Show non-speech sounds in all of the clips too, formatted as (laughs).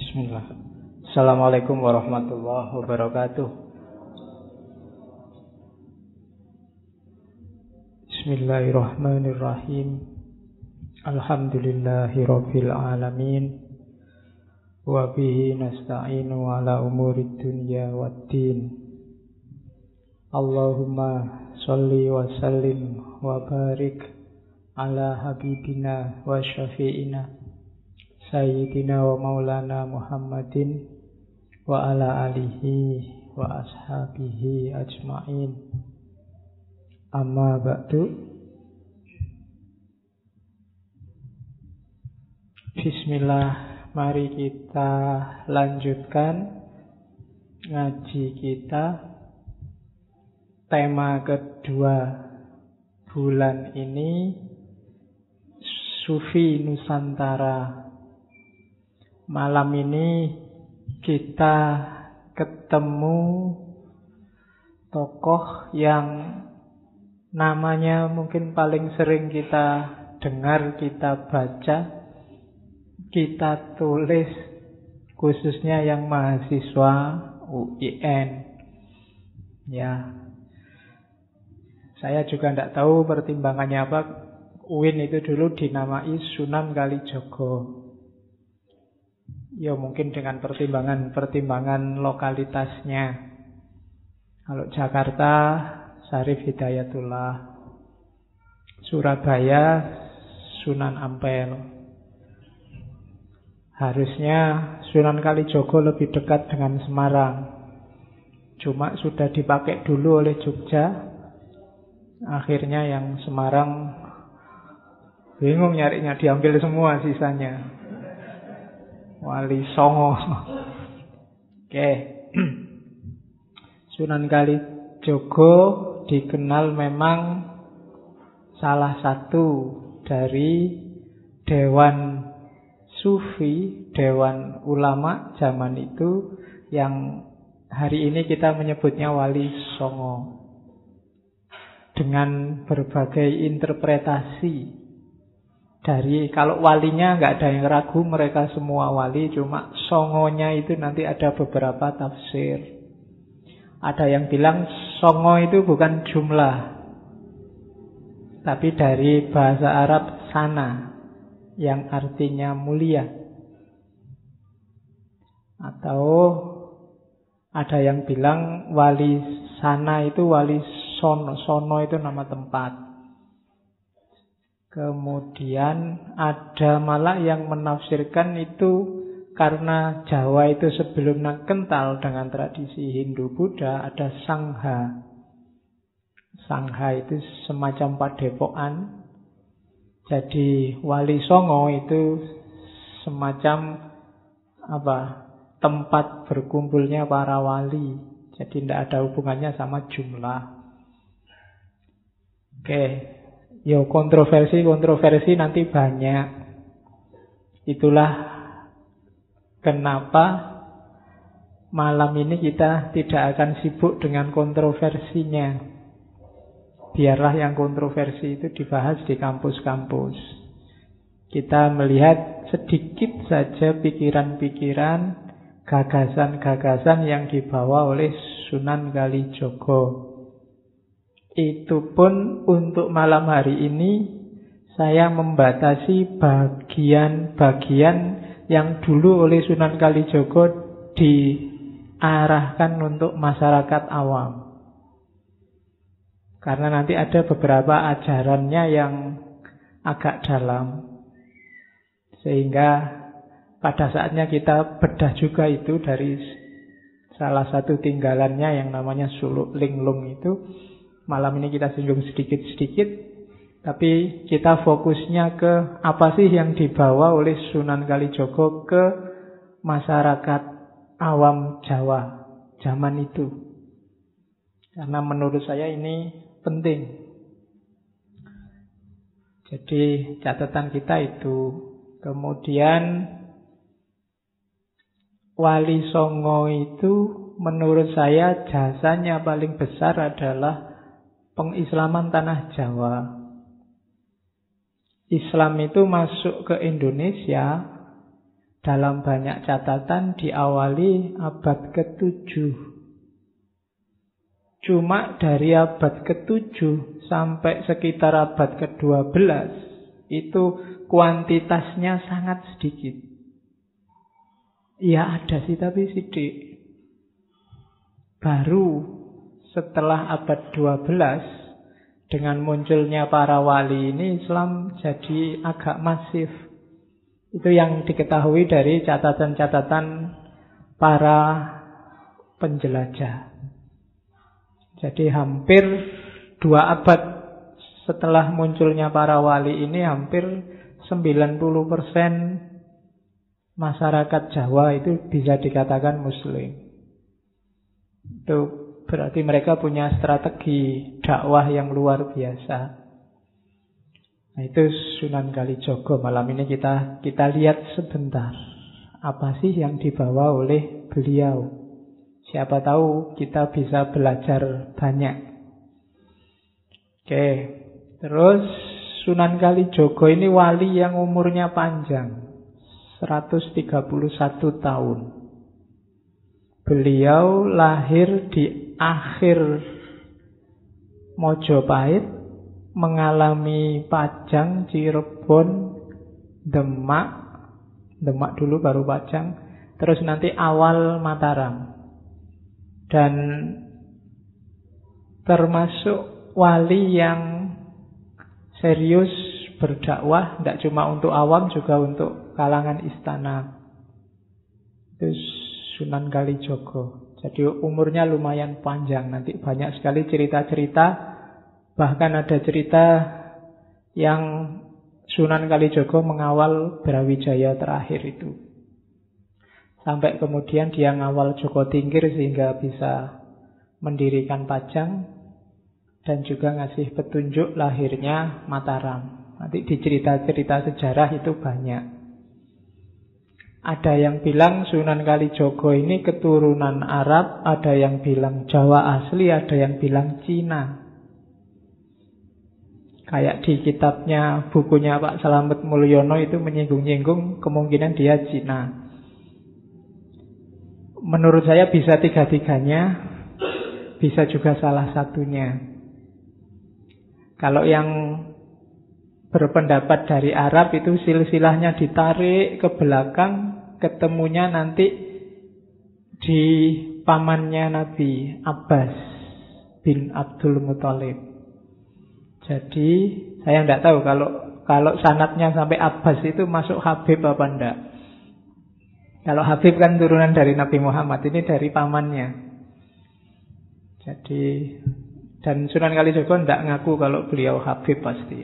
Bismillah. Assalamualaikum warahmatullahi wabarakatuh. Bismillahirrahmanirrahim. Alhamdulillahi rabbil alamin. Wa bihi nasta'inu ala umuri dunya waddin. Allahumma salli wa sallim wa barik ala habibina wa syafi'ina sayyidina wa maulana Muhammadin wa ala alihi wa ashabihi ajma'in. Amma ba'du. Bismillah mari kita lanjutkan ngaji kita. Tema kedua bulan ini Sufi Nusantara. Malam ini kita ketemu tokoh yang namanya mungkin paling sering kita dengar, kita baca, kita tulis, khususnya yang mahasiswa UIN. Ya, saya juga tidak tahu pertimbangannya apa. UIN itu dulu dinamai Sunan Kalijogo. Ya mungkin dengan pertimbangan-pertimbangan lokalitasnya. Kalau Jakarta, Sarif Hidayatullah. Surabaya, Sunan Ampel. Harusnya Sunan Kalijogo lebih dekat dengan Semarang. Cuma sudah dipakai dulu oleh Jogja. Akhirnya yang Semarang bingung nyarinya, diambil semua sisanya. Wali Songo. Oke. (clears throat) Sunan Kalijogo dikenal memang salah satu dari dewan sufi, dewan ulama zaman itu yang hari ini kita menyebutnya Wali Songo. Dengan berbagai interpretasi dari kalau walinya nggak ada yang ragu mereka semua wali cuma songonya itu nanti ada beberapa tafsir. Ada yang bilang songo itu bukan jumlah tapi dari bahasa Arab sana yang artinya mulia. Atau ada yang bilang wali sana itu wali sono sono itu nama tempat Kemudian ada malah yang menafsirkan itu karena Jawa itu sebelumnya kental dengan tradisi Hindu Buddha ada Sangha. Sangha itu semacam padepokan. Jadi Wali Songo itu semacam apa? tempat berkumpulnya para wali. Jadi tidak ada hubungannya sama jumlah. Oke, Ya kontroversi-kontroversi nanti banyak. Itulah kenapa malam ini kita tidak akan sibuk dengan kontroversinya. Biarlah yang kontroversi itu dibahas di kampus-kampus. Kita melihat sedikit saja pikiran-pikiran, gagasan-gagasan yang dibawa oleh Sunan Kalijogo. Itu pun untuk malam hari ini saya membatasi bagian-bagian yang dulu oleh Sunan Kalijogo diarahkan untuk masyarakat awam. Karena nanti ada beberapa ajarannya yang agak dalam. Sehingga pada saatnya kita bedah juga itu dari salah satu tinggalannya yang namanya suluk linglung itu Malam ini kita singgung sedikit-sedikit, tapi kita fokusnya ke apa sih yang dibawa oleh Sunan Kalijogo ke masyarakat awam Jawa zaman itu. Karena menurut saya ini penting. Jadi catatan kita itu. Kemudian Wali Songo itu menurut saya jasanya paling besar adalah pengislaman tanah Jawa. Islam itu masuk ke Indonesia dalam banyak catatan diawali abad ke-7. Cuma dari abad ke-7 sampai sekitar abad ke-12 itu kuantitasnya sangat sedikit. Ya ada sih tapi sedikit. Baru setelah abad 12 dengan munculnya para wali ini Islam jadi agak masif. Itu yang diketahui dari catatan-catatan para penjelajah. Jadi hampir dua abad setelah munculnya para wali ini hampir 90% masyarakat Jawa itu bisa dikatakan muslim. Itu Berarti mereka punya strategi dakwah yang luar biasa. Nah, itu Sunan Kalijogo. Malam ini kita kita lihat sebentar. Apa sih yang dibawa oleh beliau? Siapa tahu kita bisa belajar banyak. Oke, terus Sunan Kalijogo ini wali yang umurnya panjang. 131 tahun. Beliau lahir di akhir Mojopahit mengalami Pajang, Cirebon, Demak, Demak dulu baru Pajang, terus nanti awal Mataram. Dan termasuk wali yang serius berdakwah, tidak cuma untuk awam juga untuk kalangan istana. Itu Sunan Kalijogo. Jadi umurnya lumayan panjang. Nanti banyak sekali cerita-cerita. Bahkan ada cerita yang Sunan Kalijogo mengawal Brawijaya terakhir itu. Sampai kemudian dia ngawal Joko Tingkir sehingga bisa mendirikan Pajang dan juga ngasih petunjuk lahirnya Mataram. Nanti di cerita-cerita sejarah itu banyak. Ada yang bilang Sunan Kalijogo ini keturunan Arab, ada yang bilang Jawa asli, ada yang bilang Cina. Kayak di kitabnya, bukunya Pak Selamat Mulyono itu menyinggung-nyinggung kemungkinan dia Cina. Menurut saya bisa tiga-tiganya, bisa juga salah satunya. Kalau yang berpendapat dari Arab itu silsilahnya ditarik ke belakang ketemunya nanti di pamannya Nabi Abbas bin Abdul Muthalib. Jadi saya tidak tahu kalau kalau sanatnya sampai Abbas itu masuk Habib apa enggak. Kalau Habib kan turunan dari Nabi Muhammad, ini dari pamannya. Jadi dan Sunan Kalijogo tidak ngaku kalau beliau Habib pasti.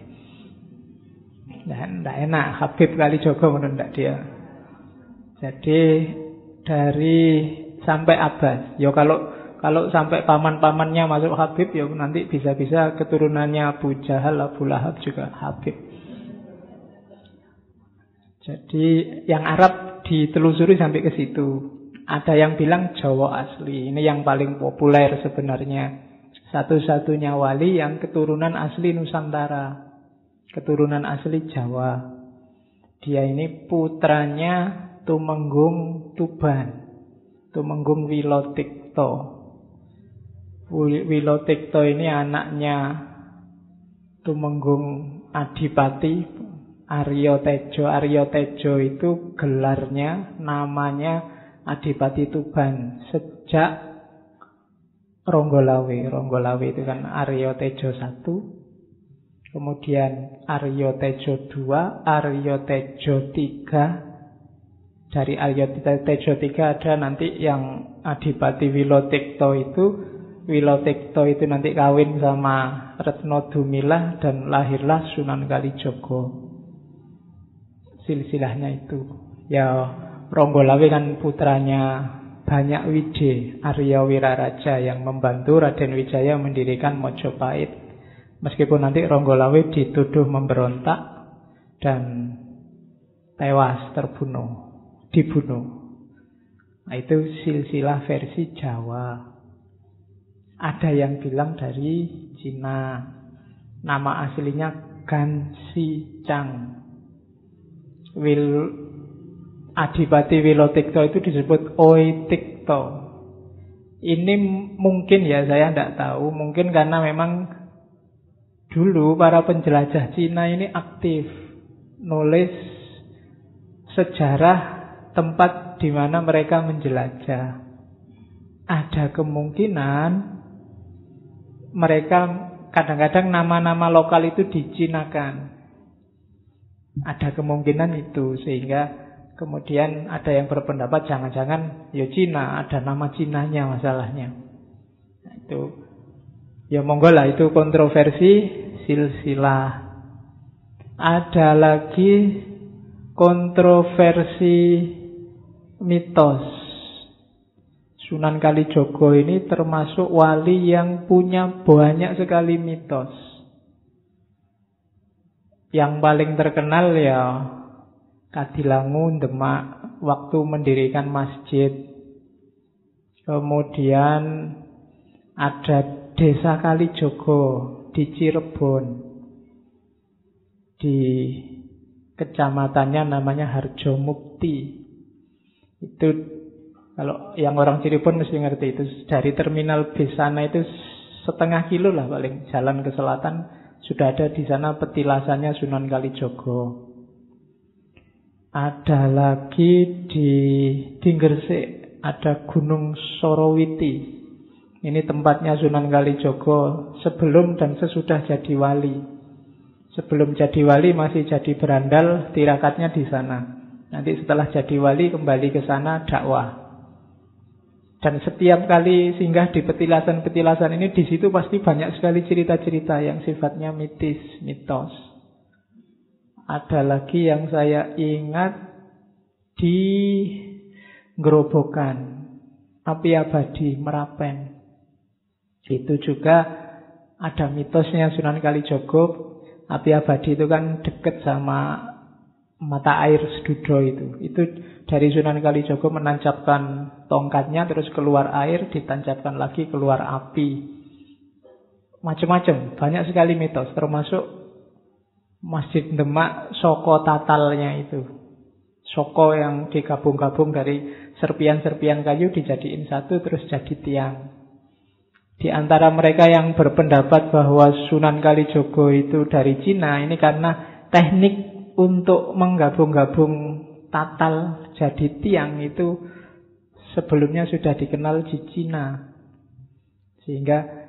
Dan tidak enak Habib Kalijogo menurut dia. Jadi dari sampai Abbas. Ya kalau kalau sampai paman-pamannya masuk Habib ya nanti bisa-bisa keturunannya Abu Jahal, Abu Lahab juga Habib. Jadi yang Arab ditelusuri sampai ke situ. Ada yang bilang Jawa asli. Ini yang paling populer sebenarnya. Satu-satunya wali yang keturunan asli Nusantara. Keturunan asli Jawa. Dia ini putranya Tumenggung Tuban. Tumenggung Wilotikto. Wilotikto ini anaknya Tumenggung Adipati Aryo Tejo. Aryo Tejo itu gelarnya Namanya Adipati Tuban. Sejak Ronggolawe. Ronggolawe itu kan Aryo Tejo 1 Kemudian Aryo Tejo 2 Aryo Tejo 3 dari ayat Tejo 3 ada nanti yang Adipati Wilotikto itu Wilotikto itu nanti kawin sama Retno Dumilah dan lahirlah Sunan Kalijogo. Silsilahnya itu. Ya Ronggolawe kan putranya banyak Wije, Arya Wiraraja yang membantu Raden Wijaya mendirikan Mojopahit. Meskipun nanti Ronggolawe dituduh memberontak dan tewas terbunuh dibunuh. Nah, itu silsilah versi Jawa. Ada yang bilang dari Cina. Nama aslinya Gansi Chang. Wil Adipati Wilotikto itu disebut Oitikto. Ini mungkin ya saya tidak tahu, mungkin karena memang dulu para penjelajah Cina ini aktif nulis sejarah tempat di mana mereka menjelajah. Ada kemungkinan mereka kadang-kadang nama-nama lokal itu dicinakan. Ada kemungkinan itu sehingga Kemudian ada yang berpendapat jangan-jangan ya Cina, ada nama Cinanya masalahnya. Nah, itu ya monggo lah itu kontroversi silsilah. Ada lagi kontroversi mitos. Sunan Kalijogo ini termasuk wali yang punya banyak sekali mitos. Yang paling terkenal ya Kadilangu, Demak, waktu mendirikan masjid. Kemudian ada Desa Kalijogo di Cirebon. Di kecamatannya namanya Harjo Mukti. Itu kalau yang orang Cirebon mesti ngerti itu dari terminal bis sana itu setengah kilo lah paling jalan ke selatan sudah ada di sana petilasannya Sunan Kalijogo. Ada lagi di Dinggersik, ada Gunung Sorowiti. Ini tempatnya Sunan Kalijogo sebelum dan sesudah jadi wali. Sebelum jadi wali masih jadi berandal, tirakatnya di sana. Nanti setelah jadi wali kembali ke sana dakwah. Dan setiap kali singgah di petilasan-petilasan ini di situ pasti banyak sekali cerita-cerita yang sifatnya mitis, mitos. Ada lagi yang saya ingat di Gerobokan, api abadi Merapen. Itu juga ada mitosnya Sunan Kalijogo. Api abadi itu kan dekat sama mata air sedudo itu. Itu dari Sunan Kalijogo menancapkan tongkatnya terus keluar air, ditancapkan lagi keluar api. Macam-macam, banyak sekali mitos termasuk Masjid Demak Soko Tatalnya itu. Soko yang digabung-gabung dari serpian-serpian kayu dijadiin satu terus jadi tiang. Di antara mereka yang berpendapat bahwa Sunan Kalijogo itu dari Cina ini karena teknik untuk menggabung-gabung tatal jadi tiang itu sebelumnya sudah dikenal di Cina. Sehingga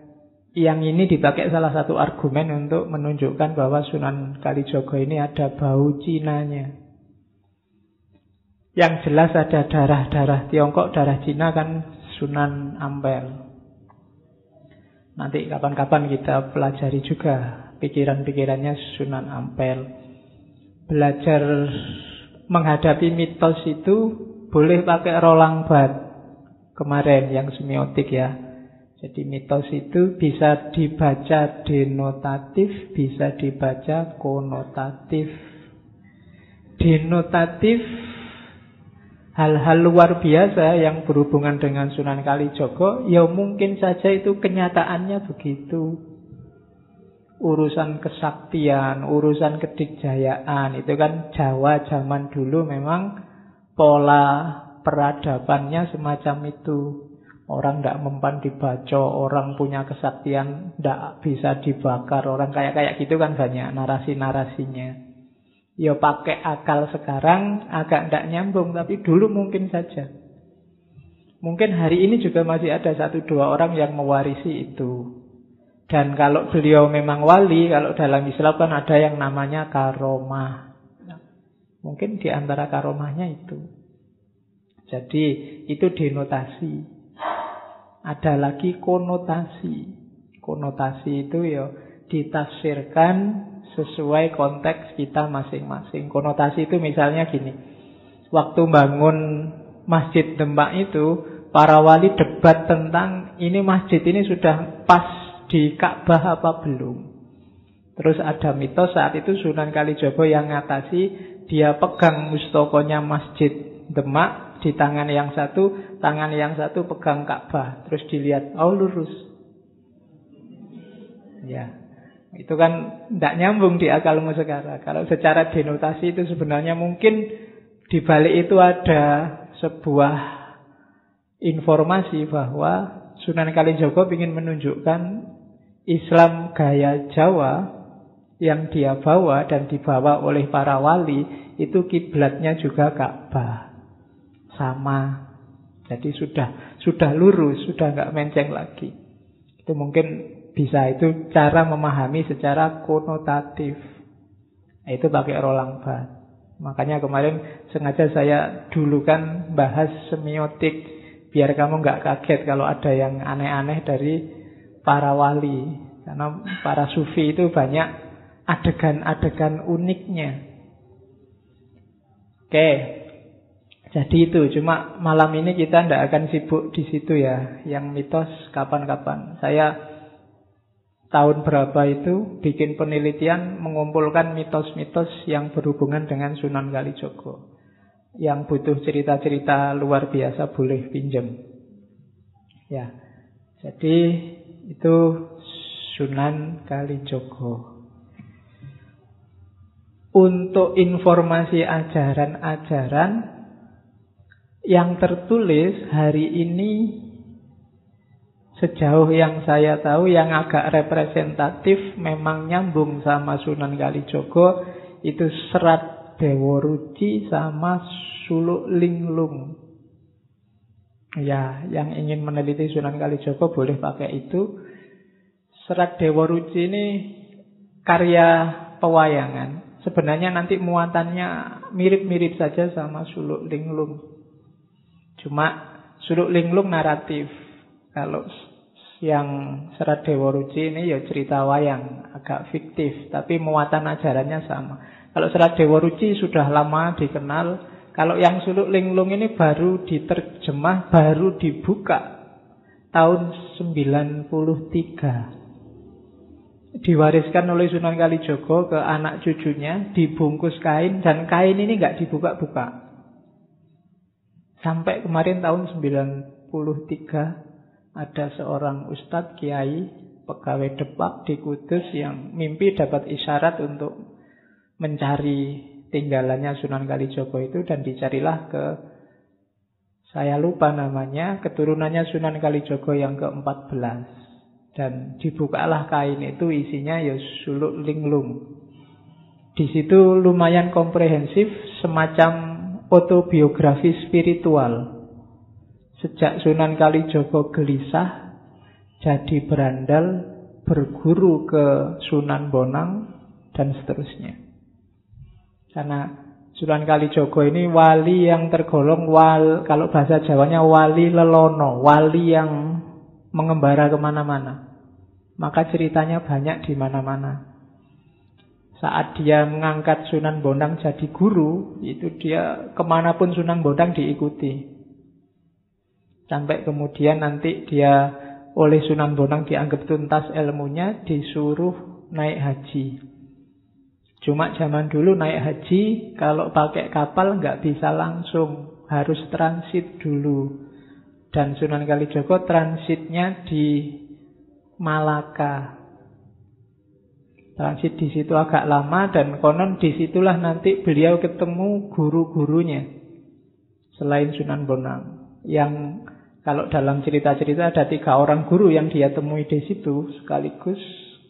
yang ini dipakai salah satu argumen untuk menunjukkan bahwa Sunan Kalijogo ini ada bau Cinanya. Yang jelas ada darah-darah Tiongkok, darah Cina kan Sunan Ampel. Nanti kapan-kapan kita pelajari juga pikiran-pikirannya Sunan Ampel. Belajar menghadapi mitos itu boleh pakai rolang bat kemarin yang semiotik ya. Jadi mitos itu bisa dibaca denotatif, bisa dibaca konotatif. Denotatif hal-hal luar biasa yang berhubungan dengan Sunan Kalijogo, ya mungkin saja itu kenyataannya begitu. Urusan kesaktian, urusan kedikjayaan, itu kan Jawa zaman dulu memang pola peradabannya semacam itu. Orang tidak mempan dibaca, orang punya kesaktian tidak bisa dibakar, orang kayak kayak gitu kan banyak narasi-narasinya. Ya pakai akal sekarang agak tidak nyambung, tapi dulu mungkin saja. Mungkin hari ini juga masih ada satu dua orang yang mewarisi itu. Dan kalau beliau memang wali, kalau dalam Islam kan ada yang namanya karomah. Mungkin di antara karomahnya itu. Jadi itu denotasi. Ada lagi konotasi. Konotasi itu ya ditafsirkan sesuai konteks kita masing-masing. Konotasi itu misalnya gini. Waktu bangun Masjid Demak itu, para wali debat tentang ini masjid ini sudah pas di Ka'bah apa belum. Terus ada mitos saat itu Sunan Kalijogo yang ngatasi dia pegang mustokonya Masjid Demak di tangan yang satu, tangan yang satu pegang Ka'bah, terus dilihat, oh lurus. Ya. Itu kan tidak nyambung di akalmu sekarang. Kalau secara denotasi itu sebenarnya mungkin di balik itu ada sebuah informasi bahwa Sunan Kalijogo ingin menunjukkan Islam gaya Jawa yang dia bawa dan dibawa oleh para wali itu kiblatnya juga Ka'bah. Sama. Jadi sudah sudah lurus, sudah nggak menceng lagi. Itu mungkin bisa itu cara memahami secara konotatif. Nah, itu pakai rolang bat. Makanya kemarin sengaja saya dulu kan bahas semiotik biar kamu nggak kaget kalau ada yang aneh-aneh dari para wali. Karena para sufi itu banyak adegan-adegan uniknya. Oke, jadi itu. Cuma malam ini kita tidak akan sibuk di situ ya. Yang mitos kapan-kapan. Saya tahun berapa itu bikin penelitian mengumpulkan mitos-mitos yang berhubungan dengan Sunan Kalijogo. Yang butuh cerita-cerita luar biasa boleh pinjam. Ya. Jadi itu Sunan Kalijogo. Untuk informasi ajaran-ajaran yang tertulis hari ini sejauh yang saya tahu yang agak representatif memang nyambung sama Sunan Kalijogo itu serat Dewa Ruci sama Suluk Linglung. Ya, yang ingin meneliti Sunan Kalijogo boleh pakai itu. Serat Dewa Ruci ini karya pewayangan. Sebenarnya nanti muatannya mirip-mirip saja sama Suluk Linglung. Cuma Suluk Linglung naratif. Kalau yang Serat Dewa Ruci ini ya cerita wayang, agak fiktif, tapi muatan ajarannya sama. Kalau Serat Dewa Ruci sudah lama dikenal, kalau yang Suluk Linglung ini baru diterjemah, baru dibuka tahun 93 diwariskan oleh Sunan Kalijogo ke anak cucunya, dibungkus kain, dan kain ini nggak dibuka-buka. Sampai kemarin tahun 93 ada seorang ustadz kiai pegawai depak di Kudus yang mimpi dapat isyarat untuk mencari tinggalannya Sunan Kalijogo itu dan dicarilah ke saya lupa namanya keturunannya Sunan Kalijogo yang ke-14 dan dibukalah kain itu isinya ya suluk linglung. Di situ lumayan komprehensif semacam autobiografi spiritual. Sejak Sunan Kalijogo gelisah jadi berandal berguru ke Sunan Bonang dan seterusnya. Karena Sunan Kalijogo ini wali yang tergolong wal, kalau bahasa Jawanya wali lelono, wali yang mengembara ke mana-mana. Maka ceritanya banyak di mana-mana. Saat dia mengangkat Sunan Bonang jadi guru, itu dia ke mana pun Sunan Bonang diikuti. Sampai kemudian nanti dia oleh Sunan Bonang dianggap tuntas ilmunya, disuruh naik haji. Cuma zaman dulu naik haji, kalau pakai kapal nggak bisa langsung, harus transit dulu. Dan Sunan Kalijogo transitnya di Malaka. Transit di situ agak lama dan konon di situlah nanti beliau ketemu guru-gurunya selain Sunan Bonang. Yang kalau dalam cerita-cerita ada tiga orang guru yang dia temui di situ sekaligus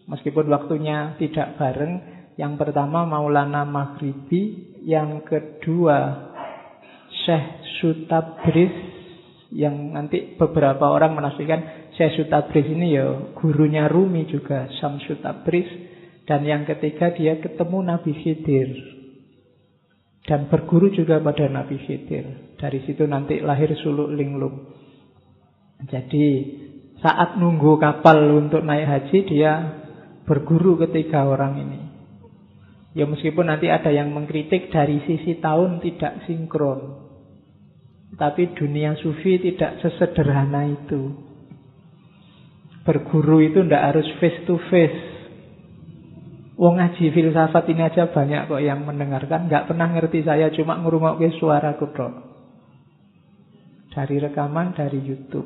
meskipun waktunya tidak bareng. Yang pertama Maulana Maghribi, yang kedua Syekh Sutabris yang nanti beberapa orang menafsirkan Syekh Tabris ini ya gurunya Rumi juga Syamsu Tabris dan yang ketiga dia ketemu Nabi Khidir dan berguru juga pada Nabi Khidir. Dari situ nanti lahir Suluk Linglung. Jadi saat nunggu kapal untuk naik haji dia berguru ketiga orang ini. Ya meskipun nanti ada yang mengkritik dari sisi tahun tidak sinkron. Tapi dunia sufi tidak sesederhana itu. Berguru itu ndak harus face to face. Wong ngaji filsafat ini aja banyak kok yang mendengarkan. Nggak pernah ngerti saya, cuma ke suara kudok. Dari rekaman, dari Youtube.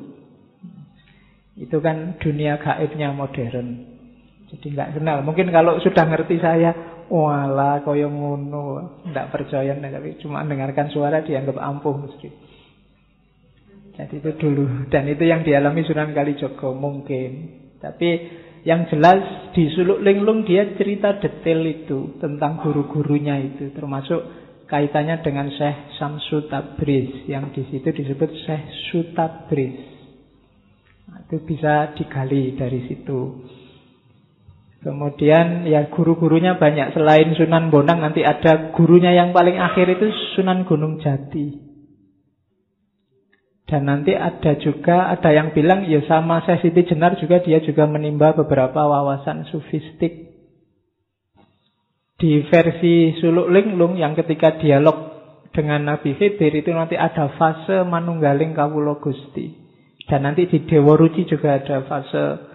Itu kan dunia gaibnya modern. Jadi nggak kenal. Mungkin kalau sudah ngerti saya, wala koyo ngono, nggak percaya tapi cuma dengarkan suara dianggap ampuh mesti. Jadi itu dulu dan itu yang dialami Sunan Kalijogo mungkin. Tapi yang jelas di Suluk Linglung dia cerita detail itu tentang guru-gurunya itu termasuk kaitannya dengan Syekh Samsu Tabriz yang di situ disebut Syekh Sutabriz. Nah, itu bisa digali dari situ. Kemudian ya guru-gurunya banyak selain Sunan Bonang nanti ada gurunya yang paling akhir itu Sunan Gunung Jati. Dan nanti ada juga ada yang bilang ya sama saya Siti Jenar juga dia juga menimba beberapa wawasan sufistik. Di versi Suluk Linglung yang ketika dialog dengan Nabi Khidir itu nanti ada fase Manunggaling Kawulo Gusti. Dan nanti di Dewa Ruci juga ada fase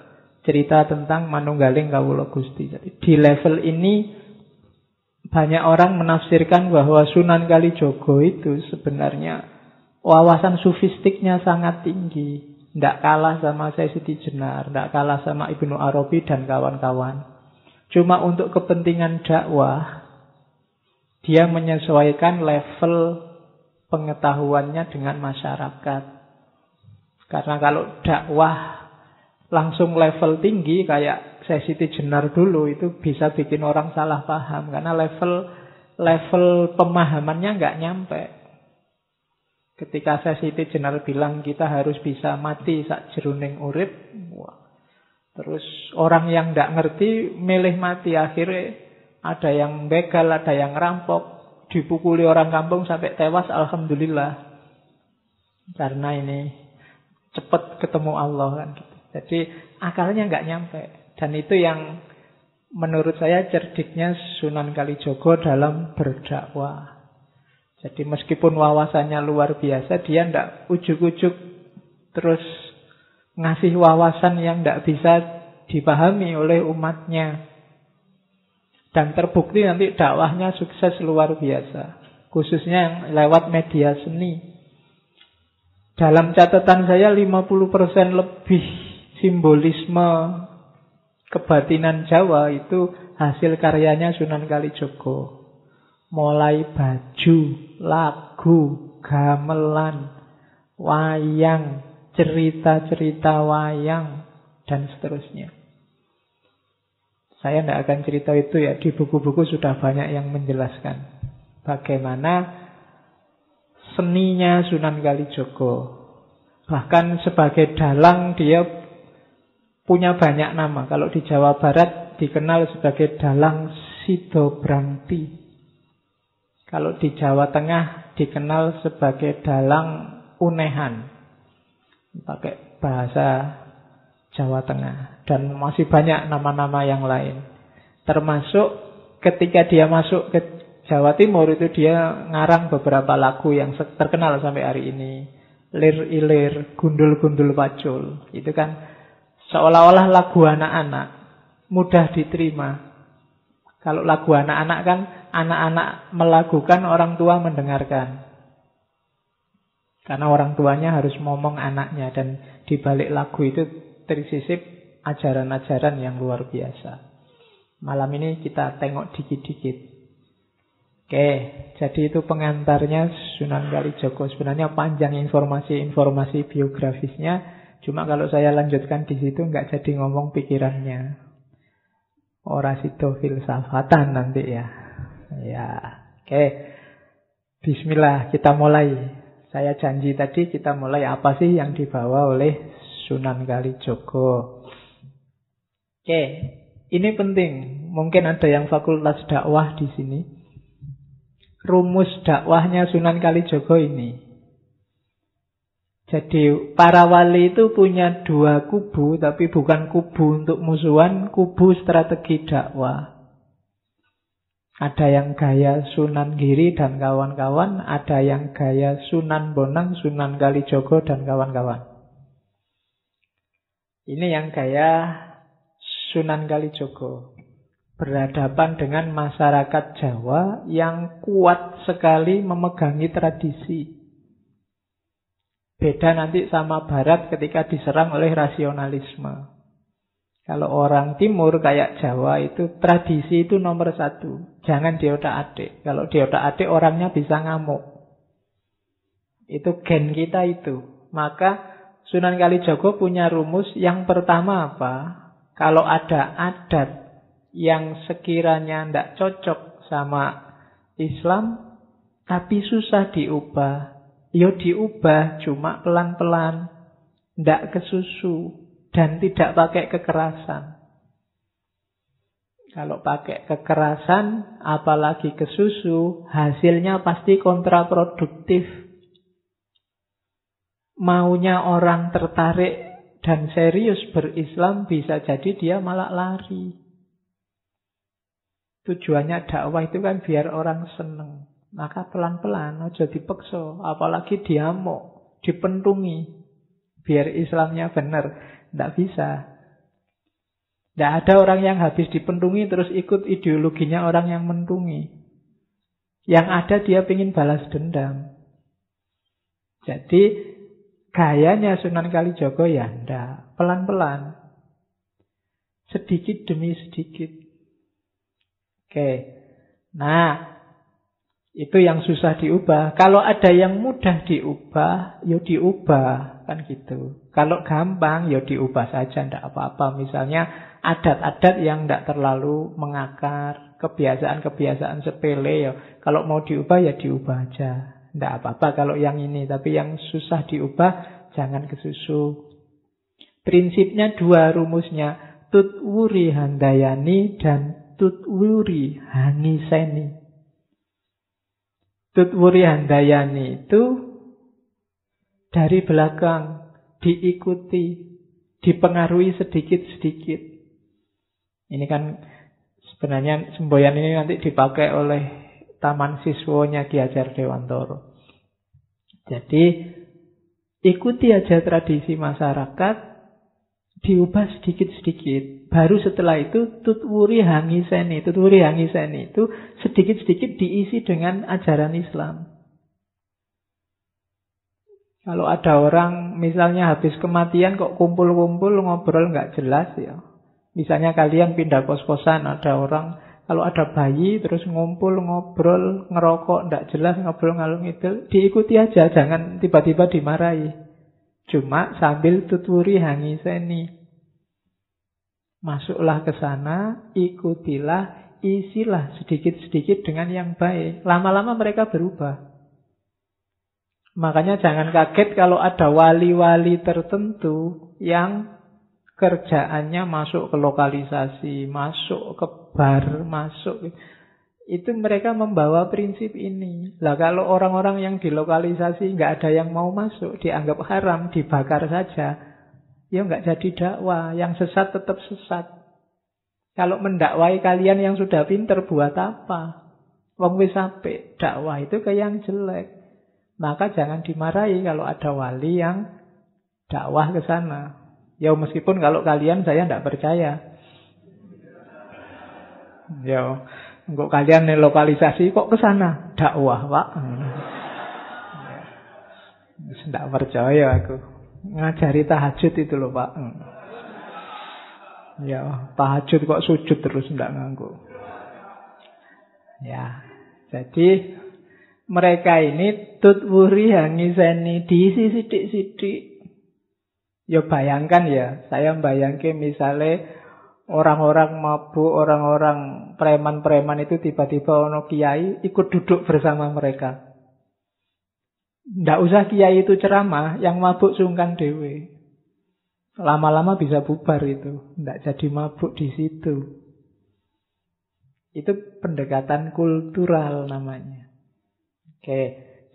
cerita tentang Manunggaling Kawulo Gusti. Jadi di level ini banyak orang menafsirkan bahwa Sunan Kalijogo itu sebenarnya wawasan sufistiknya sangat tinggi. Tidak kalah sama saya Siti Jenar, tidak kalah sama Ibnu Arabi dan kawan-kawan. Cuma untuk kepentingan dakwah, dia menyesuaikan level pengetahuannya dengan masyarakat. Karena kalau dakwah langsung level tinggi kayak sesi jenar dulu itu bisa bikin orang salah paham karena level level pemahamannya nggak nyampe. Ketika sesi jenar bilang kita harus bisa mati sak jeruning urip. Terus orang yang nggak ngerti milih mati akhirnya ada yang begal, ada yang rampok, dipukuli orang kampung sampai tewas, alhamdulillah. Karena ini cepat ketemu Allah kan. Jadi akalnya nggak nyampe. Dan itu yang menurut saya cerdiknya Sunan Kalijogo dalam berdakwah. Jadi meskipun wawasannya luar biasa, dia ndak ujuk-ujuk terus ngasih wawasan yang ndak bisa dipahami oleh umatnya. Dan terbukti nanti dakwahnya sukses luar biasa. Khususnya yang lewat media seni. Dalam catatan saya 50% lebih simbolisme kebatinan Jawa itu hasil karyanya Sunan Kalijogo. Mulai baju, lagu, gamelan, wayang, cerita-cerita wayang, dan seterusnya. Saya tidak akan cerita itu ya, di buku-buku sudah banyak yang menjelaskan. Bagaimana seninya Sunan Kalijogo. Bahkan sebagai dalang dia punya banyak nama. Kalau di Jawa Barat dikenal sebagai dalang Sido Brangti. Kalau di Jawa Tengah dikenal sebagai dalang Unehan. Pakai bahasa Jawa Tengah. Dan masih banyak nama-nama yang lain. Termasuk ketika dia masuk ke Jawa Timur itu dia ngarang beberapa lagu yang terkenal sampai hari ini. Lir ilir, gundul gundul pacul. Itu kan Seolah-olah lagu anak-anak mudah diterima. Kalau lagu anak-anak kan anak-anak melakukan orang tua mendengarkan. Karena orang tuanya harus ngomong anaknya dan di balik lagu itu tersisip ajaran-ajaran yang luar biasa. Malam ini kita tengok dikit-dikit. Oke, jadi itu pengantarnya Sunan Kalijogo. Sebenarnya panjang informasi-informasi biografisnya. Cuma kalau saya lanjutkan di situ nggak jadi ngomong pikirannya. Ora sido filsafatan nanti ya. Ya, oke. Bismillah, kita mulai. Saya janji tadi kita mulai apa sih yang dibawa oleh Sunan Kalijogo. Oke, ini penting. Mungkin ada yang fakultas dakwah di sini. Rumus dakwahnya Sunan Kalijogo ini. Jadi para wali itu punya dua kubu, tapi bukan kubu untuk musuhan, kubu strategi dakwah. Ada yang gaya Sunan Giri dan kawan-kawan, ada yang gaya Sunan Bonang, Sunan Kalijogo dan kawan-kawan. Ini yang gaya Sunan Kalijogo. Berhadapan dengan masyarakat Jawa yang kuat sekali memegangi tradisi. Beda nanti sama Barat ketika diserang oleh rasionalisme. Kalau orang timur kayak Jawa itu tradisi itu nomor satu. Jangan diotak-adik. Kalau diotak-adik orangnya bisa ngamuk. Itu gen kita itu. Maka Sunan Kalijogo punya rumus yang pertama apa? Kalau ada adat yang sekiranya tidak cocok sama Islam, tapi susah diubah, yo diubah cuma pelan-pelan, tidak kesusu, dan tidak pakai kekerasan. Kalau pakai kekerasan, apalagi ke susu, hasilnya pasti kontraproduktif. Maunya orang tertarik dan serius berislam bisa jadi dia malah lari. Tujuannya dakwah itu kan biar orang seneng. Maka pelan-pelan, ojo dipeksa. Apalagi diamuk, dipentungi. Biar Islamnya benar. Tidak bisa. Tidak ada orang yang habis dipentungi terus ikut ideologinya orang yang mentungi. Yang ada dia ingin balas dendam. Jadi gayanya Sunan Kalijogo ya ndak, pelan-pelan. Sedikit demi sedikit. Oke. Nah, itu yang susah diubah. Kalau ada yang mudah diubah, ya diubah. Kan gitu. Kalau gampang ya diubah saja, tidak apa-apa. Misalnya adat-adat yang tidak terlalu mengakar, kebiasaan-kebiasaan sepele ya. Kalau mau diubah ya diubah aja. Tidak apa-apa kalau yang ini. Tapi yang susah diubah jangan kesusu. Prinsipnya dua rumusnya. Tutwuri handayani dan tutwuri hangiseni. Tutwuri handayani itu dari belakang diikuti, dipengaruhi sedikit-sedikit. Ini kan sebenarnya semboyan ini nanti dipakai oleh taman siswonya Ki Hajar Dewantoro. Jadi ikuti aja tradisi masyarakat, diubah sedikit-sedikit. Baru setelah itu tutwuri hangiseni. Tutwuri hangiseni itu sedikit-sedikit diisi dengan ajaran Islam. Kalau ada orang misalnya habis kematian kok kumpul-kumpul ngobrol nggak jelas ya. Misalnya kalian pindah kos-kosan ada orang kalau ada bayi terus ngumpul ngobrol ngerokok nggak jelas ngobrol ngalung itu diikuti aja jangan tiba-tiba dimarahi. Cuma sambil tuturi hangiseni. Masuklah ke sana, ikutilah, isilah sedikit-sedikit dengan yang baik. Lama-lama mereka berubah. Makanya jangan kaget kalau ada wali-wali tertentu yang kerjaannya masuk ke lokalisasi, masuk ke bar, masuk itu mereka membawa prinsip ini. Lah kalau orang-orang yang di lokalisasi nggak ada yang mau masuk, dianggap haram, dibakar saja, ya nggak jadi dakwah. Yang sesat tetap sesat. Kalau mendakwai kalian yang sudah pinter buat apa? Wong wis dakwah itu ke yang jelek. Maka jangan dimarahi kalau ada wali yang dakwah ke sana. Ya meskipun kalau kalian saya tidak percaya. Ya, untuk kalian lokalisasi kok ke sana dakwah, Pak. (laughs) Tidak percaya aku. Ngajari tahajud itu loh, Pak. Ya, tahajud kok sujud terus tidak nganggu. Ya, jadi mereka ini tutwuri hangiseni diisi sidik-sidik. Ya bayangkan ya, saya bayangkan misalnya orang-orang mabuk, orang-orang preman-preman itu tiba-tiba ono kiai ikut duduk bersama mereka. Tidak usah kiai itu ceramah, yang mabuk sungkan dewe. Lama-lama bisa bubar itu, tidak jadi mabuk di situ. Itu pendekatan kultural namanya. Oke,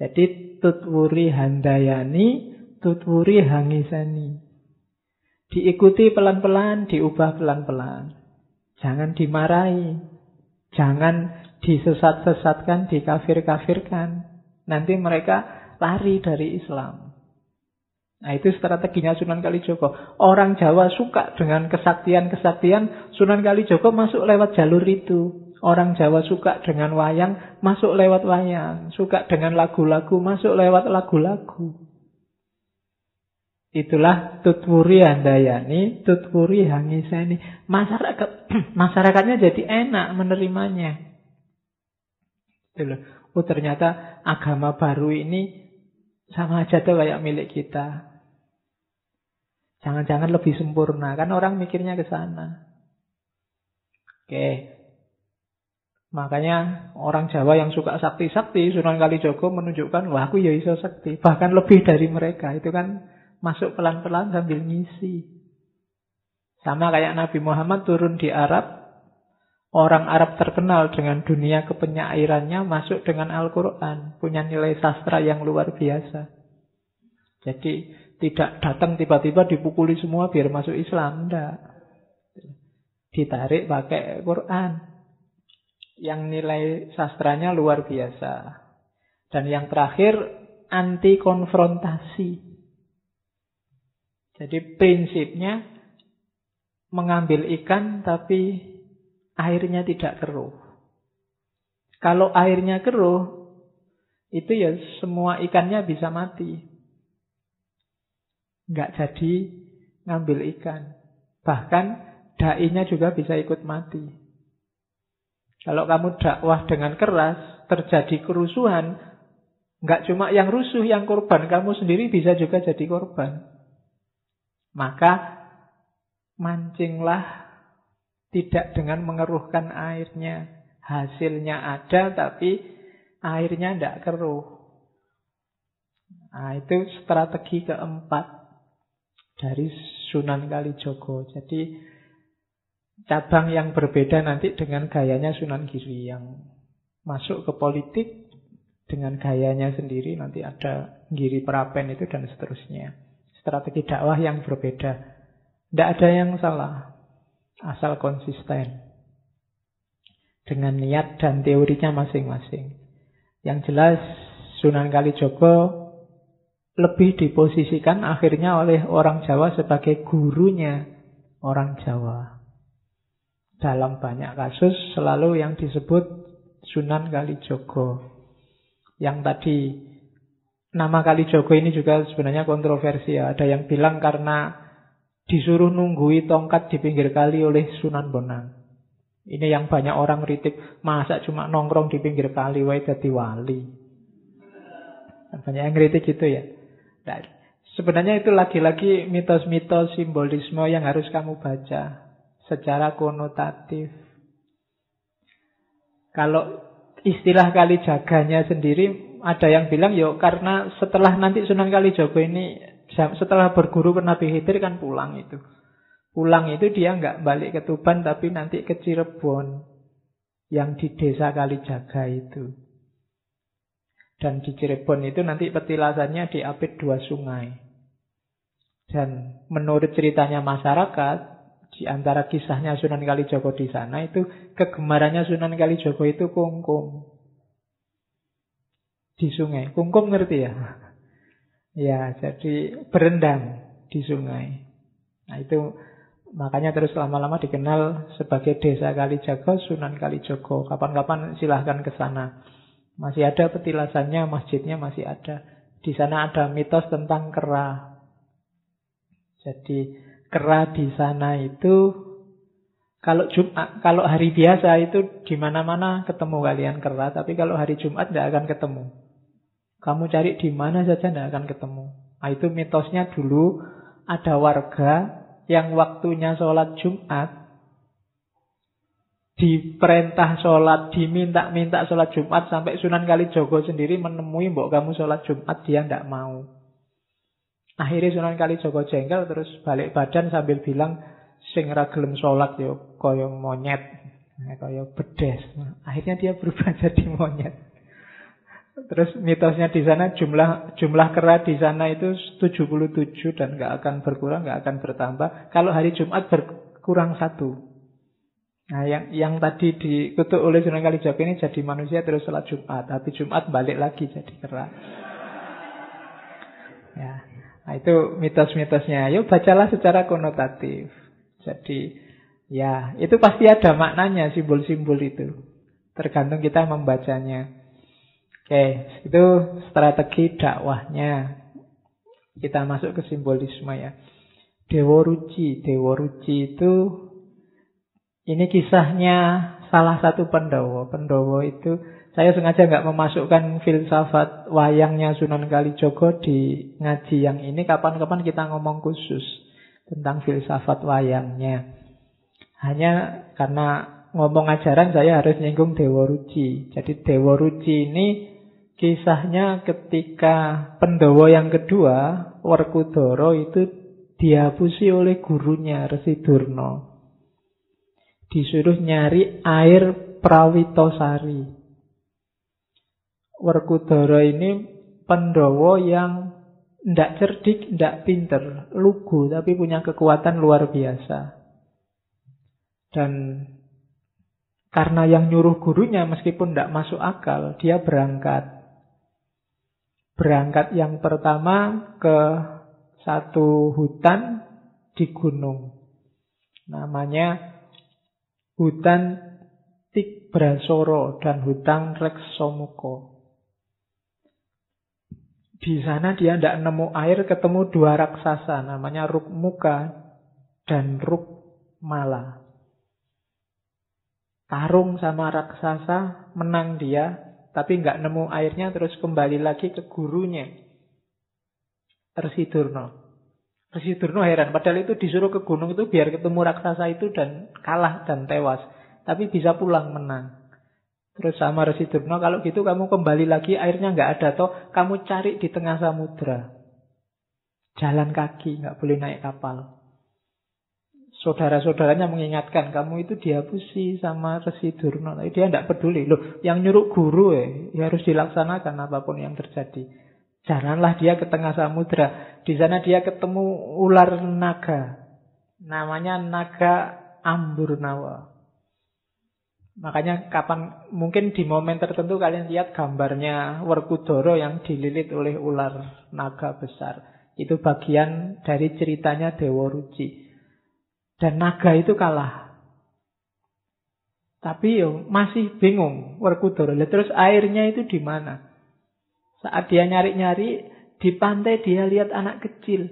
jadi tutwuri handayani, tutwuri hangisani. Diikuti pelan-pelan, diubah pelan-pelan. Jangan dimarahi. Jangan disesat-sesatkan, dikafir-kafirkan. Nanti mereka lari dari Islam. Nah itu strateginya Sunan Kalijogo. Orang Jawa suka dengan kesaktian-kesaktian, Sunan Kalijogo masuk lewat jalur itu. Orang Jawa suka dengan wayang, masuk lewat wayang. Suka dengan lagu-lagu, masuk lewat lagu-lagu. Itulah tutwuri handayani, tutwuri hangisani. Masyarakat (clears throat) masyarakatnya jadi enak menerimanya. Itu. Oh ternyata agama baru ini sama aja tuh kayak milik kita. Jangan-jangan lebih sempurna. Kan orang mikirnya ke sana. Oke. Makanya orang Jawa yang suka sakti-sakti, Sunan Kalijogo menunjukkan, wah aku ya iso sakti. Bahkan lebih dari mereka. Itu kan masuk pelan-pelan sambil ngisi. Sama kayak Nabi Muhammad turun di Arab, orang Arab terkenal dengan dunia kepenyairannya masuk dengan Al-Quran, punya nilai sastra yang luar biasa. Jadi tidak datang tiba-tiba dipukuli semua biar masuk Islam, enggak. Ditarik pakai Quran. Yang nilai sastranya luar biasa. Dan yang terakhir anti konfrontasi. Jadi prinsipnya mengambil ikan tapi airnya tidak keruh. Kalau airnya keruh, itu ya semua ikannya bisa mati. Nggak jadi ngambil ikan. Bahkan dainya juga bisa ikut mati. Kalau kamu dakwah dengan keras, terjadi kerusuhan, nggak cuma yang rusuh, yang korban, kamu sendiri bisa juga jadi korban. Maka mancinglah tidak dengan mengeruhkan airnya. Hasilnya ada tapi airnya tidak keruh. Nah, itu strategi keempat dari Sunan Kalijogo. Jadi cabang yang berbeda nanti dengan gayanya Sunan Giri yang masuk ke politik dengan gayanya sendiri nanti ada Giri Prapen itu dan seterusnya strategi dakwah yang berbeda. Tidak ada yang salah, asal konsisten dengan niat dan teorinya masing-masing. Yang jelas Sunan Kalijogo lebih diposisikan akhirnya oleh orang Jawa sebagai gurunya orang Jawa. Dalam banyak kasus selalu yang disebut Sunan Kalijogo. Yang tadi Nama Kali Jogo ini juga sebenarnya kontroversi ya. Ada yang bilang karena disuruh nunggui tongkat di pinggir kali oleh Sunan Bonang. Ini yang banyak orang kritik. Masa cuma nongkrong di pinggir kali, wae jadi wali. Banyak yang kritik gitu ya. Nah, sebenarnya itu lagi-lagi mitos-mitos simbolisme yang harus kamu baca secara konotatif. Kalau istilah kali jaganya sendiri ada yang bilang yo karena setelah nanti Sunan Kalijogo ini setelah berguru ke Nabi Khidir kan pulang itu. Pulang itu dia nggak balik ke Tuban tapi nanti ke Cirebon yang di desa Kalijaga itu. Dan di Cirebon itu nanti petilasannya diapit dua sungai. Dan menurut ceritanya masyarakat, di antara kisahnya Sunan Kalijogo di sana itu kegemarannya Sunan Kalijogo itu kungkum di sungai. Kungkum ngerti ya? Ya, jadi berendam di sungai. Nah itu makanya terus lama-lama dikenal sebagai desa Kalijaga, Sunan Kalijogo. Kapan-kapan silahkan ke sana. Masih ada petilasannya, masjidnya masih ada. Di sana ada mitos tentang kera. Jadi kera di sana itu kalau Jumat, kalau hari biasa itu di mana-mana ketemu kalian kera, tapi kalau hari Jumat tidak akan ketemu. Kamu cari di mana saja tidak akan ketemu. Nah, itu mitosnya dulu ada warga yang waktunya sholat Jumat diperintah sholat, diminta-minta sholat Jumat sampai Sunan Kalijogo sendiri menemui mbok kamu sholat Jumat dia tidak mau. Akhirnya Sunan Kalijogo jengkel terus balik badan sambil bilang sing ra gelem sholat yo kaya monyet, kaya bedes. Akhirnya dia berubah (laughs) jadi monyet. Terus mitosnya di sana jumlah jumlah kera di sana itu 77 dan nggak akan berkurang, nggak akan bertambah. Kalau hari Jumat berkurang satu. Nah, yang yang tadi dikutuk oleh Sunan Kalijaga ini jadi manusia terus sholat Jumat. Tapi Jumat balik lagi jadi kera. Ya, nah itu mitos-mitosnya. Yuk bacalah secara konotatif. Jadi ya itu pasti ada maknanya simbol-simbol itu. Tergantung kita membacanya. Oke, itu strategi dakwahnya. Kita masuk ke simbolisme ya. Dewa Ruci. Dewa Ruci itu ini kisahnya salah satu pendowo. Pendowo itu saya sengaja nggak memasukkan filsafat wayangnya Sunan Kalijogo di ngaji yang ini. Kapan-kapan kita ngomong khusus tentang filsafat wayangnya. Hanya karena ngomong ajaran saya harus nyinggung Dewa Ruci. Jadi Dewa Ruci ini kisahnya ketika Pendowo yang kedua, Werkudara itu dihapusi oleh gurunya Resi Durno. Disuruh nyari air Prawitosari. Werkudara ini Pendowo yang tidak cerdik, tidak pinter, lugu, tapi punya kekuatan luar biasa. Dan karena yang nyuruh gurunya meskipun tidak masuk akal, dia berangkat. Berangkat yang pertama ke satu hutan di gunung. Namanya hutan Tikbrasoro dan hutan Reksomuko. Di sana dia tidak nemu air, ketemu dua raksasa, namanya Rukmuka dan Rukmala. Tarung sama raksasa, menang dia, tapi nggak nemu airnya, terus kembali lagi ke gurunya. Resi Durno. Resi Durno heran, padahal itu disuruh ke gunung itu biar ketemu raksasa itu dan kalah dan tewas. Tapi bisa pulang menang. Terus sama Resi Durno, kalau gitu kamu kembali lagi airnya nggak ada toh, kamu cari di tengah samudra. Jalan kaki, nggak boleh naik kapal. Saudara-saudaranya mengingatkan kamu itu dihapusi sama Resi Durna. Tapi dia tidak peduli. Loh, yang nyuruh guru eh, ya harus dilaksanakan apa pun yang terjadi. Janganlah dia ke tengah samudra. Di sana dia ketemu ular naga. Namanya naga Amburnawa. Makanya kapan mungkin di momen tertentu kalian lihat gambarnya Werkudara yang dililit oleh ular naga besar. Itu bagian dari ceritanya Dewa Ruci. Dan naga itu kalah. Tapi yo masih bingung Werkudara. Terus airnya itu di mana? Saat dia nyari-nyari di pantai dia lihat anak kecil.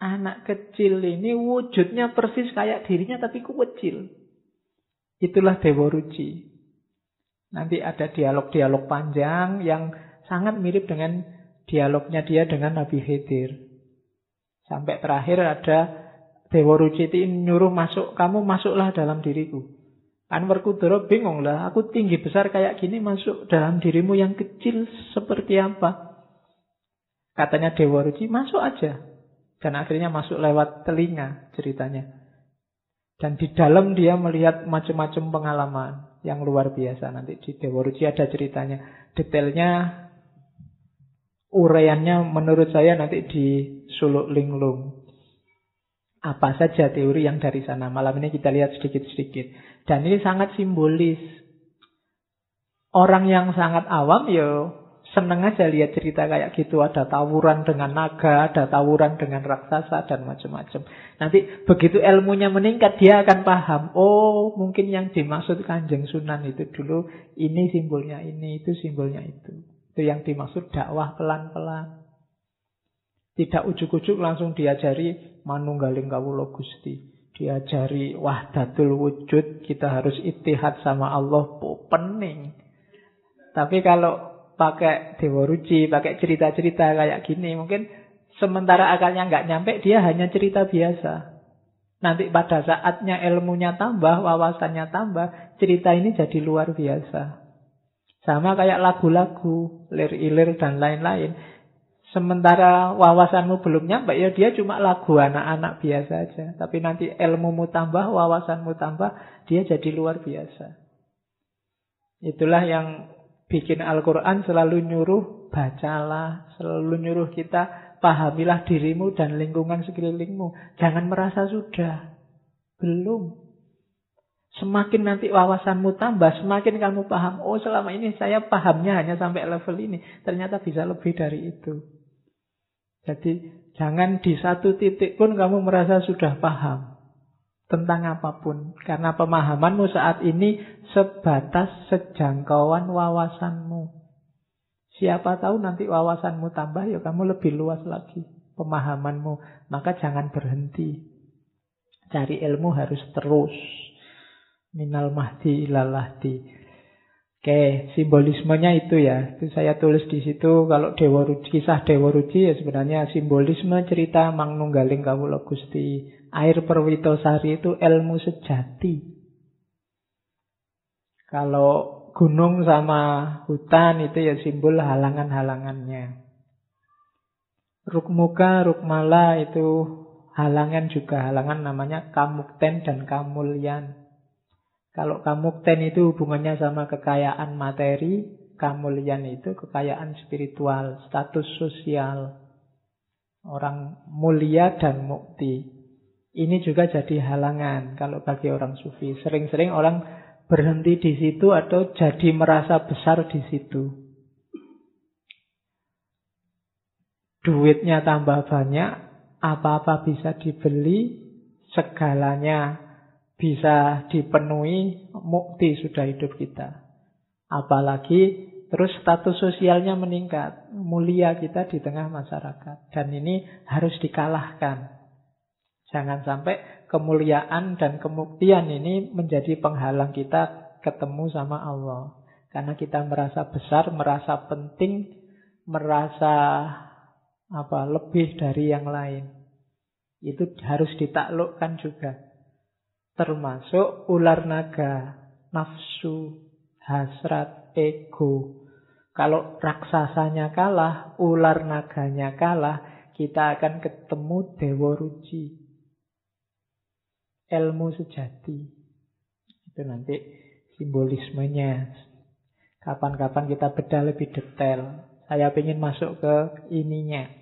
Anak kecil ini wujudnya persis kayak dirinya tapi kecil. Itulah Dewa Ruci. Nanti ada dialog-dialog panjang yang sangat mirip dengan dialognya dia dengan Nabi Khidir. Sampai terakhir ada Dewa Ruciti nyuruh masuk, kamu masuklah dalam diriku. Anwar Kudoro bingung lah, aku tinggi besar kayak gini masuk dalam dirimu yang kecil seperti apa? Katanya Dewa Ruci, masuk aja. Dan akhirnya masuk lewat telinga ceritanya. Dan di dalam dia melihat macam-macam pengalaman yang luar biasa. Nanti di Dewa Ruci ada ceritanya. Detailnya, uraiannya menurut saya nanti di Suluk Linglung. Apa saja teori yang dari sana. Malam ini kita lihat sedikit-sedikit. Dan ini sangat simbolis. Orang yang sangat awam ya seneng aja lihat cerita kayak gitu. Ada tawuran dengan naga, ada tawuran dengan raksasa, dan macam-macam. Nanti begitu ilmunya meningkat, dia akan paham. Oh, mungkin yang dimaksud kanjeng sunan itu dulu, ini simbolnya ini, itu simbolnya itu. Itu yang dimaksud dakwah pelan-pelan. Tidak ujuk-ujuk langsung diajari manunggaling kawula Gusti. Diajari wahdatul wujud, kita harus itihad sama Allah, pening. Tapi kalau pakai Dewa Ruci, pakai cerita-cerita kayak gini, mungkin sementara akalnya nggak nyampe, dia hanya cerita biasa. Nanti pada saatnya ilmunya tambah, wawasannya tambah, cerita ini jadi luar biasa. Sama kayak lagu-lagu, lir-ilir dan lain-lain. Sementara wawasanmu belum nyampe, ya dia cuma lagu anak-anak biasa aja. Tapi nanti ilmumu tambah, wawasanmu tambah, dia jadi luar biasa. Itulah yang bikin Al-Quran selalu nyuruh, bacalah, selalu nyuruh kita, pahamilah dirimu dan lingkungan sekelilingmu. Jangan merasa sudah. Belum. Semakin nanti wawasanmu tambah, semakin kamu paham, oh selama ini saya pahamnya hanya sampai level ini. Ternyata bisa lebih dari itu. Jadi jangan di satu titik pun kamu merasa sudah paham tentang apa pun. Karena pemahamanmu saat ini sebatas sejangkauan wawasanmu. Siapa tahu nanti wawasanmu tambah ya kamu lebih luas lagi pemahamanmu. Maka jangan berhenti. Cari ilmu harus terus. Minal mahdi ilalahdi. Oke, simbolismenya itu ya. Itu saya tulis di situ kalau Dewa Ruci, kisah Dewa Ruci ya sebenarnya simbolisme cerita Mangnunggaling Kawula Gusti. Air Perwitosari itu ilmu sejati. Kalau gunung sama hutan itu ya simbol halangan-halangannya. Rukmuka, Rukmala itu halangan juga. Halangan namanya Kamukten dan Kamulyan. Kalau kamukten itu hubungannya sama kekayaan materi, kamulian itu kekayaan spiritual, status sosial. Orang mulia dan mukti. Ini juga jadi halangan kalau bagi orang sufi. Sering-sering orang berhenti di situ atau jadi merasa besar di situ. Duitnya tambah banyak, apa-apa bisa dibeli, segalanya bisa dipenuhi, mukti sudah hidup kita. Apalagi terus status sosialnya meningkat, mulia kita di tengah masyarakat. Dan ini harus dikalahkan. Jangan sampai kemuliaan dan kemuktian ini menjadi penghalang kita ketemu sama Allah. Karena kita merasa besar, merasa penting, merasa apa lebih dari yang lain. Itu harus ditaklukkan juga. Termasuk ular naga, nafsu, hasrat, ego. Kalau raksasanya kalah, ular naganya kalah, kita akan ketemu Dewa Ruci. Ilmu sejati. Itu nanti simbolismenya. Kapan-kapan kita bedah lebih detail. Saya ingin masuk ke ininya.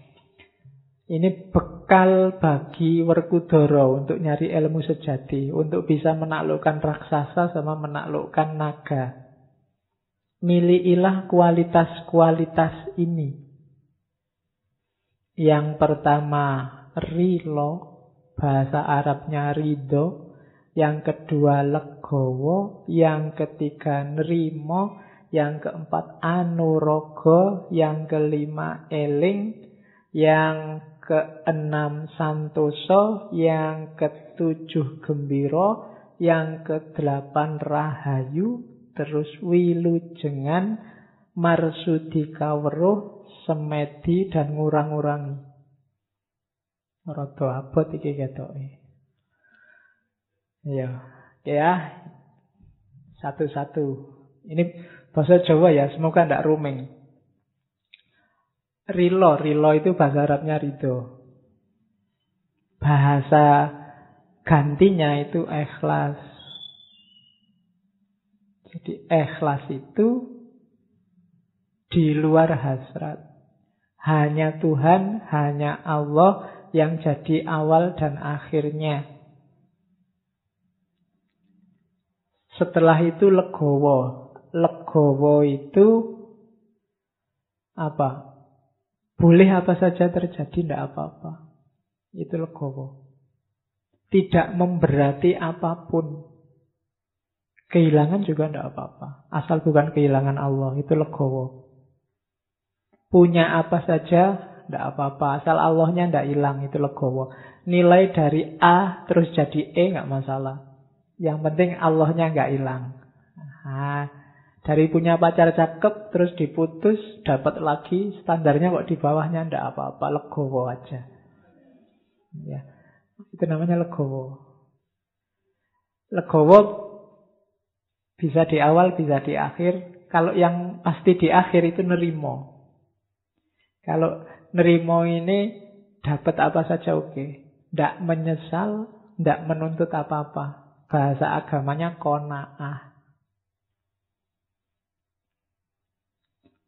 Ini bekal bagi Werkudara untuk nyari ilmu sejati, untuk bisa menaklukkan raksasa sama menaklukkan naga. Milikilah kualitas-kualitas ini. Yang pertama, rilo, bahasa Arabnya ridho. Yang kedua, legowo. Yang ketiga, nerimo. Yang keempat, anurogo. Yang kelima, eling. Yang keenam santoso, yang ketujuh gembiro, yang kedelapan rahayu, terus wilujengan, marsudi kaweruh, semedi dan ngurang-ngurangi. Rada abot iki ketoke. Ya, ya. Satu-satu. Ini bahasa Jawa ya, semoga tidak ruming. Rilo, rilo itu bahasa Arabnya ridho. Bahasa gantinya itu ikhlas. Jadi ikhlas itu di luar hasrat. Hanya Tuhan, hanya Allah yang jadi awal dan akhirnya. Setelah itu legowo. Legowo itu apa? Boleh apa saja terjadi, tidak apa-apa. Itu legowo. Tidak memberati apa pun. Kehilangan juga tidak apa-apa. Asal bukan kehilangan Allah, itu legowo. Punya apa saja, tidak apa-apa. Asal Allahnya tidak hilang, itu legowo. Nilai dari A terus jadi E nggak masalah. Yang penting Allahnya nggak hilang. Nah, dari punya pacar cakep terus diputus, dapat lagi, standarnya kok di bawahnya ndak apa-apa, legowo aja. Ya. Itu namanya legowo. Legowo bisa di awal, bisa di akhir. Kalau yang pasti di akhir itu nerimo. Kalau nerimo ini dapat apa saja oke. Okay. Ndak menyesal, ndak menuntut apa-apa. Bahasa agamanya kona'ah.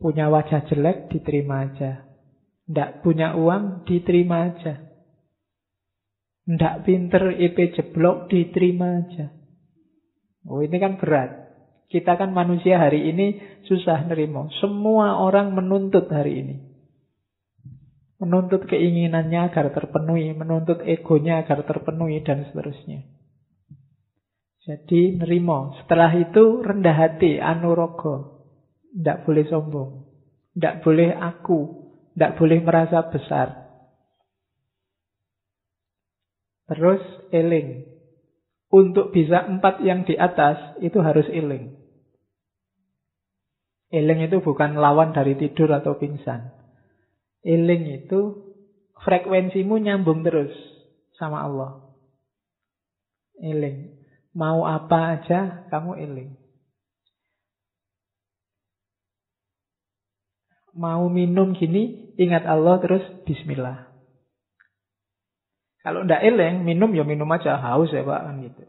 Punya wajah jelek, diterima aja. Ndak punya uang, diterima aja. Ndak pinter, IP jeblok, diterima aja. Oh ini kan berat. Kita kan manusia hari ini susah nerima. Semua orang menuntut hari ini. Menuntut keinginannya agar terpenuhi, menuntut egonya agar terpenuhi, dan seterusnya. Jadi nerimo. Setelah itu rendah hati, anurogo. Tidak boleh sombong. Tidak boleh aku. Tidak boleh merasa besar. Terus eling. Untuk bisa empat yang di atas, itu harus eling. Eling itu bukan lawan dari tidur atau pingsan. Eling itu frekuensimu nyambung terus sama Allah. Eling. Mau apa aja, kamu eling. Mau minum gini, ingat Allah terus bismillah. Kalau ndak eleng, minum ya minum aja, haus ya Pak kan gitu.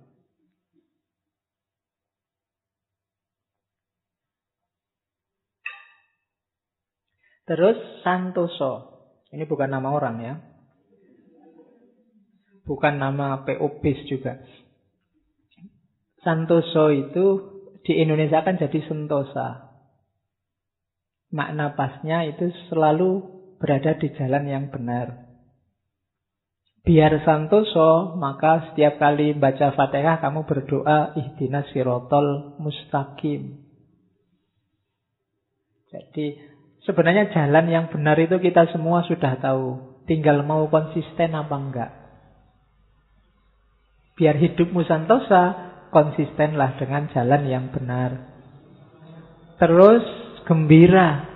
Terus santoso. Ini bukan nama orang ya. Bukan nama PO juga. Santoso itu di Indonesia kan jadi sentosa. Makna pasnya itu selalu berada di jalan yang benar. Biar santoso, maka setiap kali baca fatihah kamu berdoa ihdinas sirotol mustaqim. Jadi sebenarnya jalan yang benar itu kita semua sudah tahu. Tinggal mau konsisten apa enggak. Biar hidupmu santosa, konsistenlah dengan jalan yang benar. Terus gembira.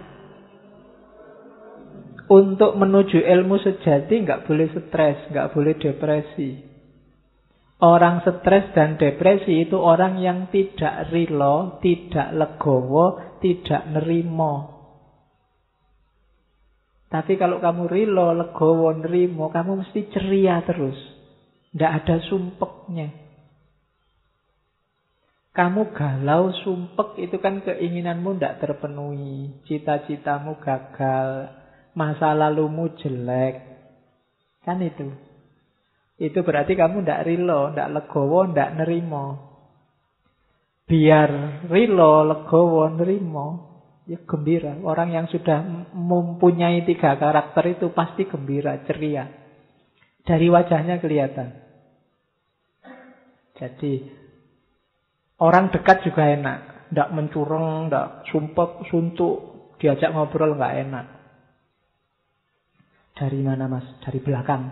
Untuk menuju ilmu sejati nggak boleh stres, nggak boleh depresi. Orang stres dan depresi itu orang yang tidak rilo, tidak legowo, tidak nerimo. Tapi kalau kamu rilo, legowo, nerimo, kamu mesti ceria terus. Tidak ada sumpeknya. Kamu galau, sumpek, itu kan keinginanmu tidak terpenuhi. Cita-citamu gagal. Masa lalumu jelek. Kan itu. Itu berarti kamu tidak rilo, tidak legowo, tidak nerimo. Biar rilo, legowo, nerimo. Ya gembira. Orang yang sudah mempunyai tiga karakter itu pasti gembira, ceria. Dari wajahnya kelihatan. Jadi Orang dekat juga enak. Tidak mencurang, tidak sumpek, suntuk. Diajak ngobrol nggak enak. Dari mana mas? Dari belakang.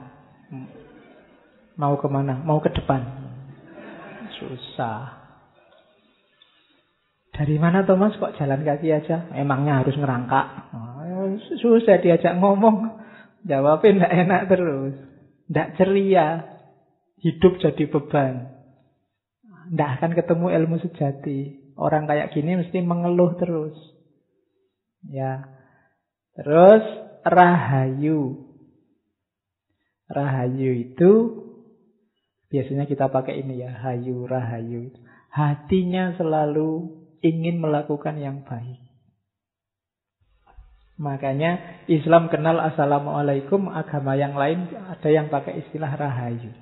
Mau ke mana? Mau ke depan. Susah. Dari mana Thomas kok jalan kaki aja? Emangnya harus ngerangkak? Oh, susah diajak ngomong. Jawabin tidak enak terus. Tidak ceria. Hidup jadi beban. Tidak akan ketemu ilmu sejati. Orang kayak gini mesti mengeluh terus. Ya. Terus rahayu. Rahayu itu biasanya kita pakai ini ya, hayu, rahayu. Hatinya selalu ingin melakukan yang baik. Makanya Islam kenal Assalamualaikum, agama yang lain ada yang pakai istilah rahayu.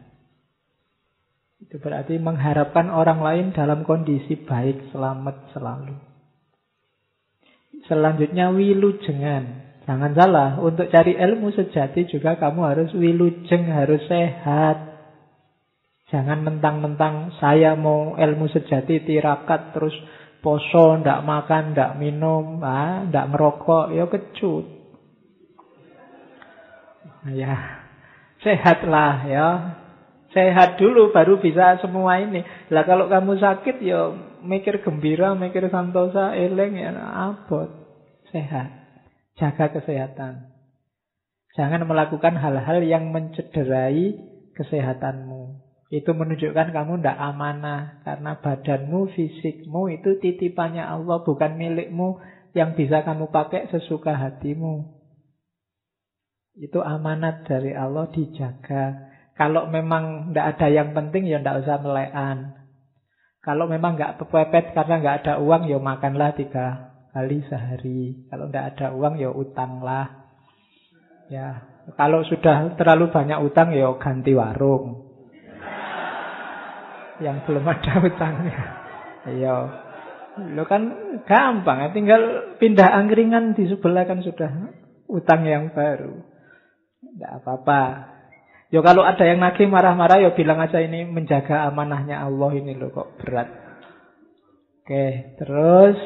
Itu berarti mengharapkan orang lain dalam kondisi baik, selamat selalu. Selanjutnya wilujengan. Jangan salah, untuk cari ilmu sejati juga kamu harus wilujeng, harus sehat. Jangan mentang-mentang saya mau ilmu sejati tirakat terus poso, ndak makan, ndak minum, ah, ndak ngerokok, ya kecut. Ya, sehatlah ya. Sehat dulu baru bisa semua ini. Lah kalau kamu sakit ya mikir gembira, mikir santosa, eleng ya abot. Sehat. Jaga kesehatan. Jangan melakukan hal-hal yang mencederai kesehatanmu. Itu menunjukkan kamu tidak amanah. Karena badanmu, fisikmu itu titipannya Allah. Bukan milikmu yang bisa kamu pakai sesuka hatimu. Itu amanat dari Allah dijaga. Kalau memang tidak ada yang penting ya tidak usah melekan. Kalau memang nggak pepet karena nggak ada uang ya makanlah tiga kali sehari. Kalau tidak ada uang ya utanglah. Ya, kalau sudah terlalu banyak utang ya ganti warung. Yang belum ada utangnya. Iya. Lo kan gampang, tinggal pindah angkringan di sebelah kan sudah utang yang baru. Tidak apa-apa. Ya kalau ada yang nagih marah-marah ya bilang aja ini menjaga amanahnya Allah ini loh kok berat. Oke, terus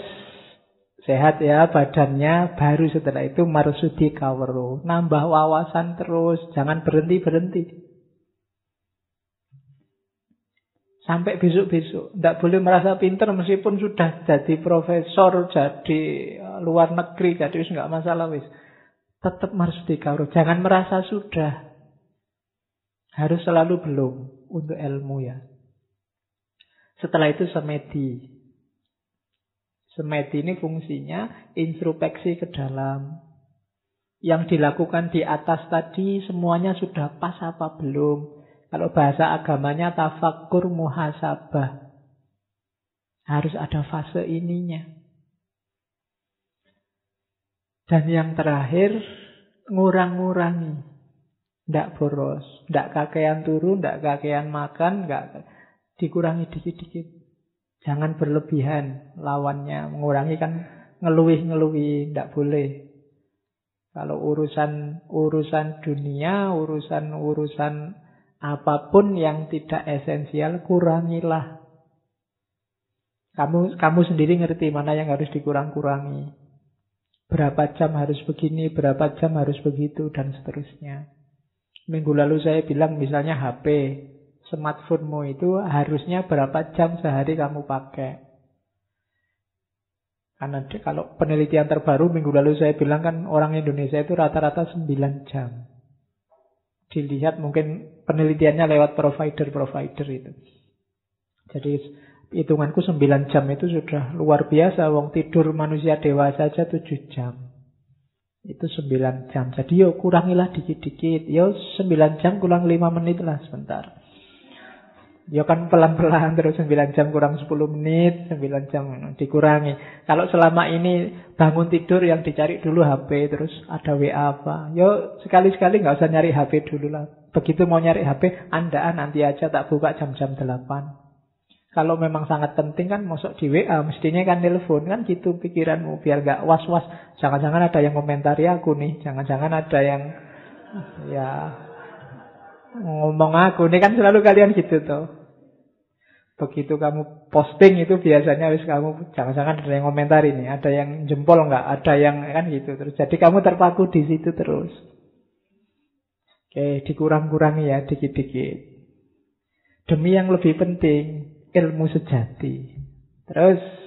Sehat ya badannya, baru setelah itu marsudi kawero. Nambah wawasan terus, jangan berhenti-berhenti. Sampai besok-besok. Tidak boleh merasa pinter meskipun sudah jadi profesor, jadi eh, luar negeri, jadi nggak masalah wis. Tetap marsudi kawero. Jangan merasa sudah. Harus selalu belum untuk ilmu ya. Setelah itu semedi. Semedi ini fungsinya introspeksi ke dalam. Yang dilakukan di atas tadi semuanya sudah pas apa belum? Kalau bahasa agamanya tafakur muhasabah. Harus ada fase ininya. Dan yang terakhir, ngurang-ngurangi. Tidak boros. Tidak kakean turun, tidak kakean makan, nggak dikurangi dikit-dikit. Jangan berlebihan lawannya. Mengurangi kan ngeluih-ngeluih. Tidak boleh. Kalau urusan urusan dunia, urusan-urusan apa pun yang tidak esensial, kurangilah. Kamu kamu sendiri ngerti mana yang harus dikurang-kurangi. Berapa jam harus begini, berapa jam harus begitu, dan seterusnya. Minggu lalu saya bilang misalnya HP smartphonemu itu harusnya berapa jam sehari kamu pakai. Karena kalau penelitian terbaru minggu lalu saya bilang kan orang Indonesia itu rata-rata 9 jam. Dilihat mungkin penelitiannya lewat provider-provider itu. Jadi hitunganku 9 jam itu sudah luar biasa. Wong tidur manusia dewasa saja 7 jam. Itu 9 jam. Jadi yo kurangilah dikit-dikit. Yo 9 jam kurang 5 menit lah sebentar. Ya kan pelan-pelan terus 9 jam kurang 10 menit, 9 jam dikurangi. Kalau selama ini bangun tidur yang dicari dulu HP, terus ada WA apa. Ya sekali-sekali nggak usah nyari HP dulu lah. Begitu mau nyari HP, andaan nanti aja tak buka jam-jam 8. Kalau memang sangat penting kan masuk di WA, mestinya kan telepon kan gitu pikiranmu biar gak was-was. Jangan-jangan ada yang komentari aku nih, jangan-jangan ada yang ya ngomong aku. Ini kan selalu kalian gitu tuh. Begitu kamu posting itu biasanya wis kamu jangan-jangan ada yang komentar ini, ada yang jempol nggak, ada yang kan gitu terus. Jadi kamu terpaku di situ terus. Oke, dikurang-kurangi ya dikit-dikit. Demi yang lebih penting, ilmu sejati. Terus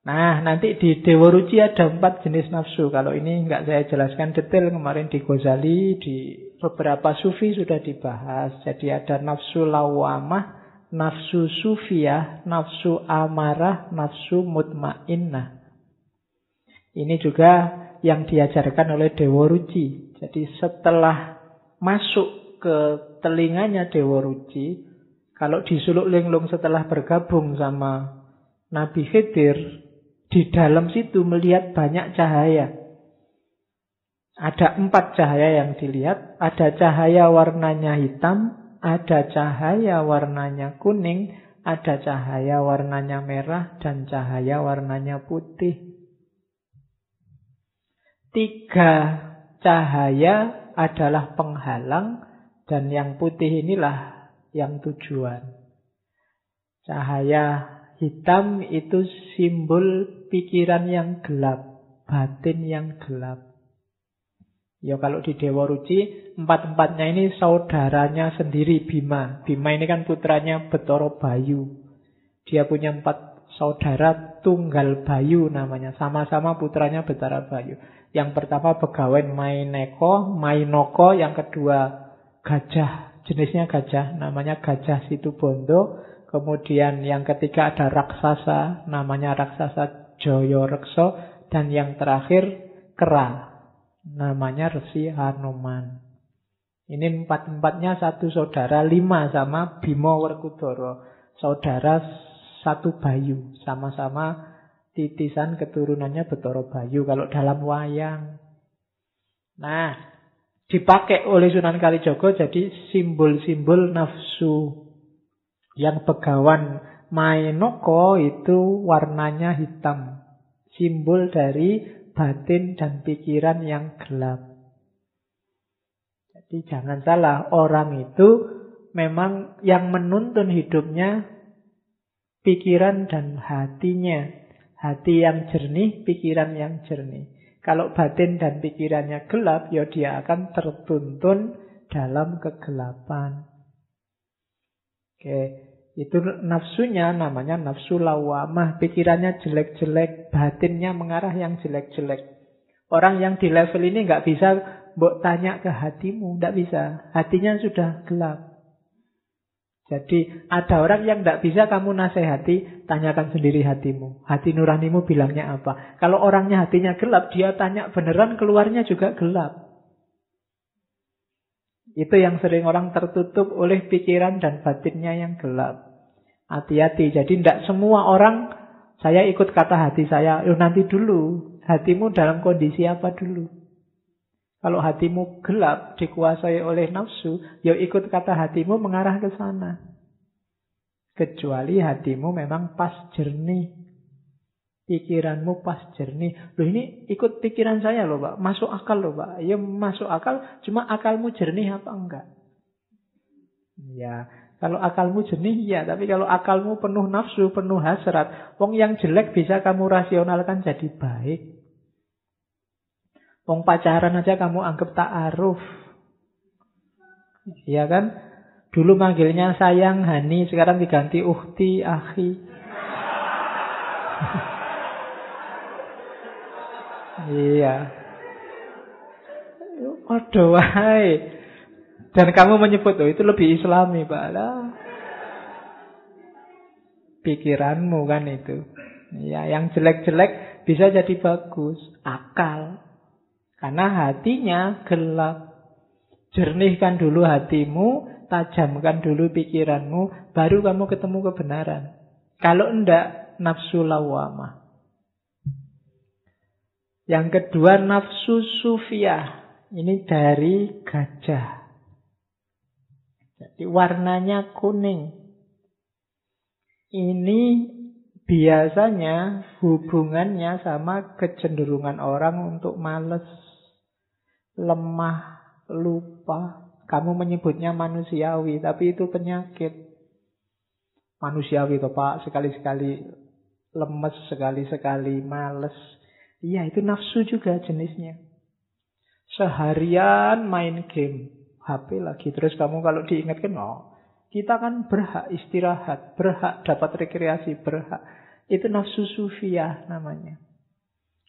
Nah, nanti di Dewa Ruci ada empat jenis nafsu. Kalau ini nggak saya jelaskan detail kemarin di Ghazali, di beberapa sufi sudah dibahas. Jadi ada nafsu lawamah, nafsu sufiyah, nafsu amarah, nafsu mutmainnah. Ini juga yang diajarkan oleh Dewa Ruci. Jadi setelah masuk ke telinganya Dewa Ruci, kalau disuluk linglung setelah bergabung sama Nabi Khidir, di dalam situ melihat banyak cahaya. Ada empat cahaya yang dilihat. Ada cahaya warnanya hitam, ada cahaya warnanya kuning, ada cahaya warnanya merah, dan cahaya warnanya putih. Tiga cahaya adalah penghalang, dan yang putih inilah yang tujuan. Cahaya hitam itu simbol pikiran yang gelap, batin yang gelap. Ya kalau di Dewa Ruci, empat-empatnya ini saudaranya sendiri Bima. Bima ini kan putranya Betoro Bayu. Dia punya empat saudara tunggal Bayu namanya. Sama-sama putranya Betara Bayu. Yang pertama Begawen Maineko, Mainoko. Yang kedua gajah, jenisnya gajah. Namanya gajah situ Bondo. Kemudian yang ketiga ada raksasa, namanya raksasa Joyo Rekso, dan yang terakhir Kera, namanya Resi Hanuman. Ini empat-empatnya satu saudara, lima sama Bimo Werkudara. Saudara satu bayu, sama-sama titisan keturunannya Betoro Bayu kalau dalam wayang. Nah, dipakai oleh Sunan Kalijogo jadi simbol-simbol nafsu yang begawan Mainoko itu warnanya hitam. Simbol dari batin dan pikiran yang gelap. Jadi jangan salah, orang itu memang yang menuntun hidupnya pikiran dan hatinya. Hati yang jernih, pikiran yang jernih. Kalau batin dan pikirannya gelap, ya dia akan tertuntun dalam kegelapan. Oke, itu nafsunya namanya nafsu lawamah. Pikirannya jelek-jelek, batinnya mengarah yang jelek-jelek. Orang yang di level ini nggak bisa mbok tanya ke hatimu, nggak bisa. Hatinya sudah gelap. Jadi ada orang yang tidak bisa kamu nasihati, tanyakan sendiri hatimu. Hati nuranimu bilangnya apa? Kalau orangnya hatinya gelap, dia tanya beneran keluarnya juga gelap. Itu yang sering orang tertutup oleh pikiran dan batinnya yang gelap. Hati-hati. Jadi tidak semua orang saya ikut kata hati saya. Nanti dulu. Hatimu dalam kondisi apa dulu? Kalau hatimu gelap, dikuasai oleh nafsu, ya ikut kata hatimu mengarah ke sana. Kecuali hatimu memang pas jernih. Pikiranmu pas jernih. Loh ini ikut pikiran saya loh Pak. Masuk akal loh Pak. Ya masuk akal, cuma akalmu jernih apa enggak? Ya, kalau akalmu jernih ya, tapi kalau akalmu penuh nafsu, penuh hasrat, wong yang jelek bisa kamu rasionalkan jadi baik. Wong pacaran aja kamu anggap ta'aruf. Iya kan? Dulu manggilnya sayang, Hani, sekarang diganti uhti, akhi. (laughs) iya. Waduh, wahai. Dan kamu menyebut, oh, itu lebih islami, Pak. Lah. Pikiranmu kan itu. Ya, yang jelek-jelek bisa jadi bagus. Akal. Karena hatinya gelap. Jernihkan dulu hatimu, tajamkan dulu pikiranmu, baru kamu ketemu kebenaran. Kalau enggak, nafsu lawamah. Yang kedua, nafsu sufiah. Ini dari gajah. Jadi warnanya kuning. Ini biasanya hubungannya sama kecenderungan orang untuk males lemah, lupa. Kamu menyebutnya manusiawi, tapi itu penyakit. Manusiawi toh Pak, sekali-sekali lemes, sekali-sekali males. Iya, itu nafsu juga jenisnya. Seharian main game, HP lagi. Terus kamu kalau diingatkan, oh, kita kan berhak istirahat, berhak dapat rekreasi, berhak. Itu nafsu sufiah namanya.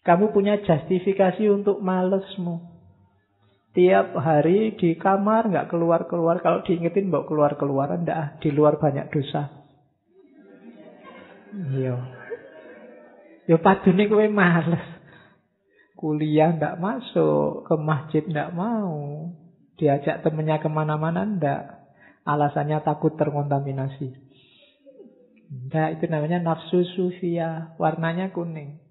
Kamu punya justifikasi untuk malesmu. Tiap hari di kamar nggak keluar-keluar. Kalau diingetin mau keluar-keluaran, ndak di luar banyak dosa. Iya. Yo padune kowe males. Kuliah ndak masuk, ke masjid ndak mau. Diajak temennya ke mana-mana ndak. Alasannya takut terkontaminasi. Ndak, itu namanya nafsu sufia. Warnanya kuning.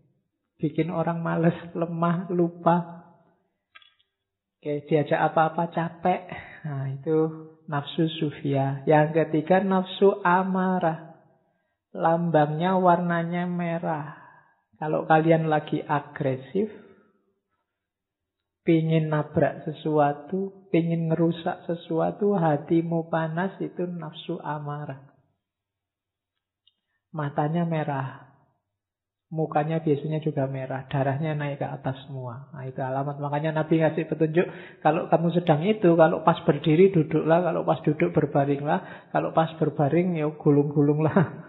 Bikin orang males, lemah, lupa. Oke, diajak apa-apa capek. Nah, itu nafsu sufia. Yang ketiga nafsu amarah. Lambangnya warnanya merah. Kalau kalian lagi agresif, pingin nabrak sesuatu, pingin ngerusak sesuatu, hatimu panas, itu nafsu amarah. Matanya merah. Mukanya biasanya juga merah, darahnya naik ke atas semua. Nah, itu alamat. Makanya Nabi ngasih petunjuk, kalau kamu sedang itu, kalau pas berdiri duduklah, kalau pas duduk berbaringlah, kalau pas berbaring ya gulung-gulunglah. (laughs)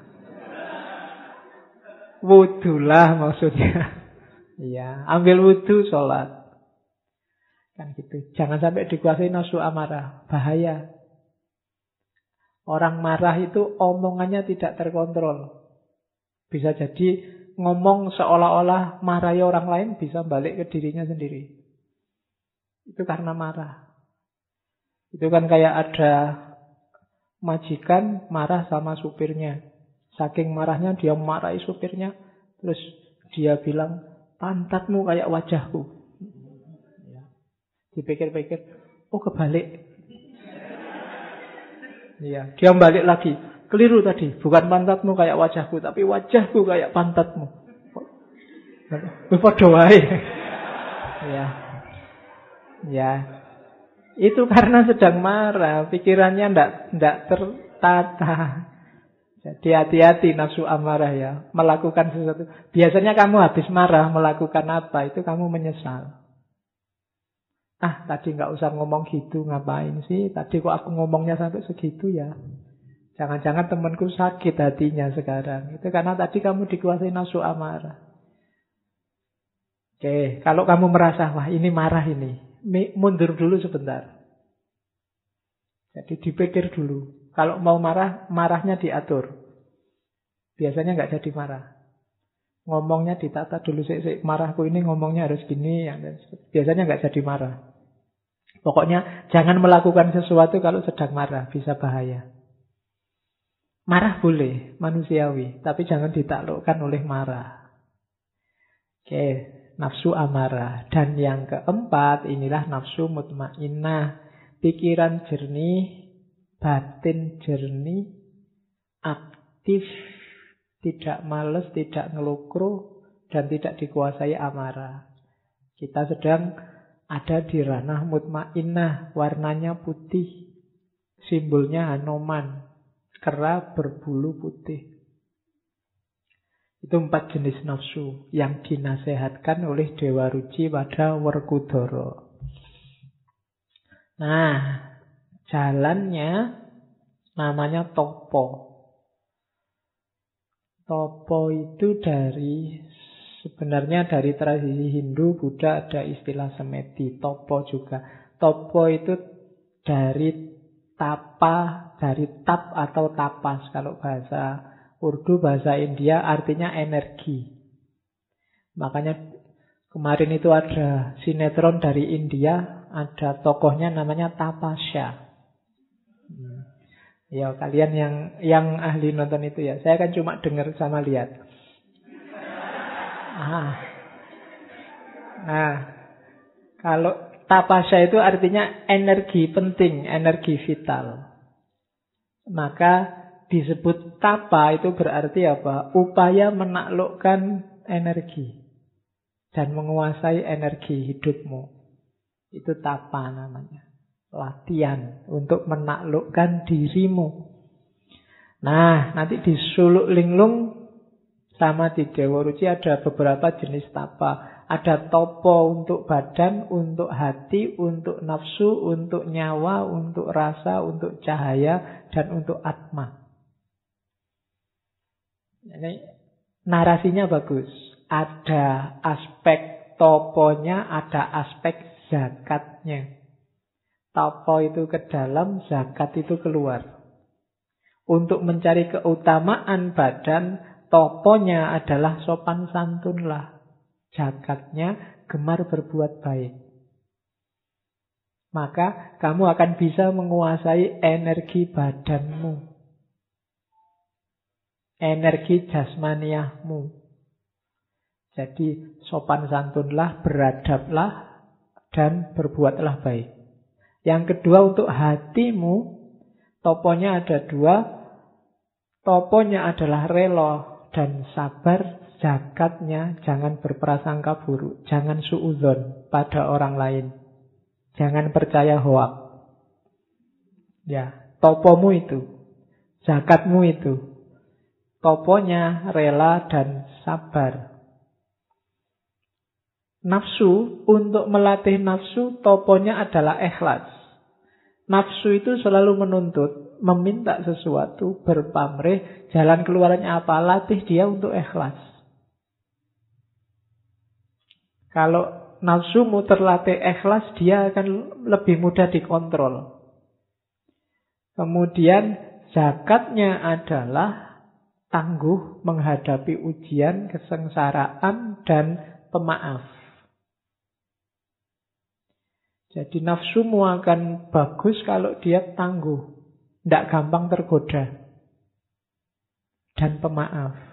Wudhulah maksudnya. (laughs) Iya, ambil wudhu sholat. Kan gitu. Jangan sampai dikuasai nafsu amarah. Bahaya. Orang marah itu omongannya tidak terkontrol. Bisa jadi ngomong seolah-olah marahi orang lain bisa balik ke dirinya sendiri. Itu karena marah. Itu kan kayak ada majikan marah sama supirnya. Saking marahnya dia marahi supirnya. Terus dia bilang, pantatmu kayak wajahku. Ya. Dipikir-pikir, oh kebalik. Iya, dia balik lagi. Keliru tadi, bukan pantatmu kayak wajahku, tapi wajahku kayak pantatmu. Padha wae. Ya. Ya. Itu karena sedang marah, pikirannya ndak ndak tertata. Jadi hati-hati nafsu amarah ya. Melakukan sesuatu. Biasanya kamu habis marah melakukan apa, itu kamu menyesal. Ah, tadi nggak usah ngomong gitu, ngapain sih? Tadi kok aku ngomongnya sampai segitu ya? Jangan-jangan temanku sakit hatinya sekarang. Itu karena tadi kamu dikuasai nafsu amarah. Oke, kalau kamu merasa, wah ini marah ini. Mundur dulu sebentar. Jadi dipikir dulu. Kalau mau marah, marahnya diatur. Biasanya nggak jadi marah. Ngomongnya ditata dulu sih, marahku ini ngomongnya harus gini. Biasanya nggak jadi marah. Pokoknya jangan melakukan sesuatu kalau sedang marah, bisa bahaya. Marah boleh, manusiawi, tapi jangan ditaklukkan oleh marah. Oke, nafsu amarah. Dan yang keempat, inilah nafsu mutmainnah. Pikiran jernih, batin jernih, aktif, tidak males, tidak ngelukru, dan tidak dikuasai amarah. Kita sedang ada di ranah mutmainnah, warnanya putih. Simbolnya Hanoman, kera berbulu putih. Itu empat jenis nafsu yang dinasehatkan oleh Dewa Ruci pada Werkudara. Nah, jalannya namanya topo. Topo itu dari Sebenarnya dari tradisi Hindu, Buddha ada istilah semedi, topo juga. Topo itu dari tapa, dari tap atau tapas. Kalau bahasa Urdu, bahasa India artinya energi. Makanya kemarin itu ada sinetron dari India, ada tokohnya namanya Tapasya. Hmm. Ya kalian yang yang ahli nonton itu ya, saya kan cuma dengar sama lihat. Ah. Nah, kalau tapasya itu artinya energi penting, energi vital. Maka disebut tapa itu berarti apa? Upaya menaklukkan energi dan menguasai energi hidupmu. Itu tapa namanya. Latihan untuk menaklukkan dirimu. Nah, nanti di suluk linglung sama di Dewa Ruci ada beberapa jenis tapa. Ada topo untuk badan, untuk hati, untuk nafsu, untuk nyawa, untuk rasa, untuk cahaya, dan untuk atma. Ini narasinya bagus. Ada aspek toponya, ada aspek zakatnya. Topo itu ke dalam, zakat itu keluar. Untuk mencari keutamaan badan, Toponya adalah sopan santunlah. Jakatnya gemar berbuat baik. Maka kamu akan bisa menguasai energi badanmu. Energi jasmaniahmu. Jadi sopan santunlah, beradablah, dan berbuatlah baik. Yang kedua untuk hatimu, toponya ada dua. Toponya adalah relo, dan sabar zakatnya jangan berprasangka buruk, jangan suudzon pada orang lain. Jangan percaya hoak. Ya, topomu itu, zakatmu itu. Toponya rela dan sabar. Nafsu, untuk melatih nafsu, toponya adalah ikhlas. Nafsu itu selalu menuntut meminta sesuatu, berpamrih, jalan keluarnya apa? Latih dia untuk ikhlas. Kalau nafsumu terlatih ikhlas, dia akan lebih mudah dikontrol. Kemudian zakatnya adalah tangguh menghadapi ujian, kesengsaraan, dan pemaaf. Jadi nafsumu akan bagus kalau dia tangguh. Tidak gampang tergoda. Dan pemaaf.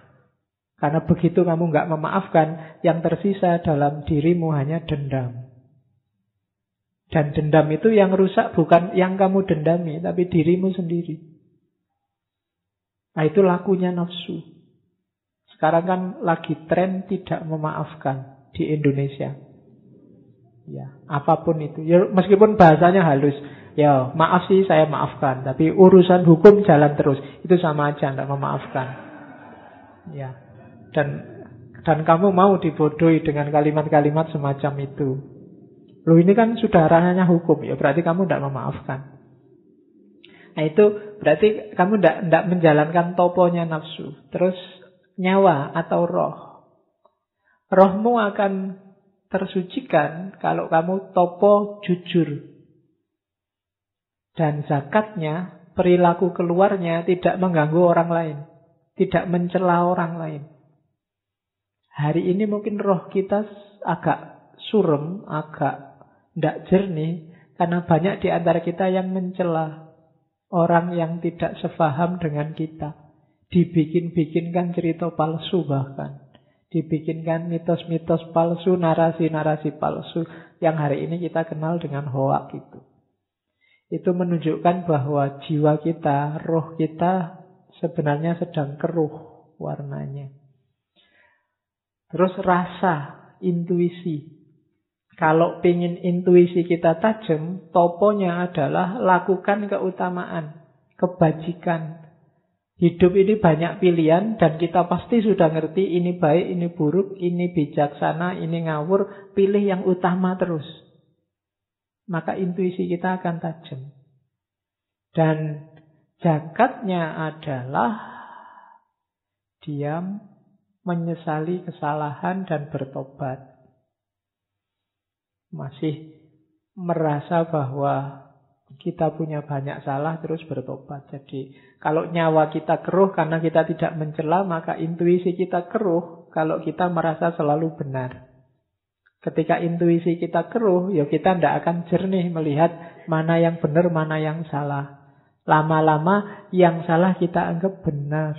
Karena begitu kamu nggak memaafkan, yang tersisa dalam dirimu hanya dendam. Dan dendam itu yang rusak bukan yang kamu dendami, tapi dirimu sendiri. Nah itu lakunya nafsu. Sekarang kan lagi tren tidak memaafkan di Indonesia. Ya, apa pun itu. Ya, meskipun bahasanya halus. Ya, maaf sih saya maafkan, tapi urusan hukum jalan terus. Itu sama aja tidak memaafkan. Ya. Dan dan kamu mau dibodohi dengan kalimat-kalimat semacam itu. Lu ini kan sudah ranahnya hukum, ya berarti kamu tidak memaafkan. Nah itu berarti kamu tidak menjalankan toponya nafsu. Terus nyawa atau roh. Rohmu akan tersucikan kalau kamu topo jujur. Dan zakatnya, perilaku keluarnya tidak mengganggu orang lain. Tidak mencela orang lain. Hari ini mungkin roh kita agak surem, agak tidak jernih. Karena banyak di antara kita yang mencela orang yang tidak sefaham dengan kita. Dibikin-bikinkan cerita palsu bahkan. Dibikinkan mitos-mitos palsu, narasi-narasi palsu yang hari ini kita kenal dengan hoak itu itu menunjukkan bahwa jiwa kita, roh kita sebenarnya sedang keruh warnanya. Terus rasa, intuisi. Kalau ingin intuisi kita tajam, toponya adalah lakukan keutamaan, kebajikan. Hidup ini banyak pilihan dan kita pasti sudah ngerti ini baik, ini buruk, ini bijaksana, ini ngawur. Pilih yang utama terus maka intuisi kita akan tajam. Dan jakatnya adalah diam, menyesali kesalahan dan bertobat. Masih merasa bahwa kita punya banyak salah terus bertobat. Jadi kalau nyawa kita keruh karena kita tidak mencela, maka intuisi kita keruh kalau kita merasa selalu benar. Ketika intuisi kita keruh, ya kita tidak akan jernih melihat mana yang benar, mana yang salah. Lama-lama yang salah kita anggap benar.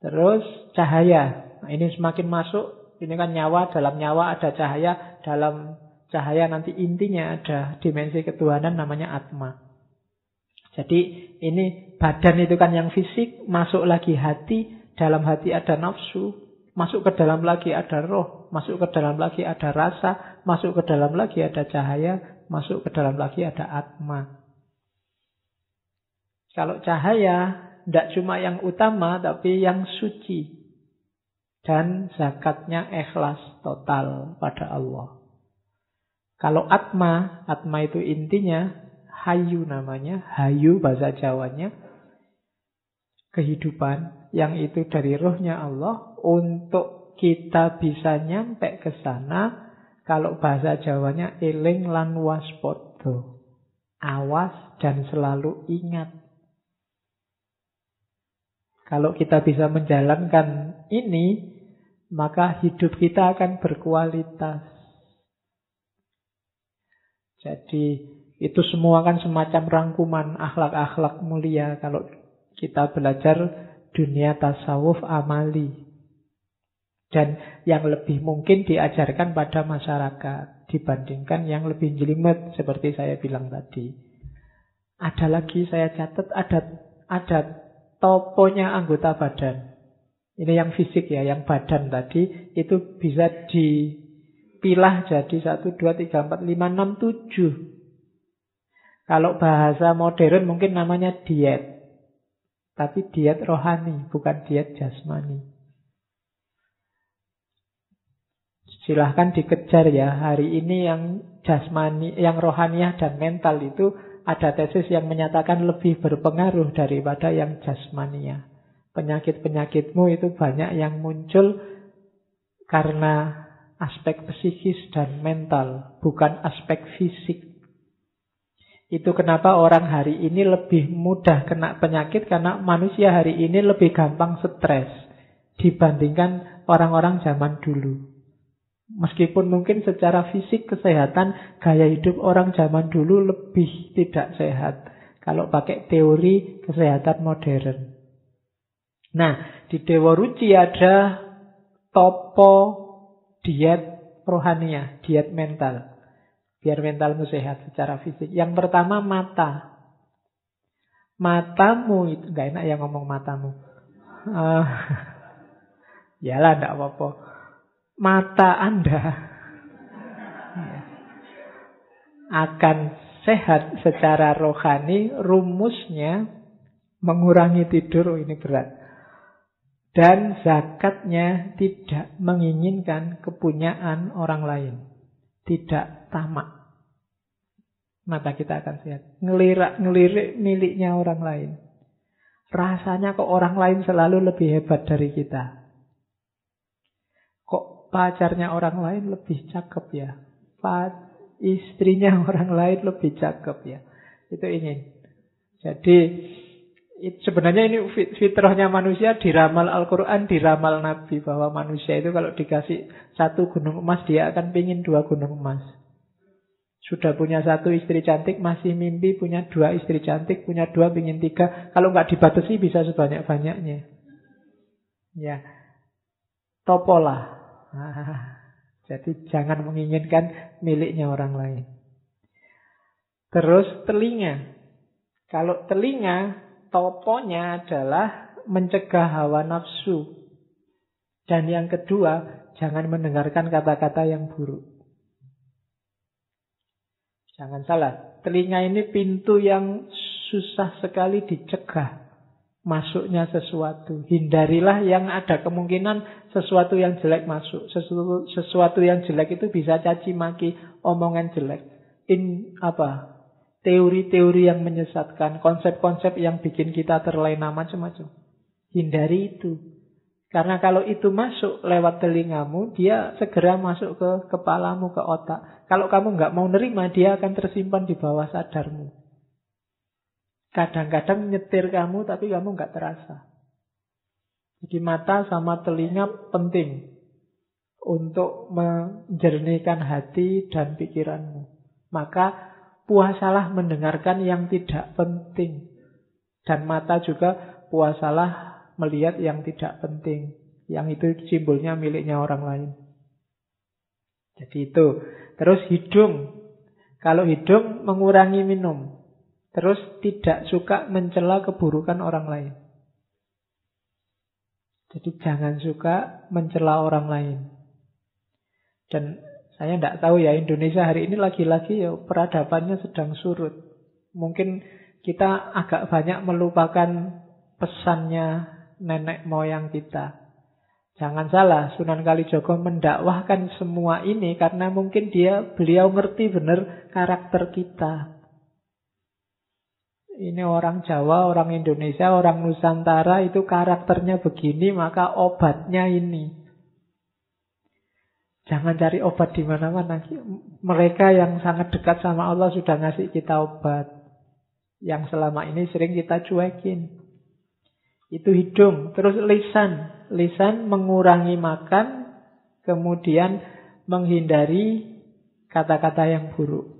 Terus cahaya. Nah, ini semakin masuk, ini kan nyawa, dalam nyawa ada cahaya, dalam cahaya nanti intinya ada dimensi ketuhanan namanya atma. Jadi ini badan itu kan yang fisik, masuk lagi hati, dalam hati ada nafsu, Masuk ke dalam lagi ada roh, masuk ke dalam lagi ada rasa, masuk ke dalam lagi ada cahaya, masuk ke dalam lagi ada atma. Kalau cahaya tidak cuma yang utama tapi yang suci. Dan zakatnya ikhlas total pada Allah. Kalau atma, atma itu intinya hayu namanya, hayu bahasa Jawanya, kehidupan yang itu dari rohnya Allah untuk kita bisa nyampe ke sana, kalau bahasa Jawanya eling lan waspodo. Awas dan selalu ingat. Kalau kita bisa menjalankan ini, maka hidup kita akan berkualitas. Jadi itu semua kan semacam rangkuman akhlak-akhlak mulia kalau kita belajar dunia tasawuf amali. Dan yang lebih mungkin diajarkan pada masyarakat dibandingkan yang lebih jelimet seperti saya bilang tadi. Ada lagi saya catat ada ada toponya anggota badan. Ini yang fisik ya, yang badan tadi itu bisa dipilah jadi 1, 2, 3, 4, 5, 6, 7. Kalau bahasa modern mungkin namanya diet. Tapi diet rohani, bukan diet jasmani. Silahkan dikejar ya. Hari ini yang jasmani, yang rohaniah dan mental itu ada tesis yang menyatakan lebih berpengaruh daripada yang jasmania. Penyakit-penyakitmu itu banyak yang muncul karena aspek psikis dan mental, bukan aspek fisik. Itu kenapa orang hari ini lebih mudah kena penyakit karena manusia hari ini lebih gampang stres dibandingkan orang-orang zaman dulu. Meskipun mungkin secara fisik kesehatan gaya hidup orang zaman dulu lebih tidak sehat. Kalau pakai teori kesehatan modern. Nah, di Dewa Ruci ada topo diet rohania, diet mental. Biar mentalmu sehat secara fisik. Yang pertama mata. Matamu itu, gak enak ya ngomong matamu. Uh, (laughs) yalah, gak apa-apa mata Anda. akan sehat secara rohani, rumusnya mengurangi tidur, oh ini berat. Dan zakatnya tidak menginginkan kepunyaan orang lain. Tidak tamak. Mata kita akan sehat. Ngelirak-ngelirik miliknya orang lain. Rasanya kok orang lain selalu lebih hebat dari kita. Pacarnya orang lain lebih cakep ya? istrinya (laughs) orang lain lebih cakep ya. Itu ingin. Jadi sebenarnya ini fitrahnya manusia diramal Al-Quran, diramal Nabi bahwa manusia itu kalau dikasih satu gunung emas dia akan pingin dua gunung emas. Sudah punya satu istri cantik, masih mimpi punya dua istri cantik, punya dua pingin tiga. Kalau nggak dibatasi bisa sebanyak-banyaknya. Ya, topolah. (laughs) jadi jangan menginginkan miliknya orang lain. Terus telinga. Kalau telinga toponya adalah mencegah hawa nafsu. Dan yang kedua, jangan mendengarkan kata-kata yang buruk. Jangan salah, telinga ini pintu yang susah sekali dicegah masuknya sesuatu. Hindarilah yang ada kemungkinan sesuatu yang jelek masuk. Sesuatu, sesuatu yang jelek itu bisa caci maki, omongan jelek. In apa? teori-teori yang menyesatkan, konsep-konsep yang bikin kita terlena macam-macam. Hindari itu. Karena kalau itu masuk lewat telingamu, dia segera masuk ke kepalamu, ke otak. Kalau kamu nggak mau nerima, dia akan tersimpan di bawah sadarmu. Kadang-kadang nyetir kamu, tapi kamu nggak terasa. Jadi mata sama telinga penting untuk menjernihkan hati dan pikiranmu. Maka puasalah mendengarkan yang tidak penting. Dan mata juga puasalah melihat yang tidak penting. Yang itu simbolnya miliknya orang lain. Jadi itu. Terus hidung. Kalau hidung mengurangi minum. Terus tidak suka mencela keburukan orang lain. Jadi jangan suka mencela orang lain. Dan saya tidak tahu ya Indonesia hari ini lagi-lagi ya peradabannya sedang surut. Mungkin kita agak banyak melupakan pesannya nenek moyang kita. Jangan salah, Sunan Kalijogo mendakwahkan semua ini karena mungkin dia beliau ngerti benar karakter kita. Ini orang Jawa, orang Indonesia, orang Nusantara itu karakternya begini, maka obatnya ini. Jangan cari obat di mana-mana. Mereka yang sangat dekat sama Allah sudah ngasih kita obat. Yang selama ini sering kita cuekin. Itu hidung. Terus lisan. Lisan mengurangi makan. Kemudian menghindari kata-kata yang buruk.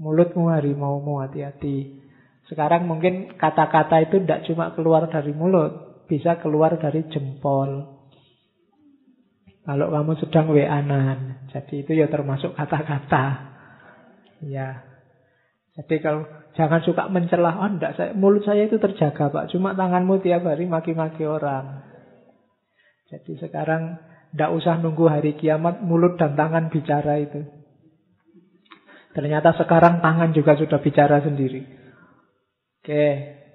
Mulutmu harimaumu hati-hati. Sekarang mungkin kata-kata itu tidak cuma keluar dari mulut. Bisa keluar dari jempol. Kalau kamu sedang weanan. Jadi itu ya termasuk kata-kata. Ya. Jadi kalau jangan suka mencelah, oh enggak, saya, mulut saya itu terjaga Pak. Cuma tanganmu tiap hari maki-maki orang. Jadi sekarang enggak usah nunggu hari kiamat, mulut dan tangan bicara itu. Ternyata sekarang tangan juga sudah bicara sendiri. Oke,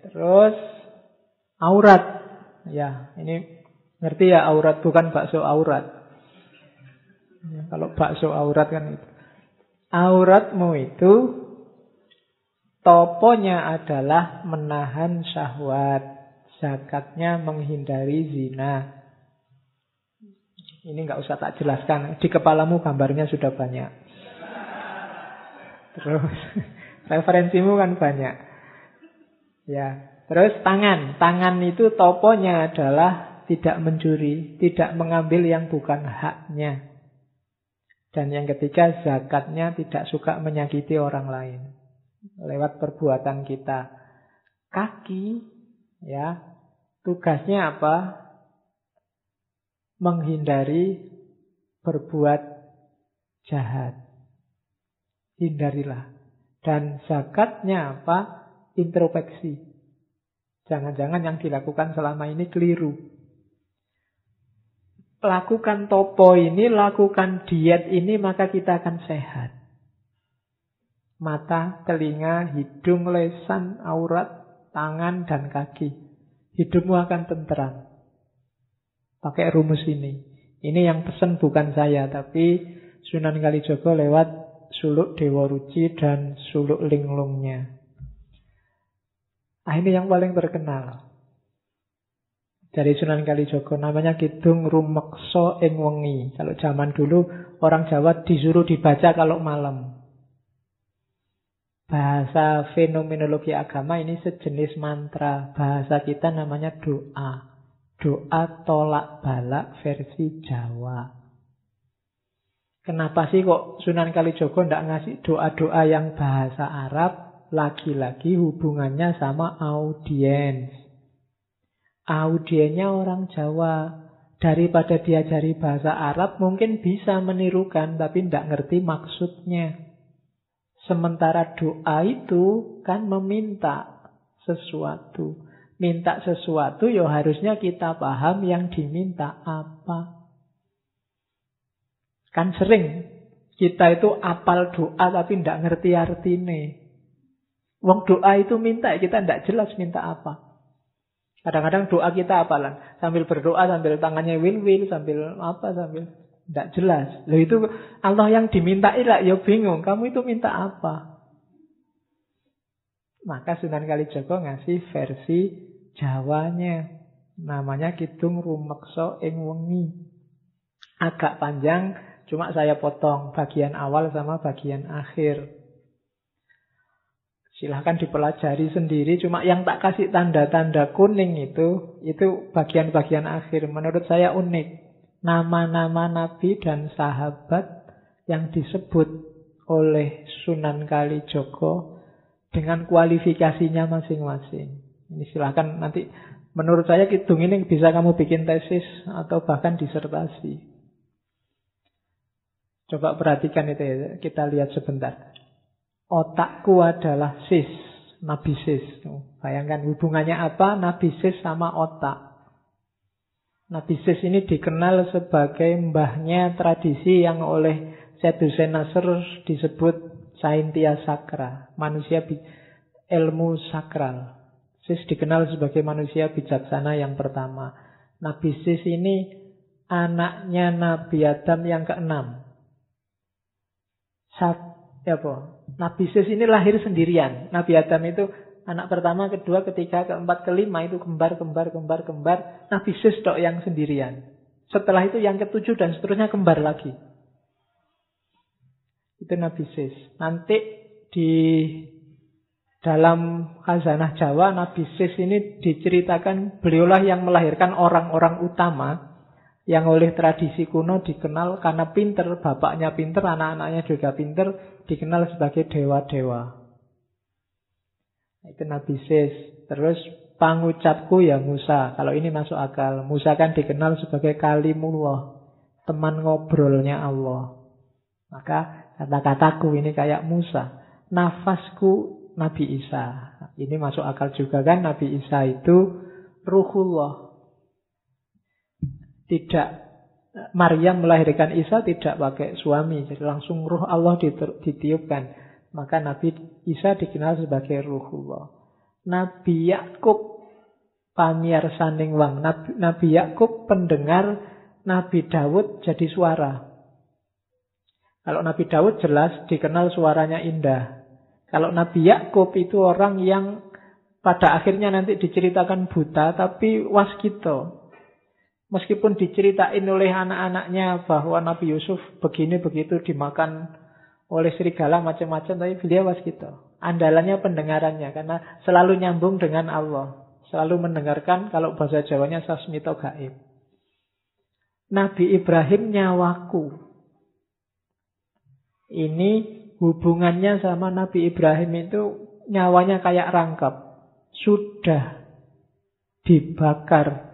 terus aurat. Ya, ini ngerti ya aurat bukan bakso aurat. Ya, kalau bakso aurat kan itu. Auratmu itu toponya adalah menahan syahwat. Zakatnya menghindari zina. Ini nggak usah tak jelaskan. Di kepalamu gambarnya sudah banyak. Terus (laughs) referensimu kan banyak. Ya. Terus tangan. Tangan itu toponya adalah tidak mencuri, tidak mengambil yang bukan haknya. Dan yang ketiga, zakatnya tidak suka menyakiti orang lain. Lewat perbuatan kita. Kaki, ya, tugasnya apa? Menghindari berbuat jahat. Hindarilah. Dan zakatnya apa? Introspeksi. Jangan-jangan yang dilakukan selama ini keliru lakukan topo ini, lakukan diet ini, maka kita akan sehat. Mata, telinga, hidung, lesan, aurat, tangan, dan kaki. Hidupmu akan tentram. Pakai rumus ini. Ini yang pesen bukan saya, tapi Sunan Kalijogo lewat suluk Dewa Ruci dan suluk linglungnya. Ah, ini yang paling terkenal. Dari Sunan Kalijogo namanya Kidung Rumekso ing Wengi. Kalau zaman dulu orang Jawa disuruh dibaca kalau malam. Bahasa fenomenologi agama ini sejenis mantra. Bahasa kita namanya doa. Doa tolak balak versi Jawa. Kenapa sih kok Sunan Kalijogo tidak ngasih doa-doa yang bahasa Arab? Lagi-lagi hubungannya sama audiens. Audiennya orang Jawa. Daripada diajari bahasa Arab mungkin bisa menirukan tapi tidak ngerti maksudnya. Sementara doa itu kan meminta sesuatu minta sesuatu, ya harusnya kita paham yang diminta apa. Kan sering kita itu apal doa tapi tidak ngerti artinya. Wong doa itu minta, kita tidak jelas minta apa. Kadang-kadang doa kita apalan. Sambil berdoa, sambil tangannya wil-wil, sambil apa, sambil tidak jelas. Loh itu Allah yang diminta lah, ya bingung. Kamu itu minta apa? Maka Sunan Kalijogo ngasih versi Jawanya. Namanya Kidung Rumekso ing Wengi. Agak panjang, cuma saya potong bagian awal sama bagian akhir. Silahkan dipelajari sendiri. Cuma yang tak kasih tanda-tanda kuning itu, itu bagian-bagian akhir. Menurut saya unik. Nama-nama nabi dan sahabat yang disebut oleh Sunan Kalijogo dengan kualifikasinya masing-masing. Ini silahkan nanti menurut saya kidung ini bisa kamu bikin tesis atau bahkan disertasi. Coba perhatikan itu ya, kita lihat sebentar. Otakku adalah sis, nabi sis. Bayangkan hubungannya apa nabi sis sama otak. Nabi sis ini dikenal sebagai mbahnya tradisi yang oleh Syed Nasr disebut Saintia Sakra, manusia ilmu sakral. Sis dikenal sebagai manusia bijaksana yang pertama. Nabi Sis ini anaknya Nabi Adam yang keenam. Ya apa? Nabi ini lahir sendirian. Nabi Adam itu anak pertama, kedua, ketiga, keempat, kelima itu kembar, kembar, kembar, kembar. Nabi Sis dok yang sendirian. Setelah itu yang ketujuh dan seterusnya kembar lagi. Itu Nabi Sis. Nanti di dalam khazanah Jawa Nabi Sis ini diceritakan beliaulah yang melahirkan orang-orang utama yang oleh tradisi kuno dikenal karena pinter, bapaknya pinter, anak-anaknya juga pinter, dikenal sebagai dewa-dewa. Itu Nabi Sis. Terus pangucapku ya Musa. Kalau ini masuk akal. Musa kan dikenal sebagai kalimullah. Teman ngobrolnya Allah. Maka kata-kataku ini kayak Musa. Nafasku Nabi Isa. Ini masuk akal juga kan Nabi Isa itu ruhullah. Tidak Maryam melahirkan Isa tidak pakai suami, jadi langsung ruh Allah ditiupkan. Maka Nabi Isa dikenal sebagai ruhullah. Nabi Yakub pamiar saning wang. Nabi, Nabi Yakub pendengar Nabi Dawud jadi suara. Kalau Nabi Dawud jelas dikenal suaranya indah. Kalau Nabi Yakub itu orang yang pada akhirnya nanti diceritakan buta tapi waskito. Meskipun diceritain oleh anak-anaknya bahwa Nabi Yusuf begini begitu dimakan oleh serigala macam-macam tapi beliau waskito. Andalannya pendengarannya karena selalu nyambung dengan Allah. Selalu mendengarkan kalau bahasa Jawanya sasmito gaib. Nabi Ibrahim nyawaku. Ini hubungannya sama Nabi Ibrahim itu nyawanya kayak rangkap. Sudah dibakar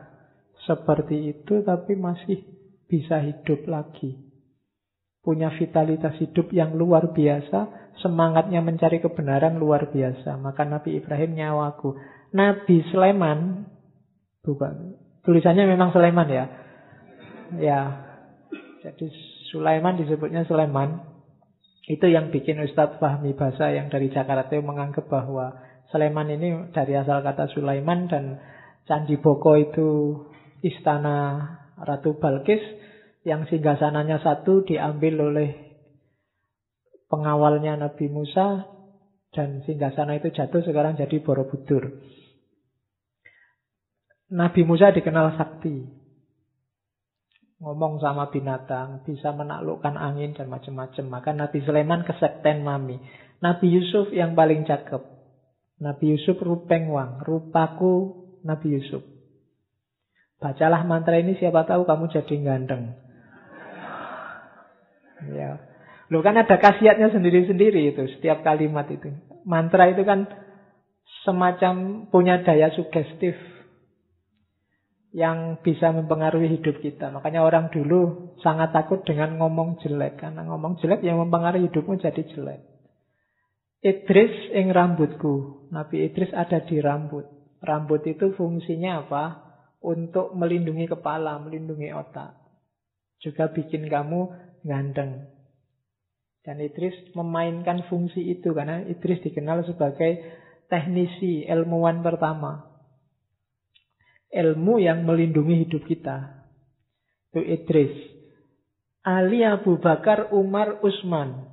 seperti itu tapi masih bisa hidup lagi. Punya vitalitas hidup yang luar biasa, semangatnya mencari kebenaran luar biasa. Maka Nabi Ibrahim nyawaku. Nabi Sulaiman bukan tulisannya memang Sulaiman ya. Ya. Jadi Sulaiman disebutnya Sulaiman Itu yang bikin Ustadz Fahmi Basa yang dari Jakarta itu menganggap bahwa Sleman ini dari asal kata Sulaiman dan Candi Boko itu istana Ratu Balkis yang singgasananya satu diambil oleh pengawalnya Nabi Musa dan singgasana itu jatuh sekarang jadi Borobudur. Nabi Musa dikenal sakti ngomong sama binatang, bisa menaklukkan angin dan macam-macam. Maka Nabi Sulaiman kesekten mami. Nabi Yusuf yang paling cakep. Nabi Yusuf rupeng wang, rupaku Nabi Yusuf. Bacalah mantra ini siapa tahu kamu jadi ganteng. Ya. Loh kan ada khasiatnya sendiri-sendiri itu setiap kalimat itu. Mantra itu kan semacam punya daya sugestif yang bisa mempengaruhi hidup kita. Makanya orang dulu sangat takut dengan ngomong jelek. Karena ngomong jelek yang mempengaruhi hidupmu jadi jelek. Idris ing rambutku. Nabi Idris ada di rambut. Rambut itu fungsinya apa? Untuk melindungi kepala, melindungi otak. Juga bikin kamu ganteng. Dan Idris memainkan fungsi itu karena Idris dikenal sebagai teknisi, ilmuwan pertama ilmu yang melindungi hidup kita. Itu Idris. Ali Abu Bakar, Umar, Usman.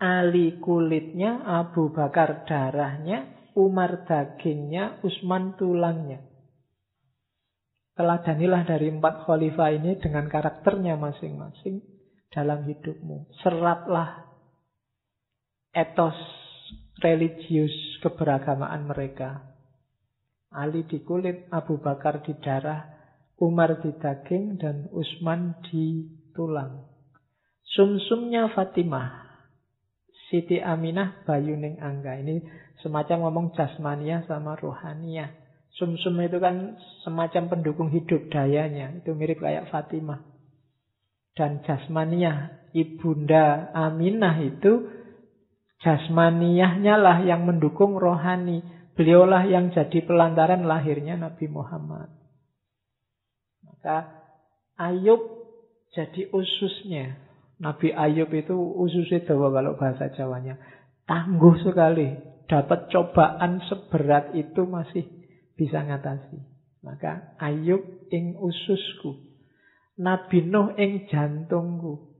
Ali kulitnya, Abu Bakar darahnya, Umar dagingnya, Usman tulangnya. Teladanilah dari empat khalifah ini dengan karakternya masing-masing dalam hidupmu. Seraplah etos religius keberagamaan mereka. Ali di kulit, Abu Bakar di darah, Umar di daging, dan Utsman di tulang. Sumsumnya Fatimah, Siti Aminah, Bayuning Angga. Ini semacam ngomong jasmania sama rohania. Sumsum itu kan semacam pendukung hidup dayanya. Itu mirip kayak Fatimah. Dan jasmania, ibunda Aminah itu jasmaniahnya lah yang mendukung rohani. Beliaulah yang jadi pelantaran lahirnya Nabi Muhammad. Maka Ayub jadi ususnya. Nabi Ayub itu ususnya Jawa kalau bahasa Jawanya. Tangguh sekali. Dapat cobaan seberat itu masih bisa ngatasi. Maka Ayub ing ususku. Nabi Nuh ing jantungku.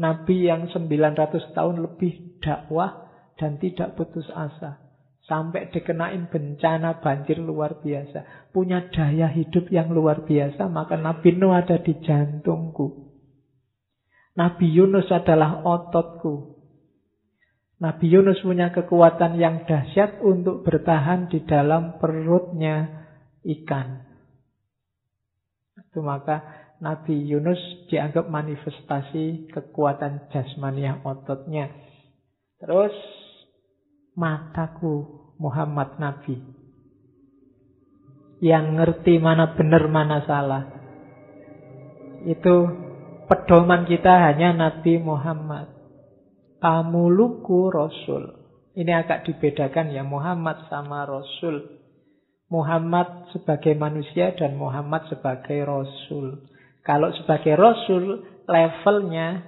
Nabi yang 900 tahun lebih dakwah dan tidak putus asa. Sampai dikenain bencana banjir luar biasa. Punya daya hidup yang luar biasa. Maka Nabi Nuh ada di jantungku. Nabi Yunus adalah ototku. Nabi Yunus punya kekuatan yang dahsyat untuk bertahan di dalam perutnya ikan. Itu maka Nabi Yunus dianggap manifestasi kekuatan jasmaniah ototnya. Terus mataku Muhammad Nabi. Yang ngerti mana benar mana salah. Itu pedoman kita hanya Nabi Muhammad. Kamuluku Rasul. Ini agak dibedakan ya Muhammad sama Rasul. Muhammad sebagai manusia dan Muhammad sebagai Rasul. Kalau sebagai Rasul levelnya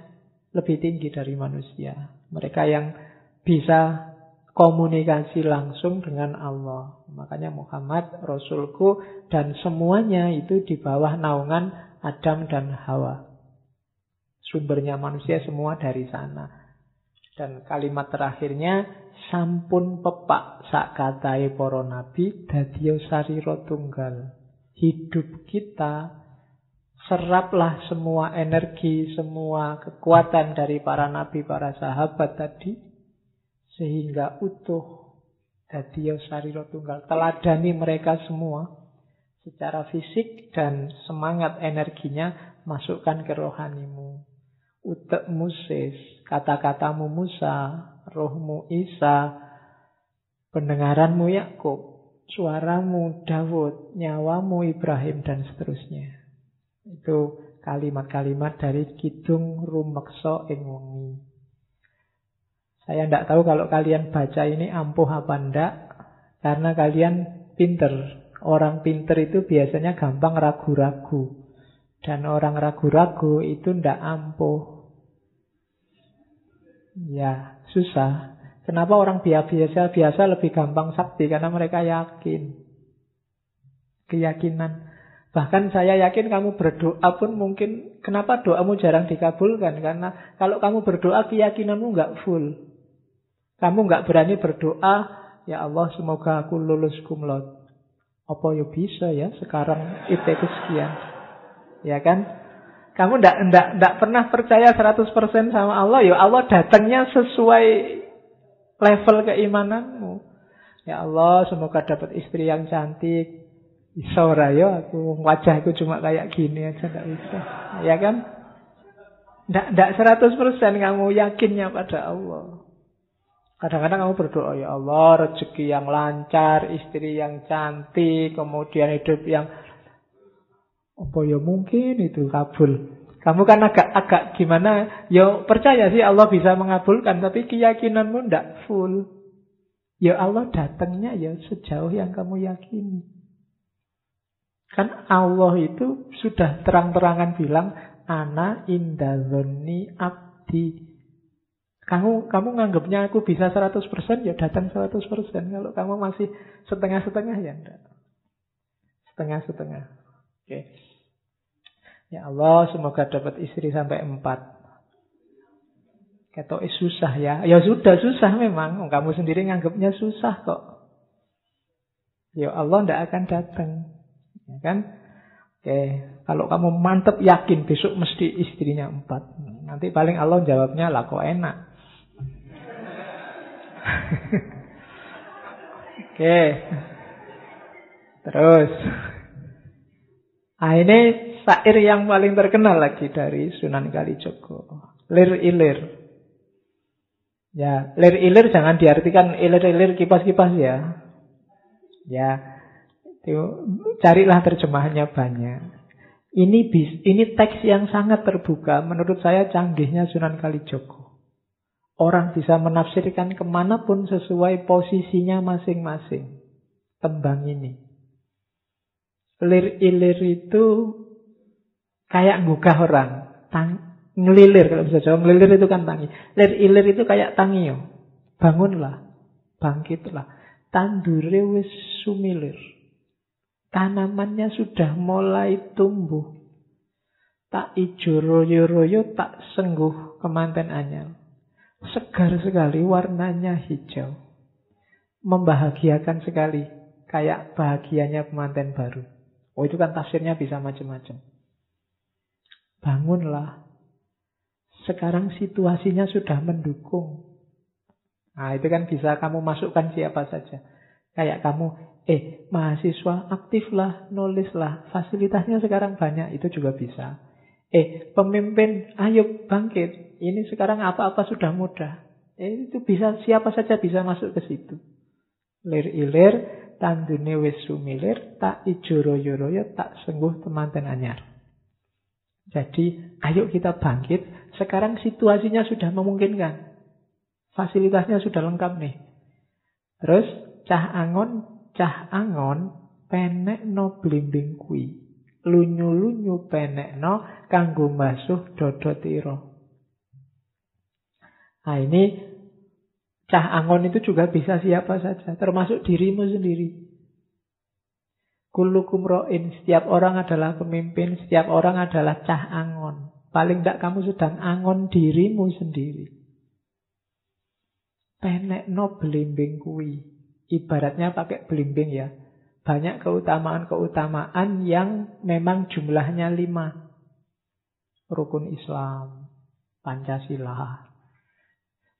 lebih tinggi dari manusia. Mereka yang bisa komunikasi langsung dengan Allah. Makanya Muhammad Rasulku dan semuanya itu di bawah naungan Adam dan Hawa. Sumbernya manusia semua dari sana. Dan kalimat terakhirnya sampun pepak sak katai para nabi dadiyo sariro tunggal. Hidup kita seraplah semua energi, semua kekuatan dari para nabi, para sahabat tadi sehingga utuh Dadiyo sariro tunggal Teladani mereka semua Secara fisik dan semangat energinya Masukkan ke rohanimu. Utek musis Kata-katamu Musa Rohmu Isa Pendengaranmu Yakub Suaramu Dawud Nyawamu Ibrahim dan seterusnya Itu kalimat-kalimat dari Kidung Rumekso ing saya tidak tahu kalau kalian baca ini ampuh apa enggak. Karena kalian pinter. Orang pinter itu biasanya gampang ragu-ragu. Dan orang ragu-ragu itu tidak ampuh. Ya, susah. Kenapa orang biasa biasa lebih gampang sakti? Karena mereka yakin. Keyakinan. Bahkan saya yakin kamu berdoa pun mungkin kenapa doamu jarang dikabulkan? Karena kalau kamu berdoa keyakinanmu nggak full. Kamu nggak berani berdoa, ya Allah semoga aku lulus kumlot. Apa ya bisa ya sekarang itu sekian. Ya kan? Kamu ndak ndak ndak pernah percaya 100% sama Allah, ya Allah datangnya sesuai level keimananmu. Ya Allah, semoga dapat istri yang cantik. Bisa ora ya aku wajahku cuma kayak gini aja ndak bisa. Ya kan? Ndak ndak 100% kamu yakinnya pada Allah. Kadang-kadang kamu berdoa, ya Allah, rezeki yang lancar, istri yang cantik, kemudian hidup yang apa ya mungkin itu kabul. Kamu kan agak-agak gimana? Ya percaya sih Allah bisa mengabulkan, tapi keyakinanmu ndak full. Ya Allah datangnya ya sejauh yang kamu yakini. Kan Allah itu sudah terang-terangan bilang, Ana indazoni abdi. Kamu kamu nganggapnya aku bisa 100% ya datang 100%. Kalau kamu masih setengah-setengah ya enggak. Setengah-setengah. Oke. Okay. Ya Allah, semoga dapat istri sampai empat. Ketok susah ya. Ya sudah susah memang. Kamu sendiri nganggapnya susah kok. Ya Allah tidak akan datang. Ya kan? Oke, kalau kamu mantep yakin besok mesti istrinya empat. Nanti paling Allah jawabnya lah kok enak. (laughs) Oke. Terus. Nah, ini Sair yang paling terkenal lagi dari Sunan Kalijogo. Lir ilir. Ya, lir ilir jangan diartikan ilir-ilir kipas-kipas ya. Ya, itu carilah terjemahannya banyak. Ini bis, ini teks yang sangat terbuka. Menurut saya canggihnya Sunan Kalijogo. Orang bisa menafsirkan ke mana pun sesuai posisinya masing-masing. Tembang ini. Lir ilir itu Kayak gugah orang. Tang, ngelilir kalau bisa jawab. Ngelilir itu kan tangi. Lir ilir itu kayak tangio. Bangunlah. Bangkitlah. Tandure wis sumilir. Tanamannya sudah mulai tumbuh. Tak ijo royo-royo, tak sengguh kemanten anyar. Segar sekali warnanya hijau. Membahagiakan sekali. Kayak bahagianya pemanten baru. Oh itu kan tafsirnya bisa macam-macam. Bangunlah. Sekarang situasinya sudah mendukung. Nah, itu kan bisa kamu masukkan siapa saja. Kayak kamu, eh, mahasiswa aktiflah, nulislah. Fasilitasnya sekarang banyak, itu juga bisa. Eh, pemimpin, ayo bangkit. Ini sekarang apa-apa sudah mudah. Eh, itu bisa, siapa saja bisa masuk ke situ. Lir ilir, tandune wis sumilir, tak royo, tak sengguh temanten anyar. Jadi, ayo kita bangkit. Sekarang situasinya sudah memungkinkan. Fasilitasnya sudah lengkap nih. Terus, cah angon, cah angon, penek no blimbing kui. Lunyu-lunyu penek no kanggo masuh dodot iro. Nah ini cah angon itu juga bisa siapa saja, termasuk dirimu sendiri. Kullukum ro'in, setiap orang adalah pemimpin, setiap orang adalah cah angon. Paling tidak kamu sedang angon dirimu sendiri. Penek no belimbing kui. Ibaratnya pakai belimbing ya. Banyak keutamaan-keutamaan yang memang jumlahnya lima. Rukun Islam, Pancasila.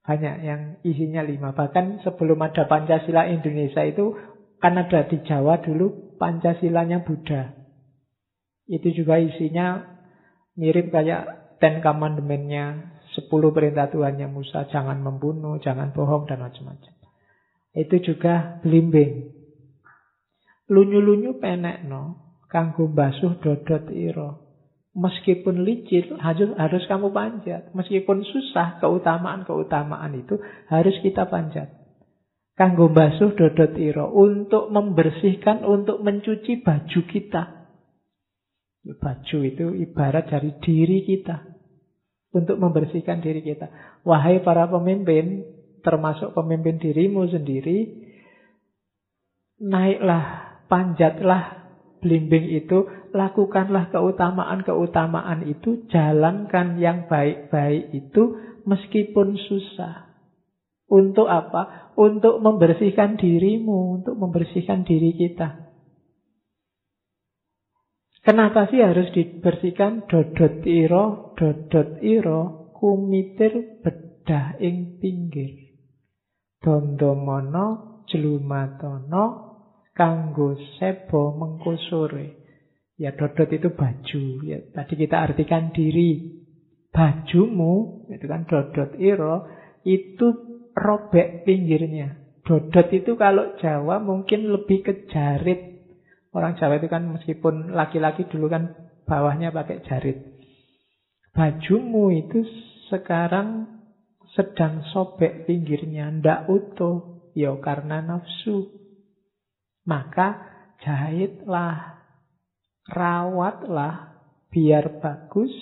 Banyak yang isinya lima. Bahkan sebelum ada Pancasila Indonesia itu kan ada di Jawa dulu Pancasilanya Buddha. Itu juga isinya mirip kayak Ten Commandment-nya, 10 perintah Tuhannya Musa, jangan membunuh, jangan bohong, dan macam-macam. Itu juga belimbing. Lunyu-lunyu penek no, kanggo basuh dodot iro. Meskipun licin, harus, harus kamu panjat. Meskipun susah, keutamaan-keutamaan itu harus kita panjat. Kanggo basuh dodot iro. Untuk membersihkan, untuk mencuci baju kita. Baju itu ibarat dari diri kita. untuk membersihkan diri kita. Wahai para pemimpin, termasuk pemimpin dirimu sendiri, naiklah, panjatlah blimbing itu, lakukanlah keutamaan-keutamaan itu, jalankan yang baik-baik itu meskipun susah. Untuk apa? Untuk membersihkan dirimu, untuk membersihkan diri kita. Kenapa sih harus dibersihkan dodot iro, dodot iro, kumitir bedah ing pinggir. Dondomono jelumatono kanggo sebo mengkusure. Ya dodot itu baju. Ya, tadi kita artikan diri. Bajumu, itu kan dodot iro, itu robek pinggirnya. Dodot itu kalau Jawa mungkin lebih ke jarit Orang Jawa itu kan meskipun laki-laki dulu kan bawahnya pakai jarit. Bajumu itu sekarang sedang sobek pinggirnya, ndak utuh. Ya karena nafsu. Maka jahitlah, rawatlah, biar bagus.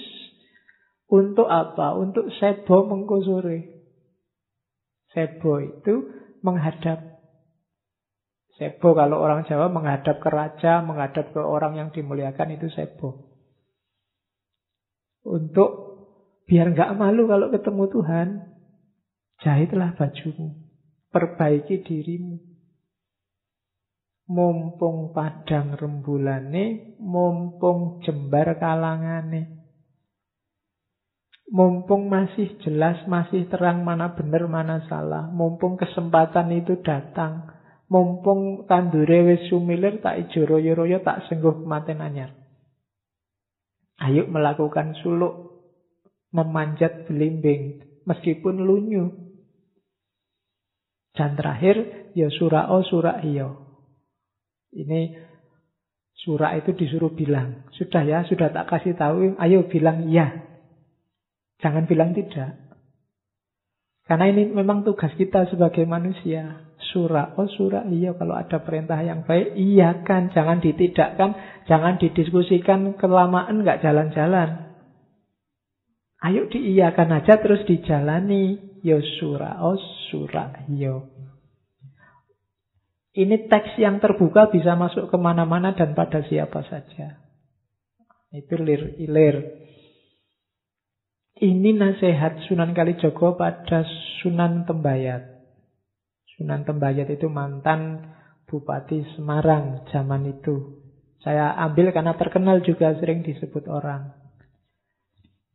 Untuk apa? Untuk sebo mengkusuri. Sebo itu menghadap Sebo kalau orang Jawa menghadap ke raja, menghadap ke orang yang dimuliakan itu sebo. Untuk biar nggak malu kalau ketemu Tuhan, jahitlah bajumu, perbaiki dirimu. Mumpung padang rembulane, mumpung jembar kalangane. Mumpung masih jelas, masih terang mana benar, mana salah. Mumpung kesempatan itu datang Mumpung tandure wis sumilir tak ijo royo-royo tak sengguh kematen anyar. Ayo melakukan suluk memanjat belimbing meskipun lunyu. Dan terakhir ya surah o surah iyo. Ini surah itu disuruh bilang. Sudah ya, sudah tak kasih tahu, ayo bilang iya. Jangan bilang tidak. Karena ini memang tugas kita sebagai manusia surah. Oh surah, iya kalau ada perintah yang baik, iya kan. Jangan ditidakkan, jangan didiskusikan kelamaan nggak jalan-jalan. Ayo diiyakan aja terus dijalani. Yo surah, oh surah, yo. Ini teks yang terbuka bisa masuk ke mana-mana dan pada siapa saja. Itu lir ilir. Ini nasihat Sunan Kalijogo pada Sunan Tembayat. Sunan Tembayat itu mantan Bupati Semarang zaman itu. Saya ambil karena terkenal juga sering disebut orang.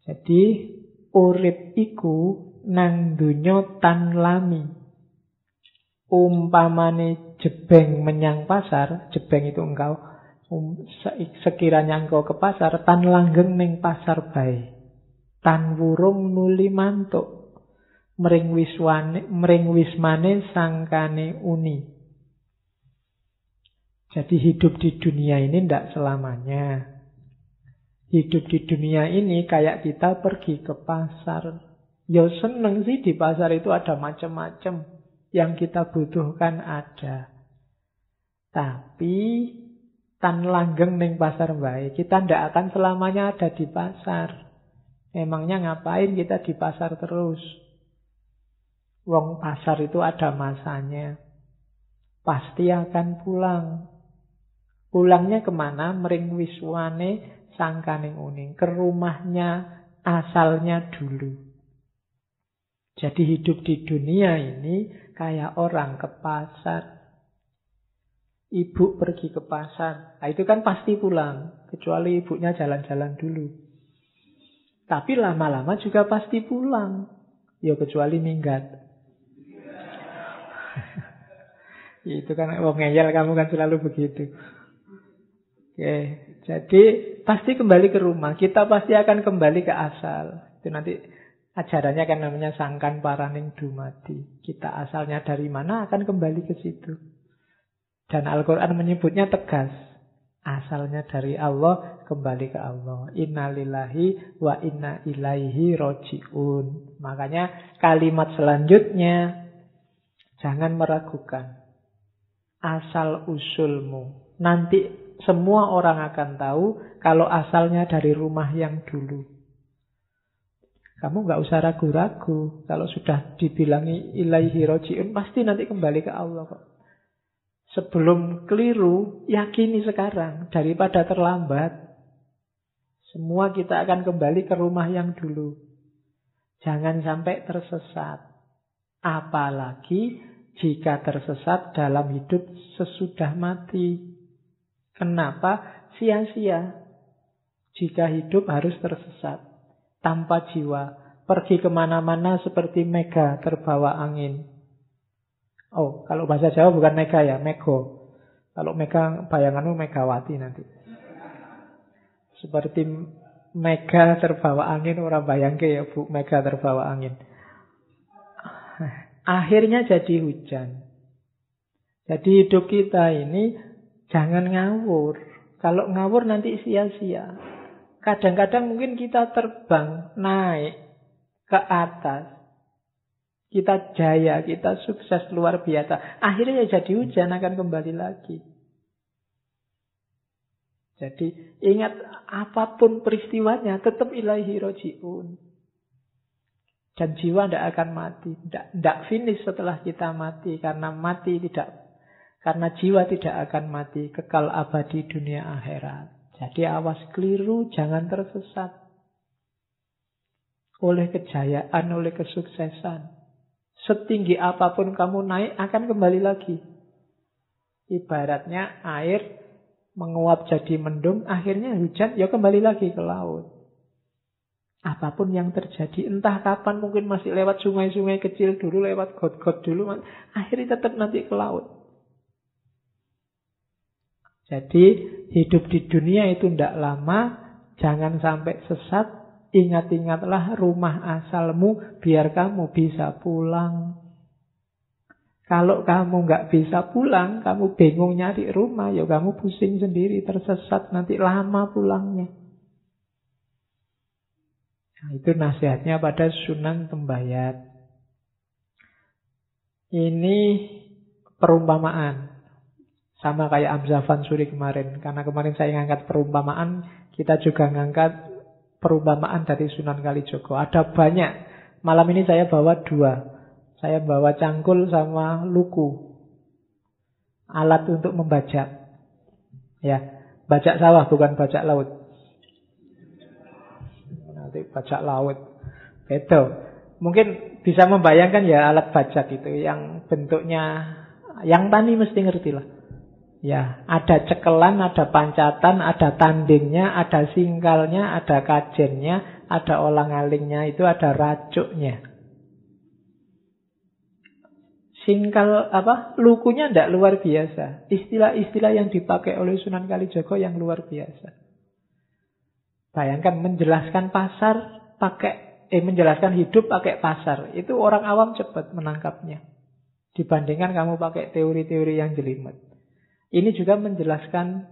Jadi urip iku nang dunyo tan lami. Umpamane jebeng menyang pasar, jebeng itu engkau um, sekiranya engkau ke pasar tan langgeng ning pasar bae. Tan wurung nuli mantuk mring wiswane mring wismane sangkane uni. Jadi hidup di dunia ini tidak selamanya. Hidup di dunia ini kayak kita pergi ke pasar. Ya seneng sih di pasar itu ada macam-macam. Yang kita butuhkan ada. Tapi tan langgeng neng pasar baik. Kita tidak akan selamanya ada di pasar. Emangnya ngapain kita di pasar terus? Wong pasar itu ada masanya. Pasti akan pulang. Pulangnya ke mana? Mering wiswane sangkaning uning. Ke rumahnya asalnya dulu. Jadi hidup di dunia ini kayak orang ke pasar. Ibu pergi ke pasar. Nah, itu kan pasti pulang. Kecuali ibunya jalan-jalan dulu. Tapi lama-lama juga pasti pulang. Ya kecuali minggat. (laughs) Itu kan wong ngeyel kamu kan selalu begitu. Oke, jadi pasti kembali ke rumah. Kita pasti akan kembali ke asal. Itu nanti ajarannya kan namanya sangkan paraning dumati. Kita asalnya dari mana akan kembali ke situ. Dan Al-Quran menyebutnya tegas. Asalnya dari Allah, kembali ke Allah. Innalillahi wa inna ilaihi roji'un. Makanya kalimat selanjutnya, jangan meragukan asal usulmu. Nanti semua orang akan tahu kalau asalnya dari rumah yang dulu. Kamu nggak usah ragu-ragu. Kalau sudah dibilangi ilaihi rojiun, pasti nanti kembali ke Allah kok. Sebelum keliru, yakini sekarang daripada terlambat. Semua kita akan kembali ke rumah yang dulu. Jangan sampai tersesat. Apalagi jika tersesat dalam hidup sesudah mati. Kenapa? Sia-sia. Jika hidup harus tersesat. Tanpa jiwa. Pergi ke mana-mana seperti mega terbawa angin. Oh, kalau bahasa Jawa bukan mega ya, mego. Kalau mega, bayanganmu megawati nanti. Seperti mega terbawa angin, orang bayangke ya bu, mega terbawa angin. Akhirnya jadi hujan. Jadi hidup kita ini jangan ngawur. Kalau ngawur nanti sia-sia. Kadang-kadang mungkin kita terbang, naik ke atas. Kita jaya, kita sukses luar biasa. Akhirnya ya jadi hujan akan kembali lagi. Jadi ingat apa pun peristiwanya tetap ilahi roji'un. Dan jiwa tidak akan mati. Tidak finish setelah kita mati. Karena mati tidak. Karena jiwa tidak akan mati. Kekal abadi dunia akhirat. Jadi awas keliru. Jangan tersesat. Oleh kejayaan, oleh kesuksesan. Setinggi apa pun kamu naik akan kembali lagi. Ibaratnya air menguap jadi mendung. Akhirnya hujan ya kembali lagi ke laut. Apa pun yang terjadi, entah kapan mungkin masih lewat sungai-sungai kecil dulu, lewat got-got dulu, akhirnya tetap nanti ke laut. Jadi hidup di dunia itu tidak lama, jangan sampai sesat, ingat-ingatlah rumah asalmu biar kamu bisa pulang. Kalau kamu nggak bisa pulang, kamu bingung nyari rumah, ya kamu pusing sendiri, tersesat, nanti lama pulangnya. Nah, itu nasihatnya pada Sunan Tembayat. Ini perumpamaan. Sama kayak Amzafan Suri kemarin. Karena kemarin saya ngangkat perumpamaan, kita juga ngangkat perumpamaan dari Sunan Kalijogo. Ada banyak. Malam ini saya bawa dua. Saya bawa cangkul sama luku. Alat untuk membajak. Ya, bajak sawah bukan bajak laut nanti bajak laut. Beda. Mungkin bisa membayangkan ya alat bajak itu yang bentuknya yang tani mesti ngerti lah. Ya, ada cekelan, ada pancatan, ada tandingnya, ada singkalnya, ada kajennya, ada olang-alingnya, itu ada racuknya. Singkal apa? Lukunya tidak luar biasa. Istilah-istilah yang dipakai oleh Sunan Kalijogo yang luar biasa. Bayangkan menjelaskan pasar pakai eh menjelaskan hidup pakai pasar. Itu orang awam cepat menangkapnya. Dibandingkan kamu pakai teori-teori yang jelimet. Ini juga menjelaskan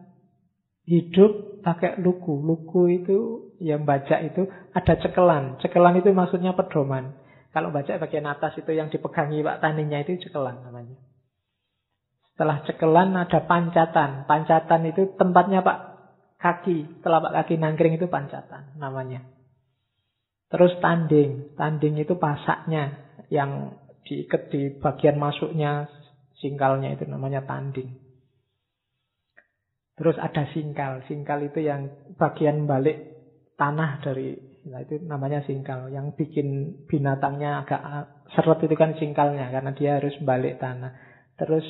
hidup pakai luku. Luku itu yang baca itu ada cekelan. Cekelan itu maksudnya pedoman. Kalau baca bagian atas itu yang dipegangi Pak Taninya itu cekelan namanya. Setelah cekelan ada pancatan. Pancatan itu tempatnya Pak kaki, telapak kaki nangkring itu pancatan namanya. Terus tanding, tanding itu pasaknya yang diikat di bagian masuknya singkalnya itu namanya tanding. Terus ada singkal, singkal itu yang bagian balik tanah dari nah itu namanya singkal. Yang bikin binatangnya agak seret itu kan singkalnya karena dia harus balik tanah. Terus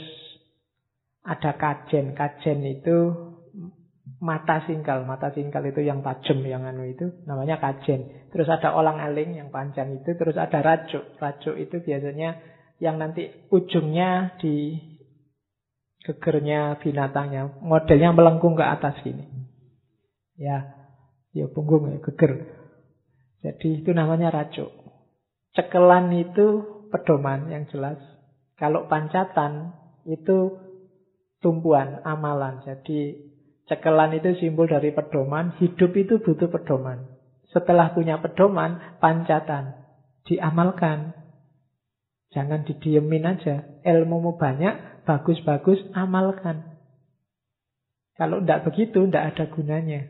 ada kajen, kajen itu mata singkal. Mata singkal itu yang tajam yang anu itu namanya kajen. Terus ada olang aling yang panjang itu, terus ada racuk. Racuk itu biasanya yang nanti ujungnya di gegernya binatangnya. Modelnya melengkung ke atas gini. Ya, ya punggung ya, geger. Jadi itu namanya racuk. Cekelan itu pedoman yang jelas. Kalau pancatan itu tumpuan amalan. Jadi Cekelan itu simbol dari pedoman. Hidup itu butuh pedoman. Setelah punya pedoman, pancatan. Diamalkan. Jangan didiemin aja. Ilmumu banyak, bagus-bagus, amalkan. Kalau tidak begitu, tidak ada gunanya.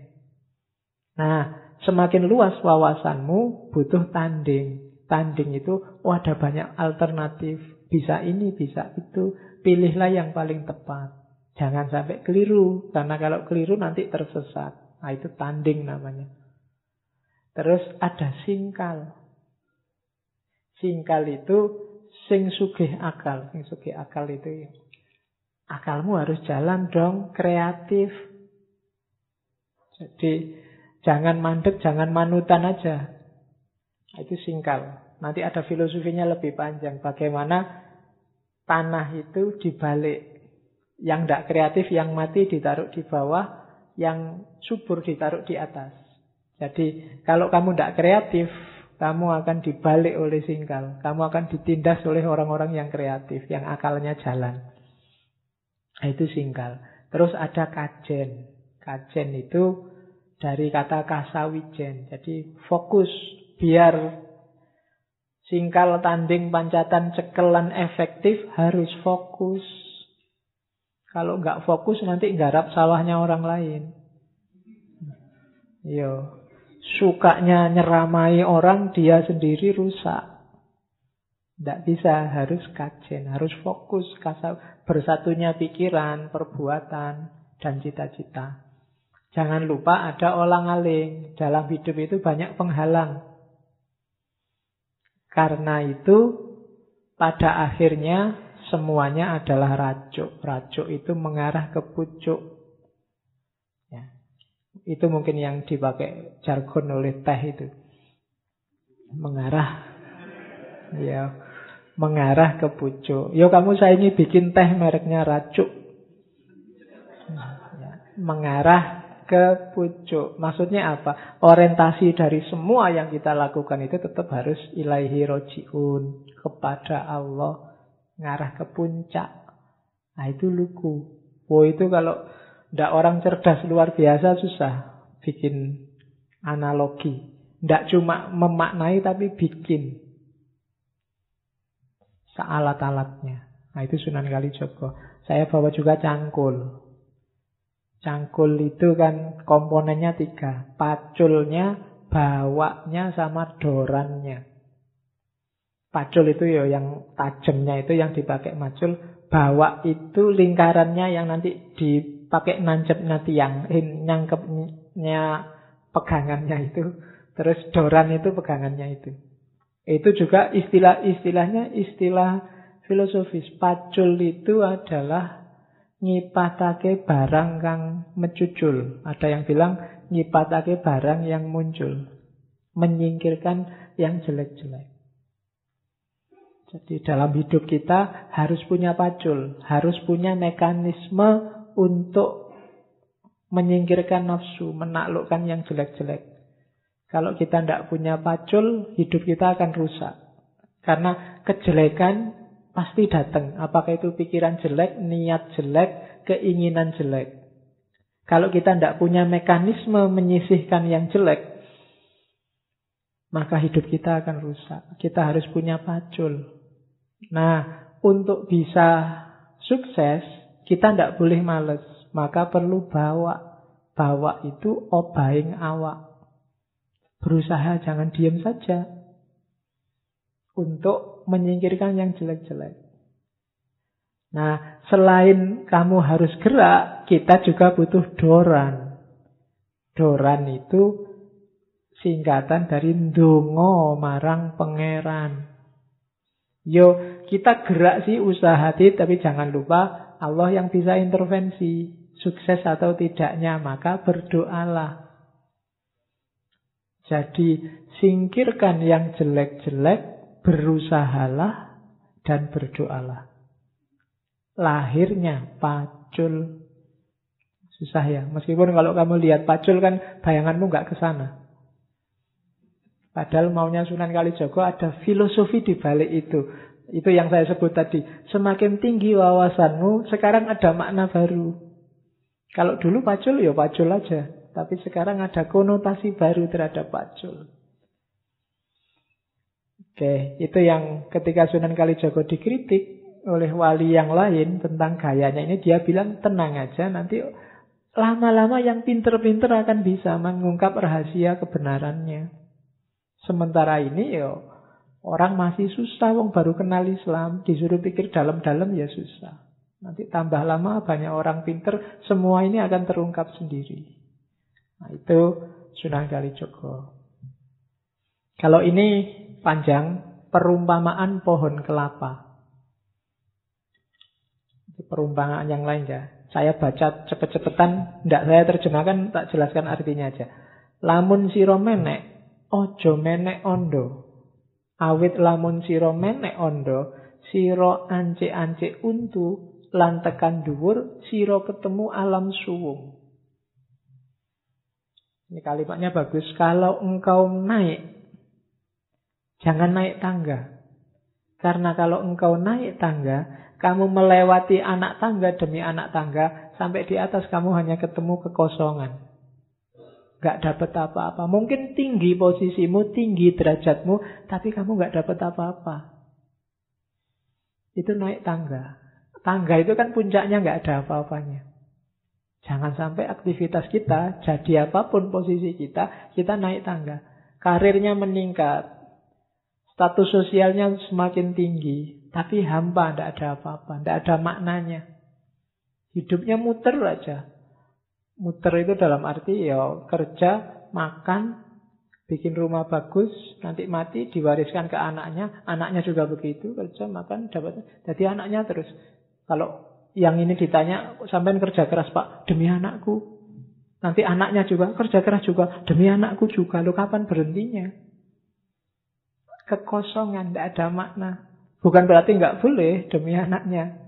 Nah, semakin luas wawasanmu, butuh tanding. Tanding itu, oh ada banyak alternatif. Bisa ini, bisa itu. Pilihlah yang paling tepat. Jangan sampai keliru, karena kalau keliru nanti tersesat. Nah itu tanding namanya. Terus ada singkal. Singkal itu sing sugih akal. Sing sugih akal itu akalmu harus jalan dong, kreatif. Jadi jangan mandek, jangan manutan aja. Itu singkal. Nanti ada filosofinya lebih panjang. Bagaimana tanah itu dibalik. Yang tidak kreatif, yang mati ditaruh di bawah, yang subur ditaruh di atas. Jadi kalau kamu tidak kreatif, kamu akan dibalik oleh singkal. Kamu akan ditindas oleh orang-orang yang kreatif, yang akalnya jalan. Itu singkal. Terus ada kajen. Kajen itu dari kata kasawijen. Jadi fokus biar singkal, tanding, pancatan, cekelan efektif harus fokus. Kalau nggak fokus nanti garap sawahnya orang lain. Yo, sukanya nyeramai orang, dia sendiri rusak. Tidak bisa, harus kajen, harus fokus, kasar, bersatunya pikiran, perbuatan, dan cita-cita. Jangan lupa ada olang aling. Dalam hidup itu banyak penghalang. Karena itu, pada akhirnya semuanya adalah racuk. Racuk itu mengarah ke pucuk. Itu mungkin yang dipakai jargon oleh teh itu. Mengarah. Ya, mengarah ke pucuk. Yo kamu saya ini bikin teh mereknya racuk. Ya, mengarah ke pucuk. Maksudnya apa? Orientasi dari semua yang kita lakukan itu tetap harus ilahi rojiun. Kepada Allah. Ngarah ke puncak. Nah itu luku. Oh itu kalau tidak orang cerdas luar biasa susah bikin analogi. Tidak cuma memaknai tapi bikin. Sealat-alatnya. Nah itu Sunan Kalijogo. Saya bawa juga cangkul. Cangkul itu kan komponennya tiga. Paculnya, bawaknya, sama dorannya. Pacul itu ya yang tajamnya itu yang dipakai macul. Bawak itu lingkarannya yang nanti di pakai nancapnya tiang, eh, nyangkepnya pegangannya itu. Terus doran itu pegangannya itu. Itu juga istilah-istilahnya istilah filosofis. Pacul itu adalah nyipatake barang kang mecucul. Ada yang bilang nyipatake barang yang muncul. Menyingkirkan yang jelek-jelek. Jadi dalam hidup kita harus punya pacul, harus punya mekanisme untuk menyingkirkan nafsu, menaklukkan yang jelek-jelek. Kalau kita tidak punya pacul, hidup kita akan rusak. Karena kejelekan pasti datang. Apakah itu pikiran jelek, niat jelek, keinginan jelek. Kalau kita tidak punya mekanisme menyisihkan yang jelek, maka hidup kita akan rusak. Kita harus punya pacul. Nah, untuk bisa sukses, kita tidak boleh males. Maka perlu bawa. Bawa itu obaing awak. Berusaha jangan diam saja. Untuk menyingkirkan yang jelek-jelek. Nah, selain kamu harus gerak, kita juga butuh doran. Doran itu singkatan dari ndonga marang pangeran. Yo, kita gerak sih usaha hati, tapi jangan lupa Allah yang bisa intervensi sukses atau tidaknya, maka berdoalah. Jadi singkirkan yang jelek-jelek, berusahalah dan berdoalah. Lahirnya pacul. Susah ya, meskipun kalau kamu lihat pacul kan bayanganmu nggak ke sana. Padahal maunya Sunan Kalijogo ada filosofi di balik itu. Itu yang saya sebut tadi. Semakin tinggi wawasanmu, sekarang ada makna baru. Kalau dulu pacul, ya pacul aja. Tapi sekarang ada konotasi baru terhadap pacul. Oke, itu yang ketika Sunan Kalijogo dikritik oleh wali yang lain tentang gayanya ini, dia bilang tenang aja, nanti lama-lama yang pinter-pinter akan bisa mengungkap rahasia kebenarannya. Sementara ini ya orang masih susah, wong baru kenal Islam, disuruh pikir dalam-dalam ya susah. Nanti tambah lama banyak orang pinter, semua ini akan terungkap sendiri. Nah, itu Sunan Kalijogo. Kalau ini panjang, perumpamaan pohon kelapa. Perumpamaan yang lain ya. Saya baca cepet-cepetan, tidak saya terjemahkan, tak jelaskan artinya aja. Lamun siro menek, ojo menek ondo. Awit lamun siro menek ondo, siro ance-ance untu, lantekan dhuwur, siro ketemu alam suwung. Ini kalimatnya bagus. Kalau engkau naik, jangan naik tangga. Karena kalau engkau naik tangga, kamu melewati anak tangga demi anak tangga, sampai di atas kamu hanya ketemu kekosongan. Gak dapat apa-apa. Mungkin tinggi posisimu, tinggi derajatmu, tapi kamu gak dapat apa-apa. Itu naik tangga. Tangga itu kan puncaknya gak ada apa-apanya. Jangan sampai aktivitas kita, jadi apa pun posisi kita, kita naik tangga. Karirnya meningkat, status sosialnya semakin tinggi, tapi hampa, tidak ada apa-apa, tidak ada maknanya. Hidupnya muter aja. Muter itu dalam arti ya kerja, makan, bikin rumah bagus, nanti mati diwariskan ke anaknya, anaknya juga begitu, kerja, makan, dapat. Jadi anaknya terus. Kalau yang ini ditanya, sampai kerja keras pak, demi anakku. Nanti anaknya juga kerja keras juga, demi anakku juga. Lu kapan berhentinya? Kekosongan, tidak ada makna. Bukan berarti nggak boleh demi anaknya.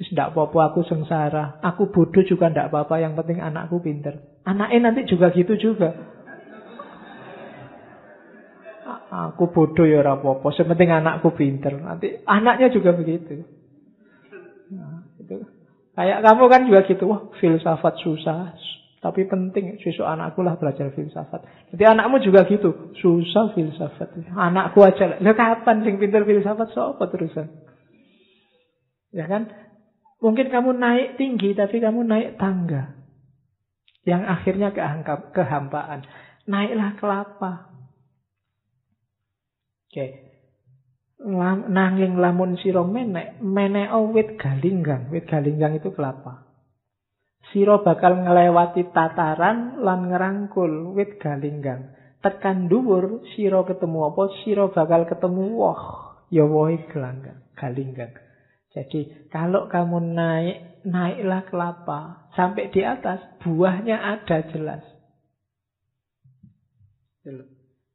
Tidak apa-apa aku sengsara. Aku bodoh juga tidak apa-apa. Yang penting anakku pinter. Anaknya nanti juga gitu juga. Aku bodoh ya apa-apa. Sementing anakku pinter. Nanti anaknya juga begitu. Nah, itu. Kayak kamu kan juga gitu. Wah filsafat susah. Tapi penting, besok anakku lah belajar filsafat. Jadi anakmu juga gitu, susah filsafat. Anakku aja lah. kapan sing pinter filsafat apa terusan? Ya kan? Mungkin kamu naik tinggi, tapi kamu naik tangga. Yang akhirnya keangkap, kehampaan. Naiklah kelapa. Oke. Nanging lamun siro menek, menek wit galinggang. Wit galinggang itu kelapa. Siro bakal ngelewati tataran lan ngerangkul wit galinggang. Tekan dhuwur siro ketemu apa? Siro bakal ketemu woh. Ya wohe galinggang. Jadi kalau kamu naik, naiklah kelapa. Sampai di atas, buahnya ada jelas.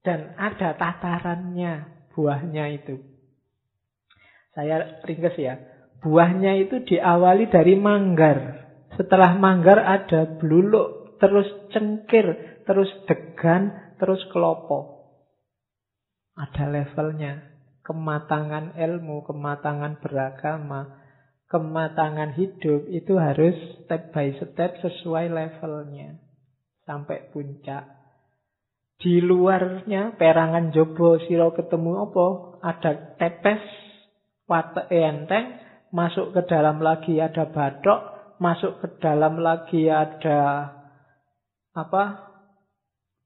Dan ada tatarannya buahnya itu. Saya ringkes ya. Buahnya itu diawali dari manggar. Setelah manggar ada bluluk, terus cengkir, terus degan, terus kelopo. Ada levelnya. Kematangan ilmu, kematangan beragama, kematangan hidup itu harus step by step sesuai levelnya. Sampai puncak. Di luarnya perangan jobo siro ketemu apa? Ada tepes, wate enteng, masuk ke dalam lagi ada batok, masuk ke dalam lagi ada apa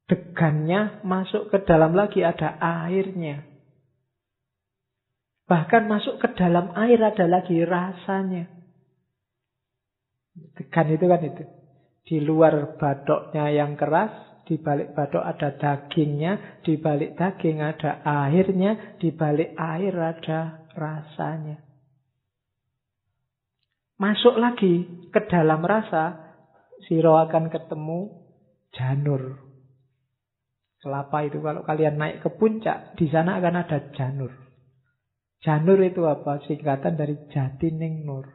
degannya, masuk ke dalam lagi ada airnya. Bahkan masuk ke dalam air ada lagi rasanya. Degan itu kan itu. Di luar badoknya yang keras, di balik badok ada dagingnya, di balik daging ada airnya, di balik air ada rasanya. Masuk lagi ke dalam rasa, siro akan ketemu janur. Kelapa itu kalau kalian naik ke puncak, di sana akan ada janur. Janur itu apa? Singkatan dari jati ning nur.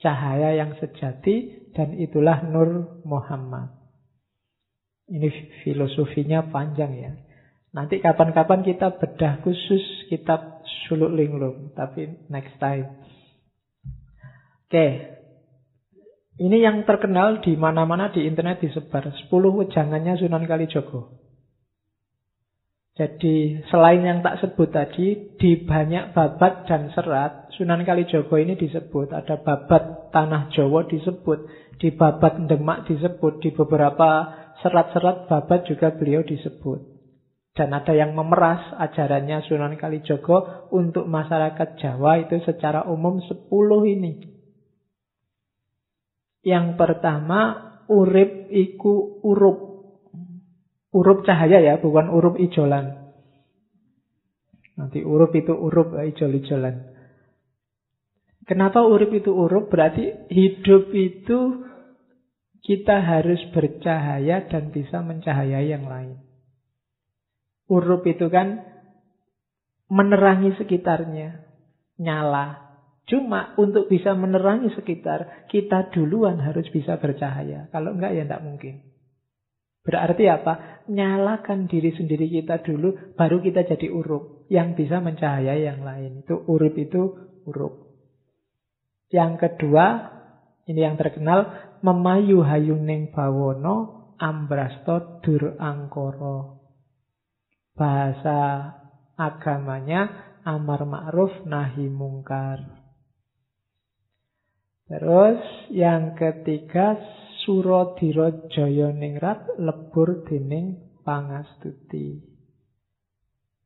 Cahaya yang sejati dan itulah Nur Muhammad. Ini filosofinya panjang ya. Nanti kapan-kapan kita bedah khusus kitab Suluk Linglung. Tapi next time. Oke. Ini yang terkenal di mana-mana di internet disebar. 10 wejangannya Sunan Kalijogo. Jadi selain yang tak sebut tadi, di banyak babat dan serat, Sunan Kalijogo ini disebut. Ada babat Tanah Jawa disebut. Di babat demak disebut. Di beberapa serat-serat babat juga beliau disebut. Dan ada yang memeras ajarannya Sunan Kalijogo untuk masyarakat Jawa itu secara umum 10 ini. Yang pertama, urip iku urup. Urup cahaya ya, bukan urup ijolan. Nanti urup itu urup, ijol-ijolan. Kenapa urip itu urup? Berarti hidup itu kita harus bercahaya dan bisa mencahayai yang lain. Urup itu kan menerangi sekitarnya, nyala. Cuma untuk bisa menerangi sekitar, kita duluan harus bisa bercahaya. Kalau enggak ya enggak mungkin. Berarti apa? Nyalakan diri sendiri kita dulu, baru kita jadi urup. Yang bisa mencahayai yang lain. Itu urup itu urup. Yang kedua, ini yang terkenal, memayu hayuning bawono ambrasto dur angkoro. Bahasa agamanya amar ma'ruf nahi mungkar. Terus yang ketiga surodiro jaya ningrat lebur dening pangastuti.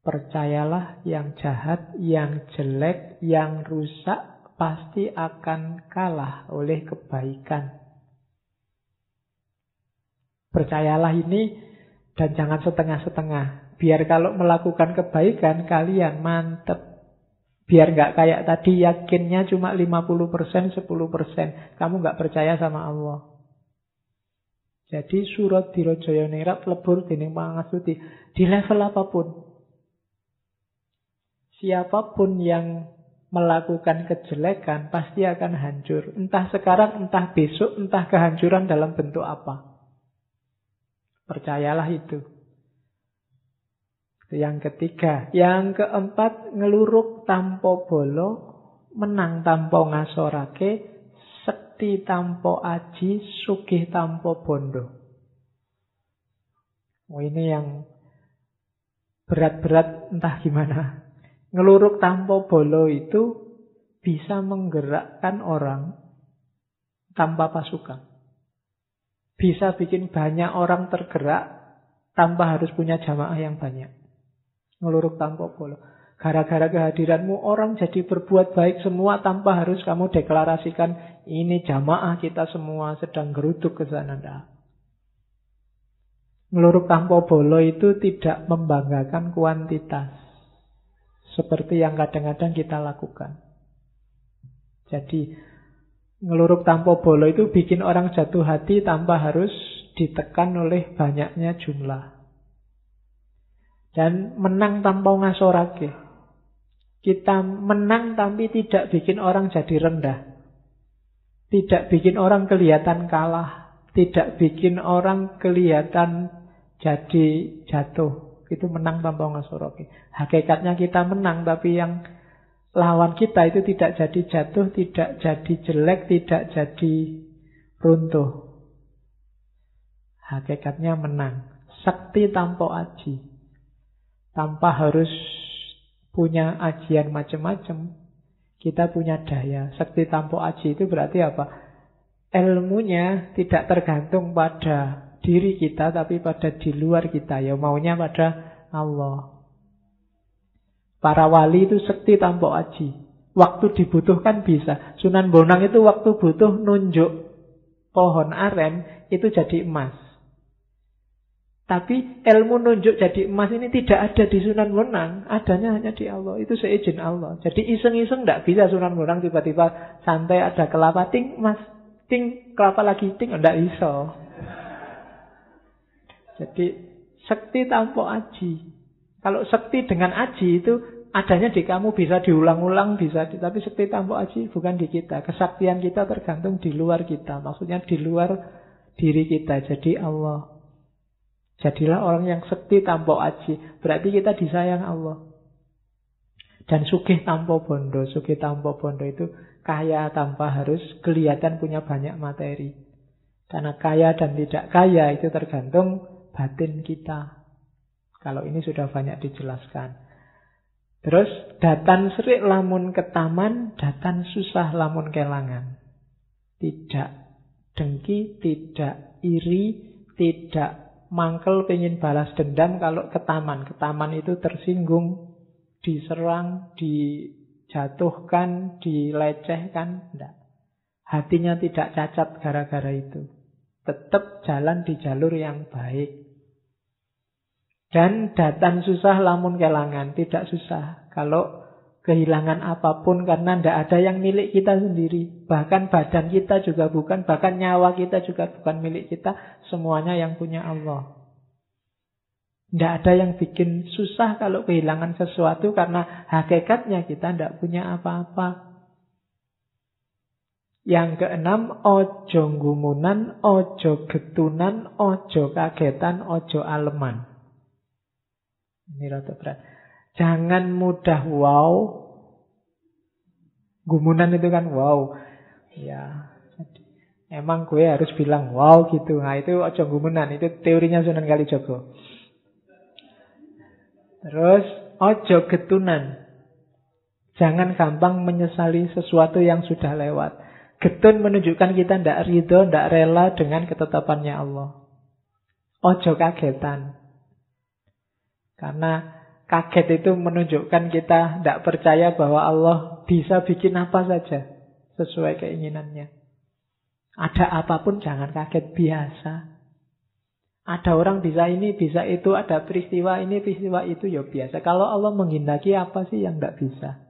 Percayalah yang jahat, yang jelek, yang rusak pasti akan kalah oleh kebaikan. Percayalah ini dan jangan setengah-setengah. Biar kalau melakukan kebaikan kalian mantep. Biar nggak kayak tadi yakinnya cuma 50%, 10%. Kamu nggak percaya sama Allah. Jadi surat dirojaya nirat lebur dining pangasuti. Di level apa pun. Siapa pun yang melakukan kejelekan pasti akan hancur. Entah sekarang, entah besok, entah kehancuran dalam bentuk apa. Percayalah itu. Yang ketiga. Yang keempat, ngeluruk tampo bolo, menang tampo ngasorake, sekti tampo aji, sugih tampo bondo. Oh ini yang berat-berat entah gimana. Ngeluruk tanpa bolo itu bisa menggerakkan orang tanpa pasukan. Bisa bikin banyak orang tergerak tanpa harus punya jamaah yang banyak. Ngeluruk tanpa bolo. Gara-gara kehadiranmu orang jadi berbuat baik semua tanpa harus kamu deklarasikan ini jamaah kita semua sedang geruduk ke sana. Ngeluruk tanpa bolo itu tidak membanggakan kuantitas. Seperti yang kadang-kadang kita lakukan. Jadi ngeluruk tanpa bolo itu bikin orang jatuh hati tanpa harus ditekan oleh banyaknya jumlah. Dan menang tanpa ngasorake. Kita menang tapi tidak bikin orang jadi rendah. Tidak bikin orang kelihatan kalah. Tidak bikin orang kelihatan jadi jatuh. Itu menang tanpa ngasoroki. Hakikatnya kita menang, tapi yang lawan kita itu tidak jadi jatuh, tidak jadi jelek, tidak jadi runtuh. Hakikatnya menang. Sakti tanpa aji. Tanpa harus punya ajian macam-macam. Kita punya daya. Sakti tanpa aji itu berarti apa? Ilmunya tidak tergantung pada diri kita tapi pada di luar kita ya maunya pada Allah. Para wali itu sekti tanpa aji. Waktu dibutuhkan bisa. Sunan Bonang itu waktu butuh nunjuk pohon aren itu jadi emas. Tapi ilmu nunjuk jadi emas ini tidak ada di Sunan Bonang. Adanya hanya di Allah. Itu seizin Allah. Jadi iseng-iseng tidak bisa Sunan Bonang tiba-tiba santai ada kelapa ting emas. Ting kelapa lagi ting. Tidak bisa. Jadi sekti tanpa aji. Kalau sekti dengan aji itu adanya di kamu bisa diulang-ulang bisa, tapi sekti tanpa aji bukan di kita. Kesaktian kita tergantung di luar kita. Maksudnya di luar diri kita. Jadi Allah. Jadilah orang yang sekti tanpa aji. Berarti kita disayang Allah. Dan sugih tanpa bondo. Sugih tanpa bondo itu kaya tanpa harus kelihatan punya banyak materi. Karena kaya dan tidak kaya itu tergantung batin kita. Kalau ini sudah banyak dijelaskan. Terus datan serik lamun ke taman, datan susah lamun kelangan. Tidak dengki, tidak iri, tidak mangkel pengen balas dendam kalau ke taman. Ke taman itu tersinggung, diserang, dijatuhkan, dilecehkan. Tidak. Hatinya tidak cacat gara-gara itu. Tetap jalan di jalur yang baik. Dan datang susah lamun kelangan. Tidak susah. Kalau kehilangan apa pun karena tidak ada yang milik kita sendiri. Bahkan badan kita juga bukan, bahkan nyawa kita juga bukan milik kita. Semuanya yang punya Allah. Tidak ada yang bikin susah kalau kehilangan sesuatu karena hakikatnya kita tidak punya apa-apa. Yang keenam, ojo gumunan, ojo getunan, ojo kagetan, ojo aleman. Ini rata berat. Jangan mudah wow. Gumunan itu kan wow. Ya. Emang gue harus bilang wow gitu. Nah itu ojo gumunan. Itu teorinya Sunan Kalijogo. Terus ojo getunan. Jangan gampang menyesali sesuatu yang sudah lewat. Getun menunjukkan kita tidak ridho, tidak rela dengan ketetapannya Allah. Ojo kagetan. Karena Kaget itu menunjukkan kita tidak percaya bahwa Allah bisa bikin apa saja sesuai keinginannya. Ada apa pun jangan kaget biasa. Ada orang bisa ini, bisa itu, ada peristiwa ini, peristiwa itu, ya biasa. Kalau Allah menghendaki apa sih yang tidak bisa?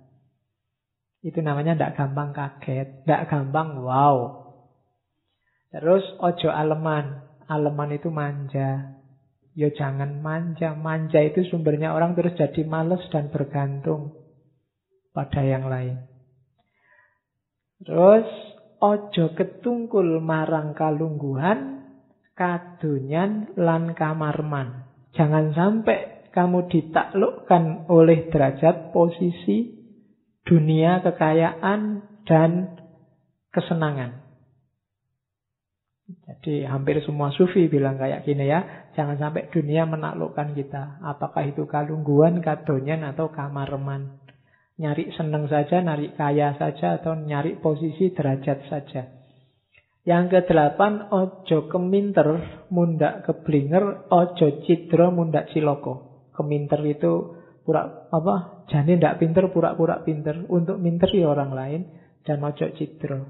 Itu namanya tidak gampang kaget, tidak gampang wow. Terus ojo aleman, aleman itu manja. Ya jangan manja. Manja itu sumbernya orang terus jadi males dan bergantung pada yang lain. Terus ojo ketungkul marang kalungguhan, kadunyan lan kamarman. Jangan sampai kamu ditaklukkan oleh derajat, posisi, dunia, kekayaan, dan kesenangan. Jadi hampir semua sufi bilang kayak gini ya. Jangan sampai dunia menaklukkan kita. Apakah itu kalungguan, kadonyan, atau kamarman. Nyari seneng saja, nyari kaya saja, atau nyari posisi derajat saja. Yang kedelapan, ojo keminter, mundak keblinger, ojo cidro, mundak ciloko. Keminter itu pura apa? Jadi ndak pinter, pura-pura pinter. Untuk minter ya orang lain. Dan ojo cidro.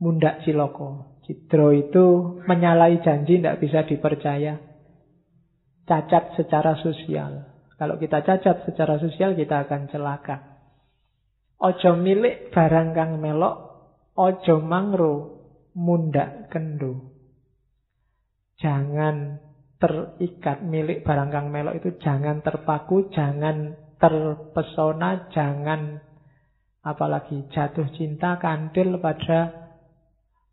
Mundak ciloko. Cidro itu menyalahi janji tidak bisa dipercaya. Cacat secara sosial. Kalau kita cacat secara sosial kita akan celaka. Ojo milik barang kang melok, ojo mangro mundak kendo. Jangan terikat milik barang kang melok itu jangan terpaku, jangan terpesona, jangan apalagi jatuh cinta kandil pada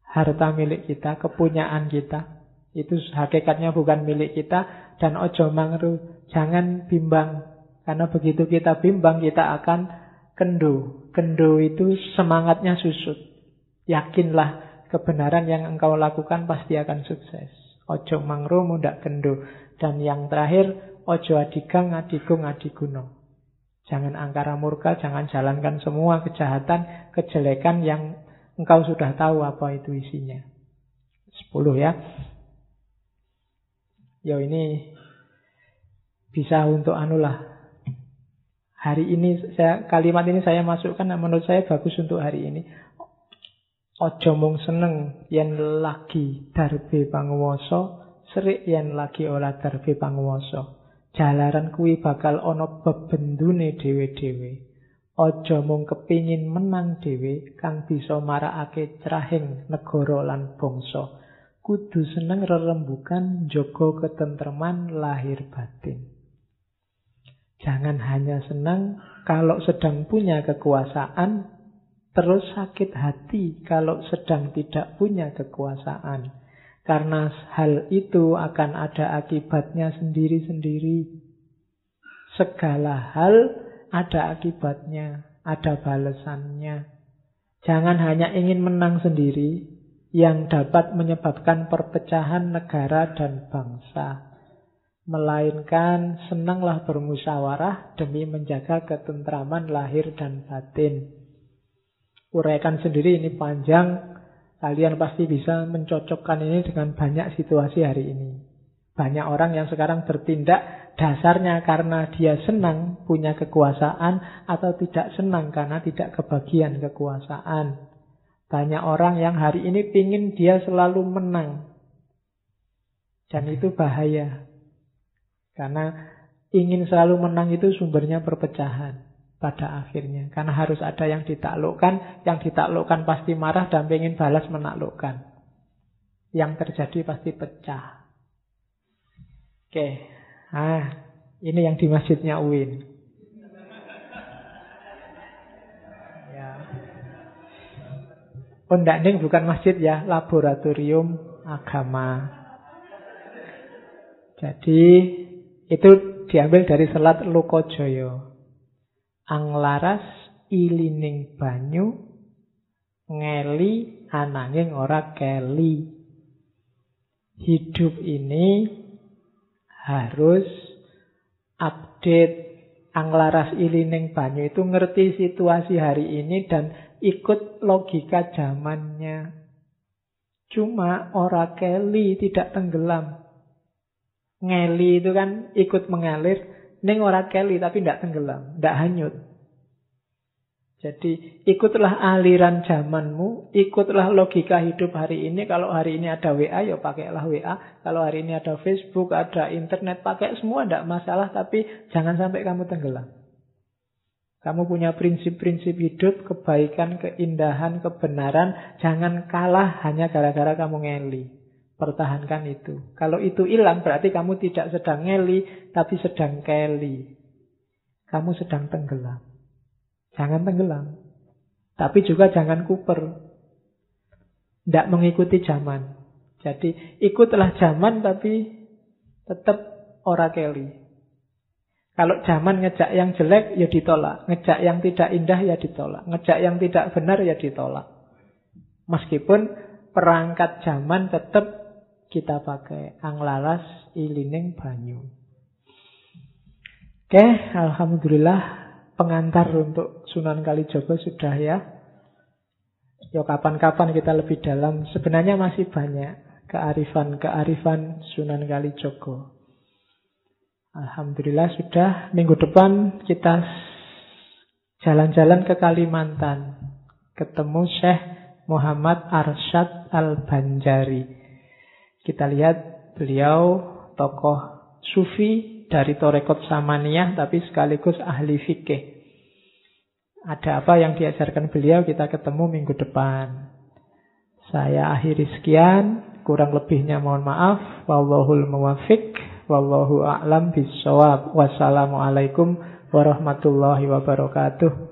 harta milik kita, kepunyaan kita. Itu hakikatnya bukan milik kita. Dan ojo mangru, jangan bimbang. Karena begitu kita bimbang, kita akan kendo. Kendo itu semangatnya susut. Yakinlah kebenaran yang engkau lakukan pasti akan sukses. Ojo mangru, mudak kendo. Dan yang terakhir, ojo adigang, adigung, adiguno. Jangan angkara murka, jangan jalankan semua kejahatan, kejelekan yang Engkau sudah tahu apa itu isinya. Sepuluh ya. Ya ini bisa untuk anulah. Hari ini saya kalimat ini saya masukkan menurut saya bagus untuk hari ini. Ojo mung seneng yen lagi darbe panguwasa, serik yen lagi ora darbe panguwasa. Jalaran kuwi bakal ana bebendune dhewe-dhewe. Ojo mung kepingin menang dhewe kang bisa marakake cerahing negara lan bangsa. Kudu seneng rerembukan jaga ketentreman lahir batin. Jangan hanya senang kalau sedang punya kekuasaan, terus sakit hati kalau sedang tidak punya kekuasaan. Karena hal itu akan ada akibatnya sendiri-sendiri. Segala hal ada akibatnya, ada balasannya. Jangan hanya ingin menang sendiri yang dapat menyebabkan perpecahan negara dan bangsa. Melainkan senanglah bermusyawarah demi menjaga ketentraman lahir dan batin. Uraikan sendiri ini panjang. Kalian pasti bisa mencocokkan ini dengan banyak situasi hari ini. Banyak orang yang sekarang bertindak dasarnya karena dia senang punya kekuasaan atau tidak senang karena tidak kebagian kekuasaan. Banyak orang yang hari ini pingin dia selalu menang. Dan itu bahaya. Karena ingin selalu menang itu sumbernya perpecahan pada akhirnya. Karena harus ada yang ditaklukkan, yang ditaklukkan pasti marah dan ingin balas menaklukkan. Yang terjadi pasti pecah. Oke, ah ini yang di masjidnya Uin. Ya. Pondanding oh, bukan masjid ya, laboratorium agama. Jadi itu diambil dari selat Lokojoyo. Anglaras ilining banyu ngeli ananging ora keli. Hidup ini harus update Anglaras ilining banyu itu ngerti situasi hari ini dan ikut logika zamannya. Cuma ora keli tidak tenggelam. Ngeli itu kan ikut mengalir, Neng ora keli tapi tidak tenggelam, tidak hanyut. Jadi ikutlah aliran zamanmu, ikutlah logika hidup hari ini. Kalau hari ini ada WA, ya pakailah WA. Kalau hari ini ada Facebook, ada internet, pakai semua tidak masalah. Tapi jangan sampai kamu tenggelam. Kamu punya prinsip-prinsip hidup, kebaikan, keindahan, kebenaran. Jangan kalah hanya gara-gara kamu ngeli. Pertahankan itu. Kalau itu hilang berarti kamu tidak sedang ngeli, tapi sedang keli. Kamu sedang tenggelam. Jangan tenggelam. Tapi juga jangan kuper. Tidak mengikuti zaman. Jadi ikutlah zaman tapi tetap ora keli. Kalau zaman ngejak yang jelek ya ditolak. Ngejak yang tidak indah ya ditolak. Ngejak yang tidak benar ya ditolak. Meskipun perangkat zaman tetap kita pakai anglaras ilining banyu. Oke, alhamdulillah pengantar untuk Sunan Kalijogo sudah ya. Yo kapan-kapan kita lebih dalam. Sebenarnya masih banyak kearifan-kearifan Sunan Kalijogo. Alhamdulillah sudah minggu depan kita jalan-jalan ke Kalimantan. Ketemu Syekh Muhammad Arsyad Al-Banjari. Kita lihat beliau tokoh sufi dari Torekot Samaniyah tapi sekaligus ahli fikih. Ada apa yang diajarkan beliau kita ketemu minggu depan. Saya akhiri sekian, kurang lebihnya mohon maaf. Wallahul muwafiq, wallahu a'lam bisawab. Wassalamualaikum warahmatullahi wabarakatuh.